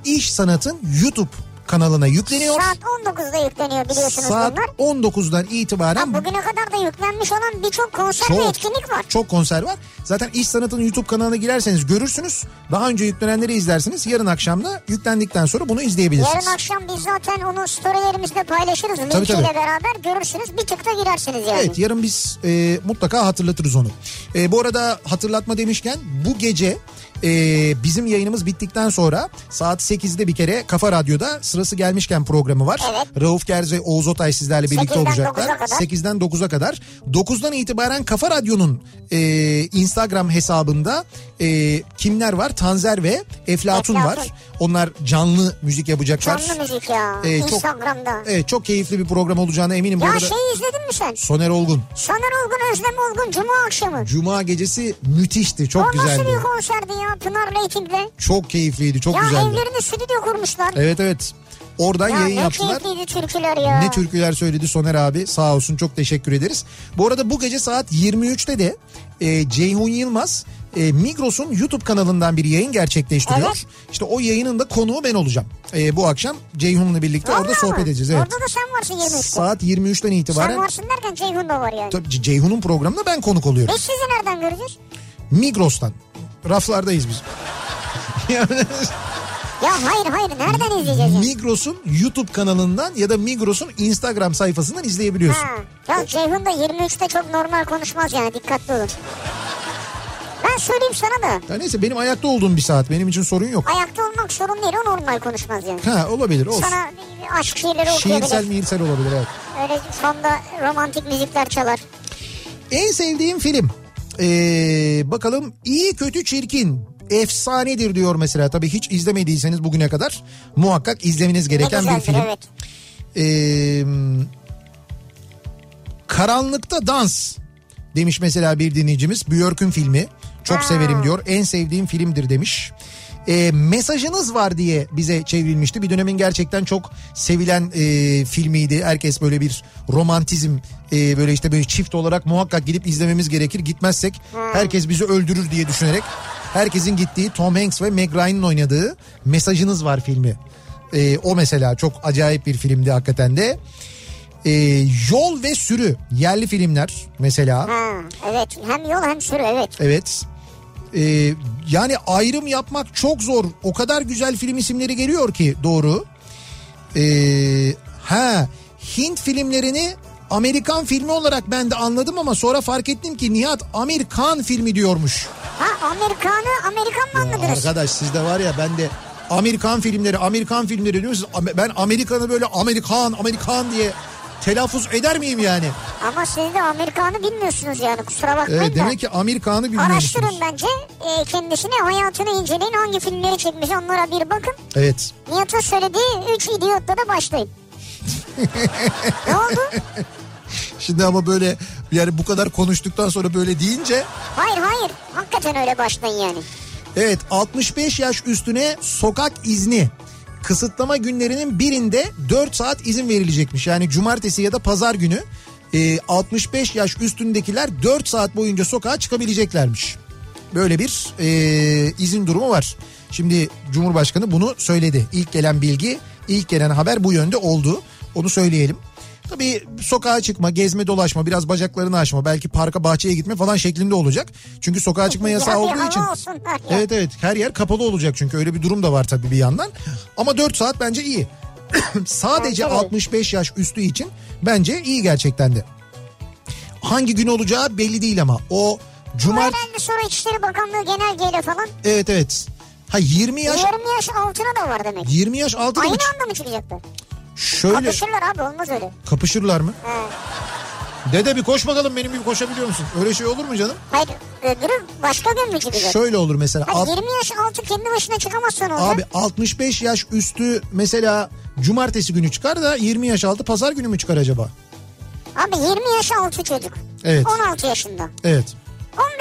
İş Sanat'ın YouTube kanalına yükleniyor. Saat 19'da yükleniyor biliyorsunuz Saat bunlar. 19'dan itibaren Ha, bugüne kadar da yüklenmiş olan birçok konser ve çok, etkinlik var. çok konser var. Zaten İş Sanat'ın YouTube kanalına girerseniz görürsünüz. Daha önce yüklenenleri izlersiniz. Yarın akşam da yüklendikten sonra bunu izleyebilirsiniz. Yarın akşam biz zaten onu storylerimizde paylaşırız. Tabii, Linkiyle tabii. beraber görürsünüz. Bir tık da girersiniz yani. Evet yarın biz e, mutlaka hatırlatırız onu. E, bu arada hatırlatma demişken bu gece e, bizim yayınımız bittikten sonra saat 8'de bir kere Kafa Radyo'da sırası gelmişken programı var. Evet. Rauf Gerze, Oğuz Otay sizlerle birlikte 8'den olacaklar. 9'a kadar. 8'den 9'a kadar. 9'dan itibaren Kafa Radyo'nun e, Instagram hesabında e, kimler var? Tanzer ve Eflatun, Eflatun. var. Onlar canlı müzik yapacaklar. Canlı müzik ya. Ee, çok- Instagram'da. Evet çok keyifli bir program olacağına eminim. Bu ya arada şey izledin mi sen? Soner Olgun. Soner Olgun, Özlem Olgun Cuma akşamı. Cuma gecesi müthişti. Çok o güzeldi. nasıl bir konserdi ya Pınar Rating'le? Çok keyifliydi. Çok Ya güzeldi. evlerinde stüdyo kurmuşlar. Evet evet. Oradan ya yayın ne yaptılar. keyifliydi türküler ya. Ne türküler söyledi Soner abi sağ olsun çok teşekkür ederiz. Bu arada bu gece saat 23'te de e, Ceyhun Yılmaz e, Migros'un YouTube kanalından bir yayın gerçekleştiriyor. Evet. İşte o yayının da konuğu ben olacağım. E, bu akşam Ceyhun'la birlikte orada Vallahi sohbet mi? edeceğiz. Evet. Orada da sen varsın 23'te. Saat 23'ten Sen itibaren varsın derken Ceyhun da var yani. Tabii Ceyhun'un programında ben konuk oluyorum. Biz sizi nereden göreceğiz? Migros'tan. Raflardayız biz. Ya hayır hayır nereden izleyeceğiz? Migros'un YouTube kanalından ya da Migros'un Instagram sayfasından izleyebiliyorsun. Ha. Ya Ceyhun da 23'te çok normal konuşmaz yani dikkatli olun. Ben söyleyeyim sana da Ya neyse benim ayakta olduğum bir saat. Benim için sorun yok. ayakta olmak sorun değil o normal konuşmaz yani. Ha olabilir olsun. Sana bir- bir aşk şiirleri Şiirsel okuyabilir. miirsel olabilir evet. Öyle fonda romantik müzikler çalar. En sevdiğim film. Ee, bakalım iyi kötü çirkin efsanedir diyor mesela. Tabii hiç izlemediyseniz bugüne kadar muhakkak izlemeniz gereken bir güzeldir film. evet. Ee, Karanlıkta Dans demiş mesela bir dinleyicimiz. Björk'ün filmi. Çok Ha. severim diyor. En sevdiğim filmdir demiş. Ee, mesajınız var diye bize çevrilmişti. Bir dönemin gerçekten çok sevilen e, filmiydi. Herkes böyle bir romantizm e, böyle işte böyle çift olarak muhakkak gidip izlememiz gerekir. Gitmezsek herkes bizi öldürür diye düşünerek herkesin gittiği Tom Hanks ve Meg Ryan'ın oynadığı Mesajınız var filmi. Ee, o mesela çok acayip bir filmdi hakikaten de. Ee, Yol ve Sürü yerli filmler mesela. Ha, evet hem yol hem sürü evet. Evet. Ee, yani ayrım yapmak çok zor. O kadar güzel film isimleri geliyor ki doğru. Ee, ha Hint filmlerini Amerikan filmi olarak ben de anladım ama sonra fark ettim ki Nihat Amerikan filmi diyormuş. Ha Amerikanı Amerikan mı anladınız? Arkadaş sizde var ya ben de Amerikan filmleri Amerikan filmleri diyorsunuz. Ben Amerikan'ı böyle Amerikan Amerikan diye telaffuz eder miyim yani? Ama siz de Amerikanı bilmiyorsunuz yani kusura bakmayın Evet, da. demek ki Amerikan'ı bilmiyorsunuz. Araştırın bence e, kendisini hayatını inceleyin hangi filmleri çekmiş onlara bir bakın. Evet. Nihat'ın söylediği 3 idiotla da başlayın. ne oldu? Şimdi ama böyle yani bu kadar konuştuktan sonra böyle deyince Hayır hayır hakikaten öyle başlayın yani. evet 65 yaş üstüne sokak izni kısıtlama günlerinin birinde 4 saat izin verilecekmiş. Yani cumartesi ya da pazar günü e, 65 yaş üstündekiler 4 saat boyunca sokağa çıkabileceklermiş. Böyle bir e, izin durumu var. Şimdi Cumhurbaşkanı bunu söyledi. İlk gelen bilgi, ilk gelen haber bu yönde oldu. Onu söyleyelim. Tabii sokağa çıkma, gezme, dolaşma, biraz bacaklarını açma, belki parka, bahçeye gitme falan şeklinde olacak. Çünkü sokağa çıkma yasağı olduğu için. olsun. Evet evet her yer kapalı olacak çünkü öyle bir durum da var tabii bir yandan. Ama 4 saat bence iyi. Sadece Bence de. 65 yaş üstü için bence iyi gerçekten de. Hangi gün olacağı belli değil ama o cumart herhalde sonra İçişleri Bakanlığı genelgeyle falan evet evet. Ha 20 yaş 20 yaş altına da var demek. 20 yaş altı da mı? Aynı anda mı çıkacaklar? Şöyle Kapışırlar abi olmaz öyle. kapışırlar mı? He. Dede bir koş bakalım benim gibi koşabiliyor musun? Öyle şey olur mu canım? Hayır öbürü başka gün mü çıkacak? Şöyle olur mesela. Ha, alt- 20 yaş altı kendi başına çıkamazsan olacak. Abi 65 yaş üstü mesela cumartesi günü çıkar da 20 yaş altı pazar günü mü çıkar acaba? Abi 20 yaş altı çocuk. Evet. 16 yaşında. Evet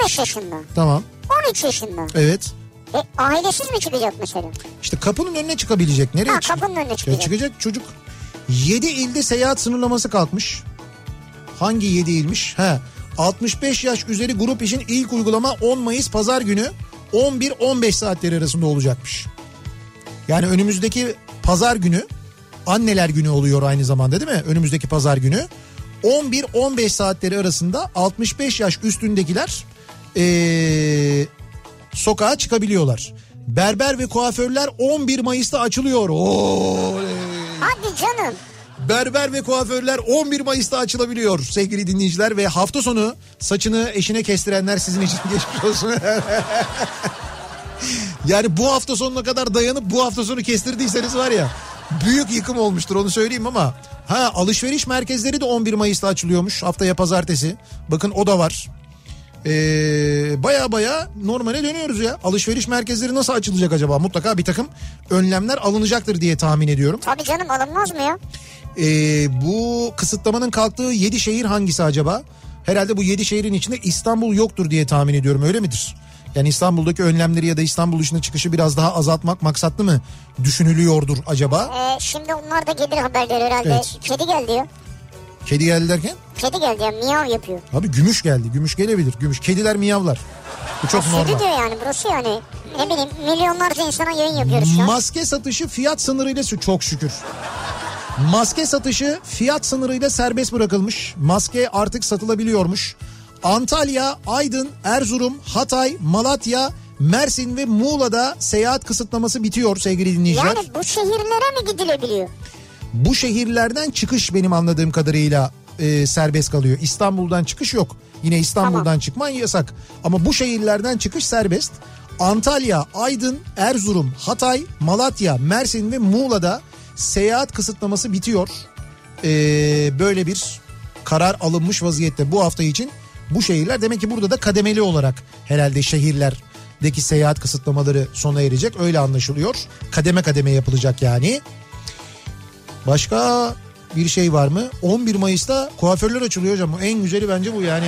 15 yaşında. tamam 13 yaşında. evet. E, ailesiz mi çıkacak mesela? İşte kapının önüne çıkabilecek. Nereye Ha, kapının önüne Ya çıkacak. çıkacak çocuk. 7 ilde seyahat sınırlaması kalkmış. Hangi 7 ilmiş? He. 65 yaş üzeri grup için ilk uygulama 10 Mayıs pazar günü 11-15 saatleri arasında olacakmış. Yani önümüzdeki pazar günü anneler günü oluyor aynı zamanda değil mi? Önümüzdeki pazar günü 11-15 saatleri arasında 65 yaş üstündekiler ee, sokağa çıkabiliyorlar. Berber ve kuaförler 11 Mayıs'ta açılıyor. Oley. Hadi canım. Berber ve kuaförler 11 Mayıs'ta açılabiliyor sevgili dinleyiciler ve hafta sonu saçını eşine kestirenler sizin için geçmiş olsun. yani bu hafta sonuna kadar dayanıp bu hafta sonu kestirdiyseniz var ya büyük yıkım olmuştur onu söyleyeyim ama ha alışveriş merkezleri de 11 Mayıs'ta açılıyormuş haftaya pazartesi. Bakın o da var. Ee, baya baya normale dönüyoruz ya. Alışveriş merkezleri nasıl açılacak acaba? Mutlaka bir takım önlemler alınacaktır diye tahmin ediyorum. Tabii canım alınmaz mı ya? Ee, bu kısıtlamanın kalktığı 7 şehir hangisi acaba? Herhalde bu 7 şehrin içinde İstanbul yoktur diye tahmin ediyorum öyle midir? Yani İstanbul'daki önlemleri ya da İstanbul dışına çıkışı biraz daha azaltmak maksatlı mı düşünülüyordur acaba? E, şimdi onlar da gelir haberleri herhalde. Evet. Kedi geldi ya. Kedi geldi derken? Kedi geldi ya miyav yapıyor. Abi gümüş geldi. Gümüş gelebilir. Gümüş. Kediler miyavlar. Bu çok normal. Stüdyo yani burası yani. Ne bileyim milyonlarca insana yayın yapıyoruz şu an. Maske satışı fiyat sınırıyla çok şükür. Maske satışı fiyat sınırıyla serbest bırakılmış. Maske artık satılabiliyormuş. Antalya, Aydın, Erzurum, Hatay, Malatya, Mersin ve Muğla'da seyahat kısıtlaması bitiyor sevgili dinleyiciler. Yani bu şehirlere mi gidilebiliyor? Bu şehirlerden çıkış benim anladığım kadarıyla e, serbest kalıyor. İstanbul'dan çıkış yok. Yine İstanbul'dan Tamam. çıkman yasak. Ama bu şehirlerden çıkış serbest. Antalya, Aydın, Erzurum, Hatay, Malatya, Mersin ve Muğla'da seyahat kısıtlaması bitiyor. E, böyle bir karar alınmış vaziyette bu hafta için. Bu şehirler demek ki burada da kademeli olarak herhalde şehirlerdeki seyahat kısıtlamaları sona erecek. Öyle anlaşılıyor. Kademe kademe yapılacak yani. Başka bir şey var mı? 11 Mayıs'ta kuaförler açılıyor hocam. En güzeli bence bu yani.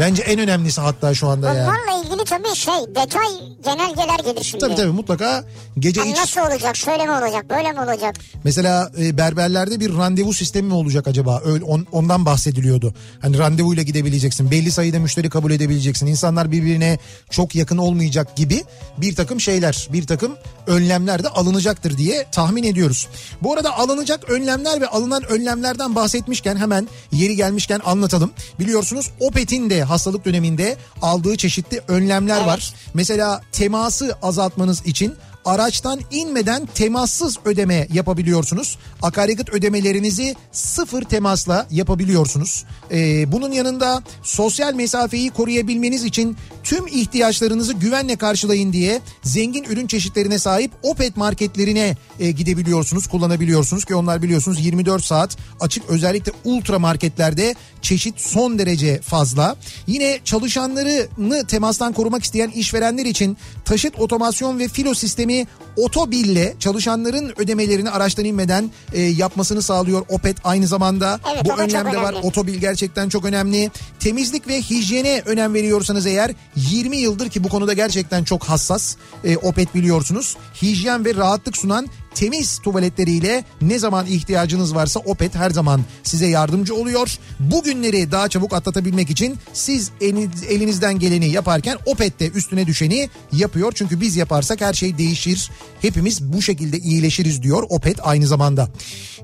Bence en önemlisi hatta şu anda yani. Bunlarla ilgili tabii şey detay genelgeler gelir şimdi. Tabii tabii mutlaka gece Yani iç nasıl olacak şöyle mi olacak böyle mi olacak? mesela e, berberlerde bir randevu sistemi mi olacak acaba? Öyle, on- ondan bahsediliyordu. Hani randevuyla gidebileceksin. Belli sayıda müşteri kabul edebileceksin. İnsanlar birbirine çok yakın olmayacak gibi bir takım şeyler, bir takım önlemler de alınacaktır diye tahmin ediyoruz. Bu arada alınacak önlemler ve alınan önlemlerden bahsetmişken hemen yeri gelmişken anlatalım. Biliyorsunuz Opet'in de hastalık döneminde aldığı çeşitli önlemler var. Mesela teması azaltmanız için araçtan inmeden temassız ödeme yapabiliyorsunuz. Akaryakıt ödemelerinizi sıfır temasla yapabiliyorsunuz. Ee, bunun yanında sosyal mesafeyi koruyabilmeniz için tüm ihtiyaçlarınızı güvenle karşılayın diye zengin ürün çeşitlerine sahip Opet marketlerine e, gidebiliyorsunuz, kullanabiliyorsunuz ki onlar biliyorsunuz 24 saat açık özellikle ultra marketlerde çeşit son derece fazla. Yine çalışanlarını temastan korumak isteyen işverenler için taşıt otomasyon ve filo sistemi Otobil'le çalışanların ödemelerini araçtan inmeden e, yapmasını sağlıyor Opet aynı zamanda. Evet, Bu çok önlemde var. önemli. Otobil gerçekten çok önemli. Temizlik ve hijyene önem veriyorsanız eğer 20 yıldır ki bu konuda gerçekten çok hassas e, Opet biliyorsunuz. Hijyen ve rahatlık sunan temiz tuvaletleriyle ne zaman ihtiyacınız varsa Opet her zaman size yardımcı oluyor. Bu günleri daha çabuk atlatabilmek için siz eliniz- elinizden geleni yaparken Opet de üstüne düşeni yapıyor. Çünkü biz yaparsak her şey değişir. Hepimiz bu şekilde iyileşiriz diyor Opet aynı zamanda.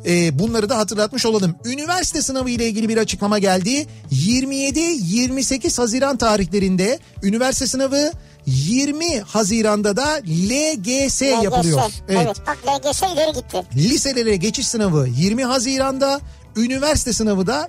Ee, bunları da hatırlatmış olalım. Üniversite sınavı ile ilgili bir açıklama geldi. 27-28 Haziran tarihlerinde üniversite sınavı 20 Haziran'da da LGS yapılıyor. LGS. Evet. bak LGS ileri gitti. Liselere geçiş sınavı 20 Haziran'da, üniversite sınavı da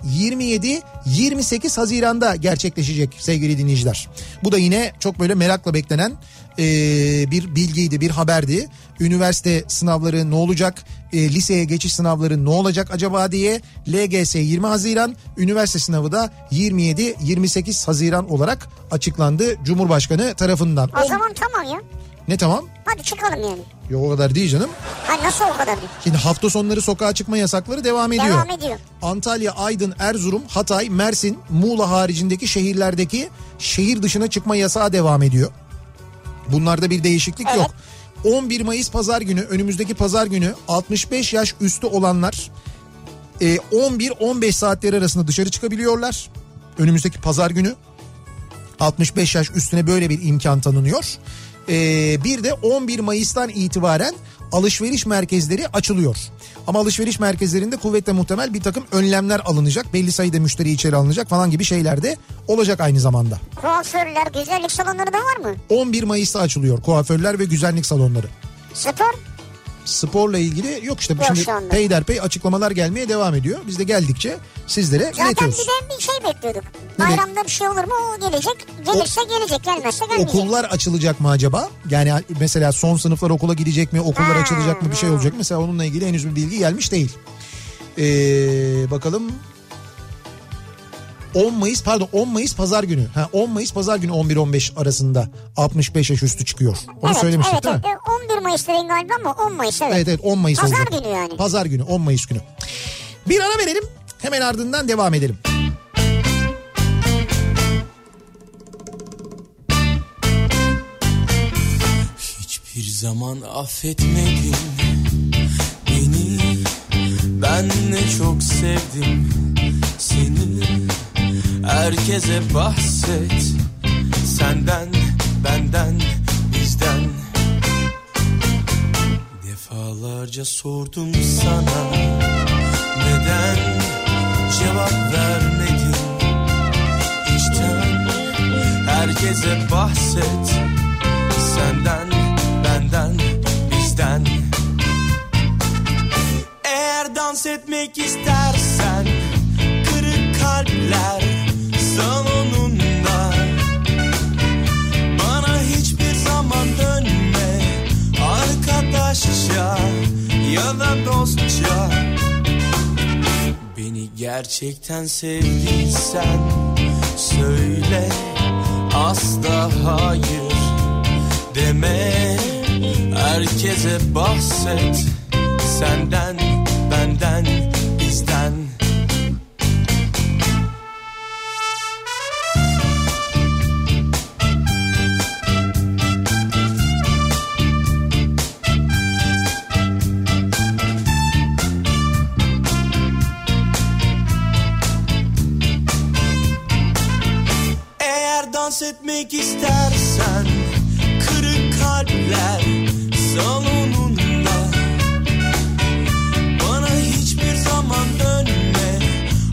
27-28 Haziran'da gerçekleşecek sevgili dinleyiciler. Bu da yine çok böyle merakla beklenen e, bir bilgiydi, bir haberdi. Üniversite sınavları ne olacak, e, liseye geçiş sınavları ne olacak acaba diye LGS 20 Haziran, üniversite sınavı da 27-28 Haziran olarak açıklandı Cumhurbaşkanı tarafından. O O- zaman tamam ya. Ne tamam? Hadi çıkalım yani. Yok o kadar değil canım. Ha nasıl o kadar değil? Şimdi hafta sonları sokağa çıkma yasakları devam ediyor. Devam ediyor. Antalya, Aydın, Erzurum, Hatay, Mersin, Muğla haricindeki şehirlerdeki şehir dışına çıkma yasağı devam ediyor. Bunlarda bir değişiklik Evet. yok. 11 Mayıs pazar günü önümüzdeki pazar günü 65 yaş üstü olanlar e, 11-15 saatleri arasında dışarı çıkabiliyorlar. Önümüzdeki pazar günü 65 yaş üstüne böyle bir imkan tanınıyor. Ee, bir de 11 Mayıs'tan itibaren alışveriş merkezleri açılıyor. Ama alışveriş merkezlerinde kuvvetle muhtemel bir takım önlemler alınacak. Belli sayıda müşteri içeri alınacak falan gibi şeyler de olacak aynı zamanda. Kuaförler, güzellik salonları da var mı? 11 Mayıs'ta açılıyor kuaförler ve güzellik salonları. Spor? Sporla ilgili yok işte Yok şimdi peyderpey açıklamalar gelmeye devam ediyor. Biz de geldikçe sizlere Zaten iletiyoruz. bir de bir şey bekliyorduk. Ne Bayramda bir şey olur mu? O gelecek. Gelirse gelecek, gelmezse gelmeyecek. Okullar açılacak mı acaba? Yani mesela son sınıflar okula gidecek mi? Okullar Ha, açılacak mı? Bir şey olacak mı? Mesela onunla ilgili henüz bir bilgi gelmiş değil. Ee, bakalım 10 Mayıs pardon 10 Mayıs pazar günü. Ha 10 Mayıs pazar günü 11-15 arasında 65 yaş üstü çıkıyor. Onu evet, söylemiştik evet, değil mi? evet. 11 Mayıs dedin galiba ama 10 Mayıs evet. Evet evet 10 Mayıs Pazar olacak. günü yani. Pazar günü 10 Mayıs günü. Bir ara verelim hemen ardından devam edelim. Hiçbir zaman affetmedin beni Ben ne çok sevdim seni Herkese bahset. Senden, benden, bizden. Defalarca sordum sana. Neden cevap vermedin? İçten herkese bahset. Senden, benden, bizden. Eğer dans etmek istersen ya da dostça. Beni gerçekten sevdiysen Söyle asla hayır deme. Herkese bahset Senden, benden, istersen Kırık kalpler salonunda. Bana hiçbir zaman dönme.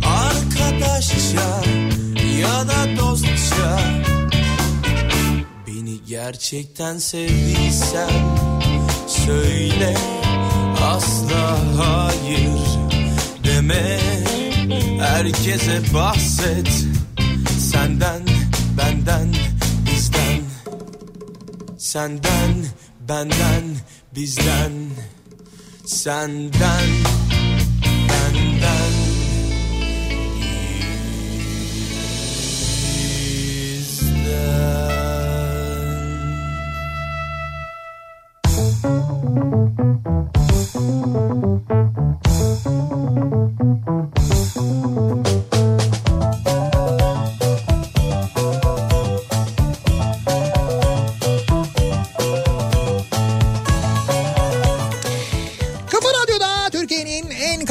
Arkadaşça ya da dostça. Beni gerçekten sevdiysen Söyle asla hayır deme. Herkese bahset Senden, benden, Senden, benden, bizden. Senden, benden,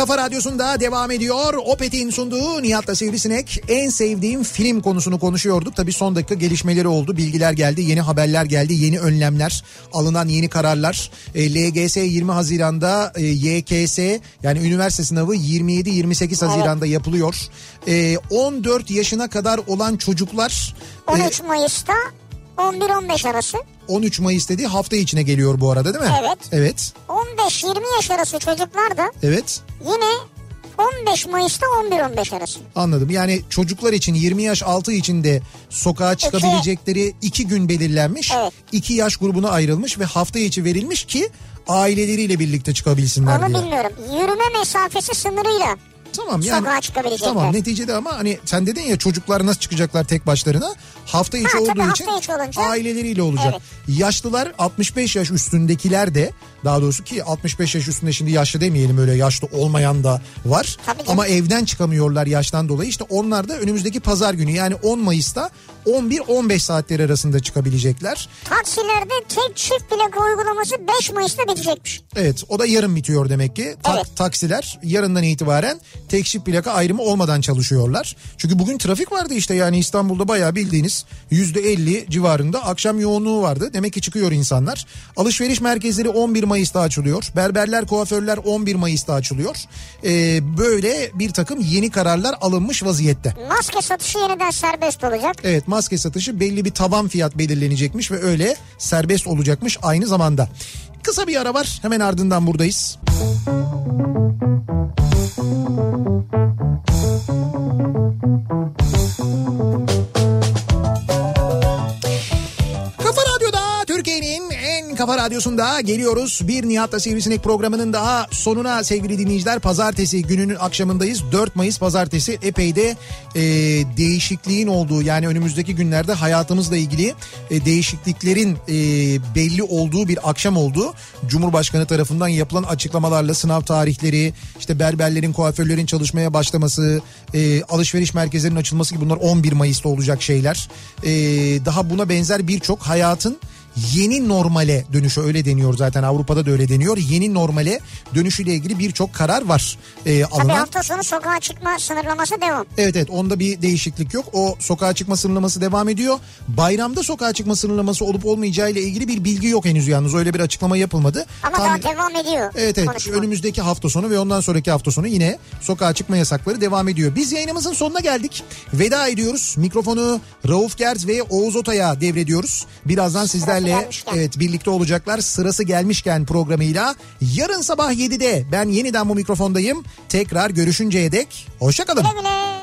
kafa radyosunda devam ediyor. Opet'in sunduğu Nihat'la Sivrisinek en sevdiğim film konusunu konuşuyorduk. Tabii son dakika gelişmeleri oldu. Bilgiler geldi, yeni haberler geldi, yeni önlemler, alınan yeni kararlar. E, LGS 20 Haziran'da, e, YKS yani üniversite sınavı 27-28 Haziran'da yapılıyor. E, 14 yaşına kadar olan çocuklar... e, 13 Mayıs'ta 11-15 arası. 13 Mayıs dediği hafta içine geliyor bu arada değil mi? Evet. Evet. 15-20 yaş arası çocuklar da Evet. yine 15 Mayıs'ta 11-15 arası. Anladım. Yani çocuklar için 20 yaş altı için de sokağa çıkabilecekleri iki gün belirlenmiş. Evet. İki yaş grubuna ayrılmış ve hafta içi verilmiş ki aileleriyle birlikte çıkabilsinler Onu diye. bilmiyorum. Yürüme mesafesi sınırıyla Tamam yani. sokağa çıkabilecekler. Tamam neticede ama hani sen dedin ya çocuklar nasıl çıkacaklar tek başlarına? Hafta içi Ha, olduğu hafta için içi olunca- aileleriyle olacak. Evet. Yaşlılar 65 yaş üstündekiler de daha doğrusu ki 65 yaş üstünde şimdi yaşlı demeyelim öyle yaşlı olmayan da var. Tabii canım. Ama evden çıkamıyorlar yaştan dolayı. İşte onlar da önümüzdeki pazar günü yani 10 Mayıs'ta 11-15 saatleri arasında çıkabilecekler. Taksilerde tek çift plaka uygulaması 5 Mayıs'ta bitecekmiş. Evet o da yarın bitiyor demek ki. Ta- Evet. Taksiler yarından itibaren tek çift plaka ayrımı olmadan çalışıyorlar. Çünkü bugün trafik vardı işte yani İstanbul'da bayağı bildiğiniz %50 civarında akşam yoğunluğu vardı. Demek ki çıkıyor insanlar. Alışveriş merkezleri 11 Mayıs'ta açılıyor. Berberler, kuaförler 11 Mayıs'ta açılıyor. Ee, böyle bir takım yeni kararlar alınmış vaziyette. Maske satışı yeniden serbest olacak. Evet maske satışı belli bir taban fiyat belirlenecekmiş ve öyle serbest olacakmış aynı zamanda. Kısa bir ara var hemen ardından buradayız. Kafa kafa radyosunda geliyoruz. Bir Nihat'la Sivrisinek programının daha sonuna sevgili dinleyiciler. Pazartesi gününün akşamındayız. 4 Mayıs pazartesi epey de e, değişikliğin olduğu yani önümüzdeki günlerde hayatımızla ilgili e, değişikliklerin e, belli olduğu bir akşam oldu. Cumhurbaşkanı tarafından yapılan açıklamalarla sınav tarihleri, işte berberlerin, kuaförlerin çalışmaya başlaması, e, alışveriş merkezlerinin açılması gibi bunlar 11 Mayıs'ta olacak şeyler. E, daha buna benzer birçok hayatın yeni normale dönüşü öyle deniyor zaten Avrupa'da da öyle deniyor. Yeni normale dönüşüyle ilgili birçok karar var e, Tabii alınan. hafta sonu sokağa çıkma sınırlaması devam. Evet evet onda bir değişiklik yok. O sokağa çıkma sınırlaması devam ediyor. Bayramda sokağa çıkma sınırlaması olup olmayacağı ile ilgili bir bilgi yok henüz yalnız. Öyle bir açıklama yapılmadı. Ama Tahmin- daha devam ediyor. Evet evet konuşma. önümüzdeki hafta sonu ve ondan sonraki hafta sonu yine sokağa çıkma yasakları devam ediyor. Biz yayınımızın sonuna geldik. Veda ediyoruz. Mikrofonu Rauf Gerz ve Oğuz Otay'a devrediyoruz. Birazdan sizlerle gelmişken. evet birlikte olacaklar. Sırası gelmişken programıyla yarın sabah 7'de ben yeniden bu mikrofondayım. Tekrar görüşünceye dek hoşçakalın. Güle güle.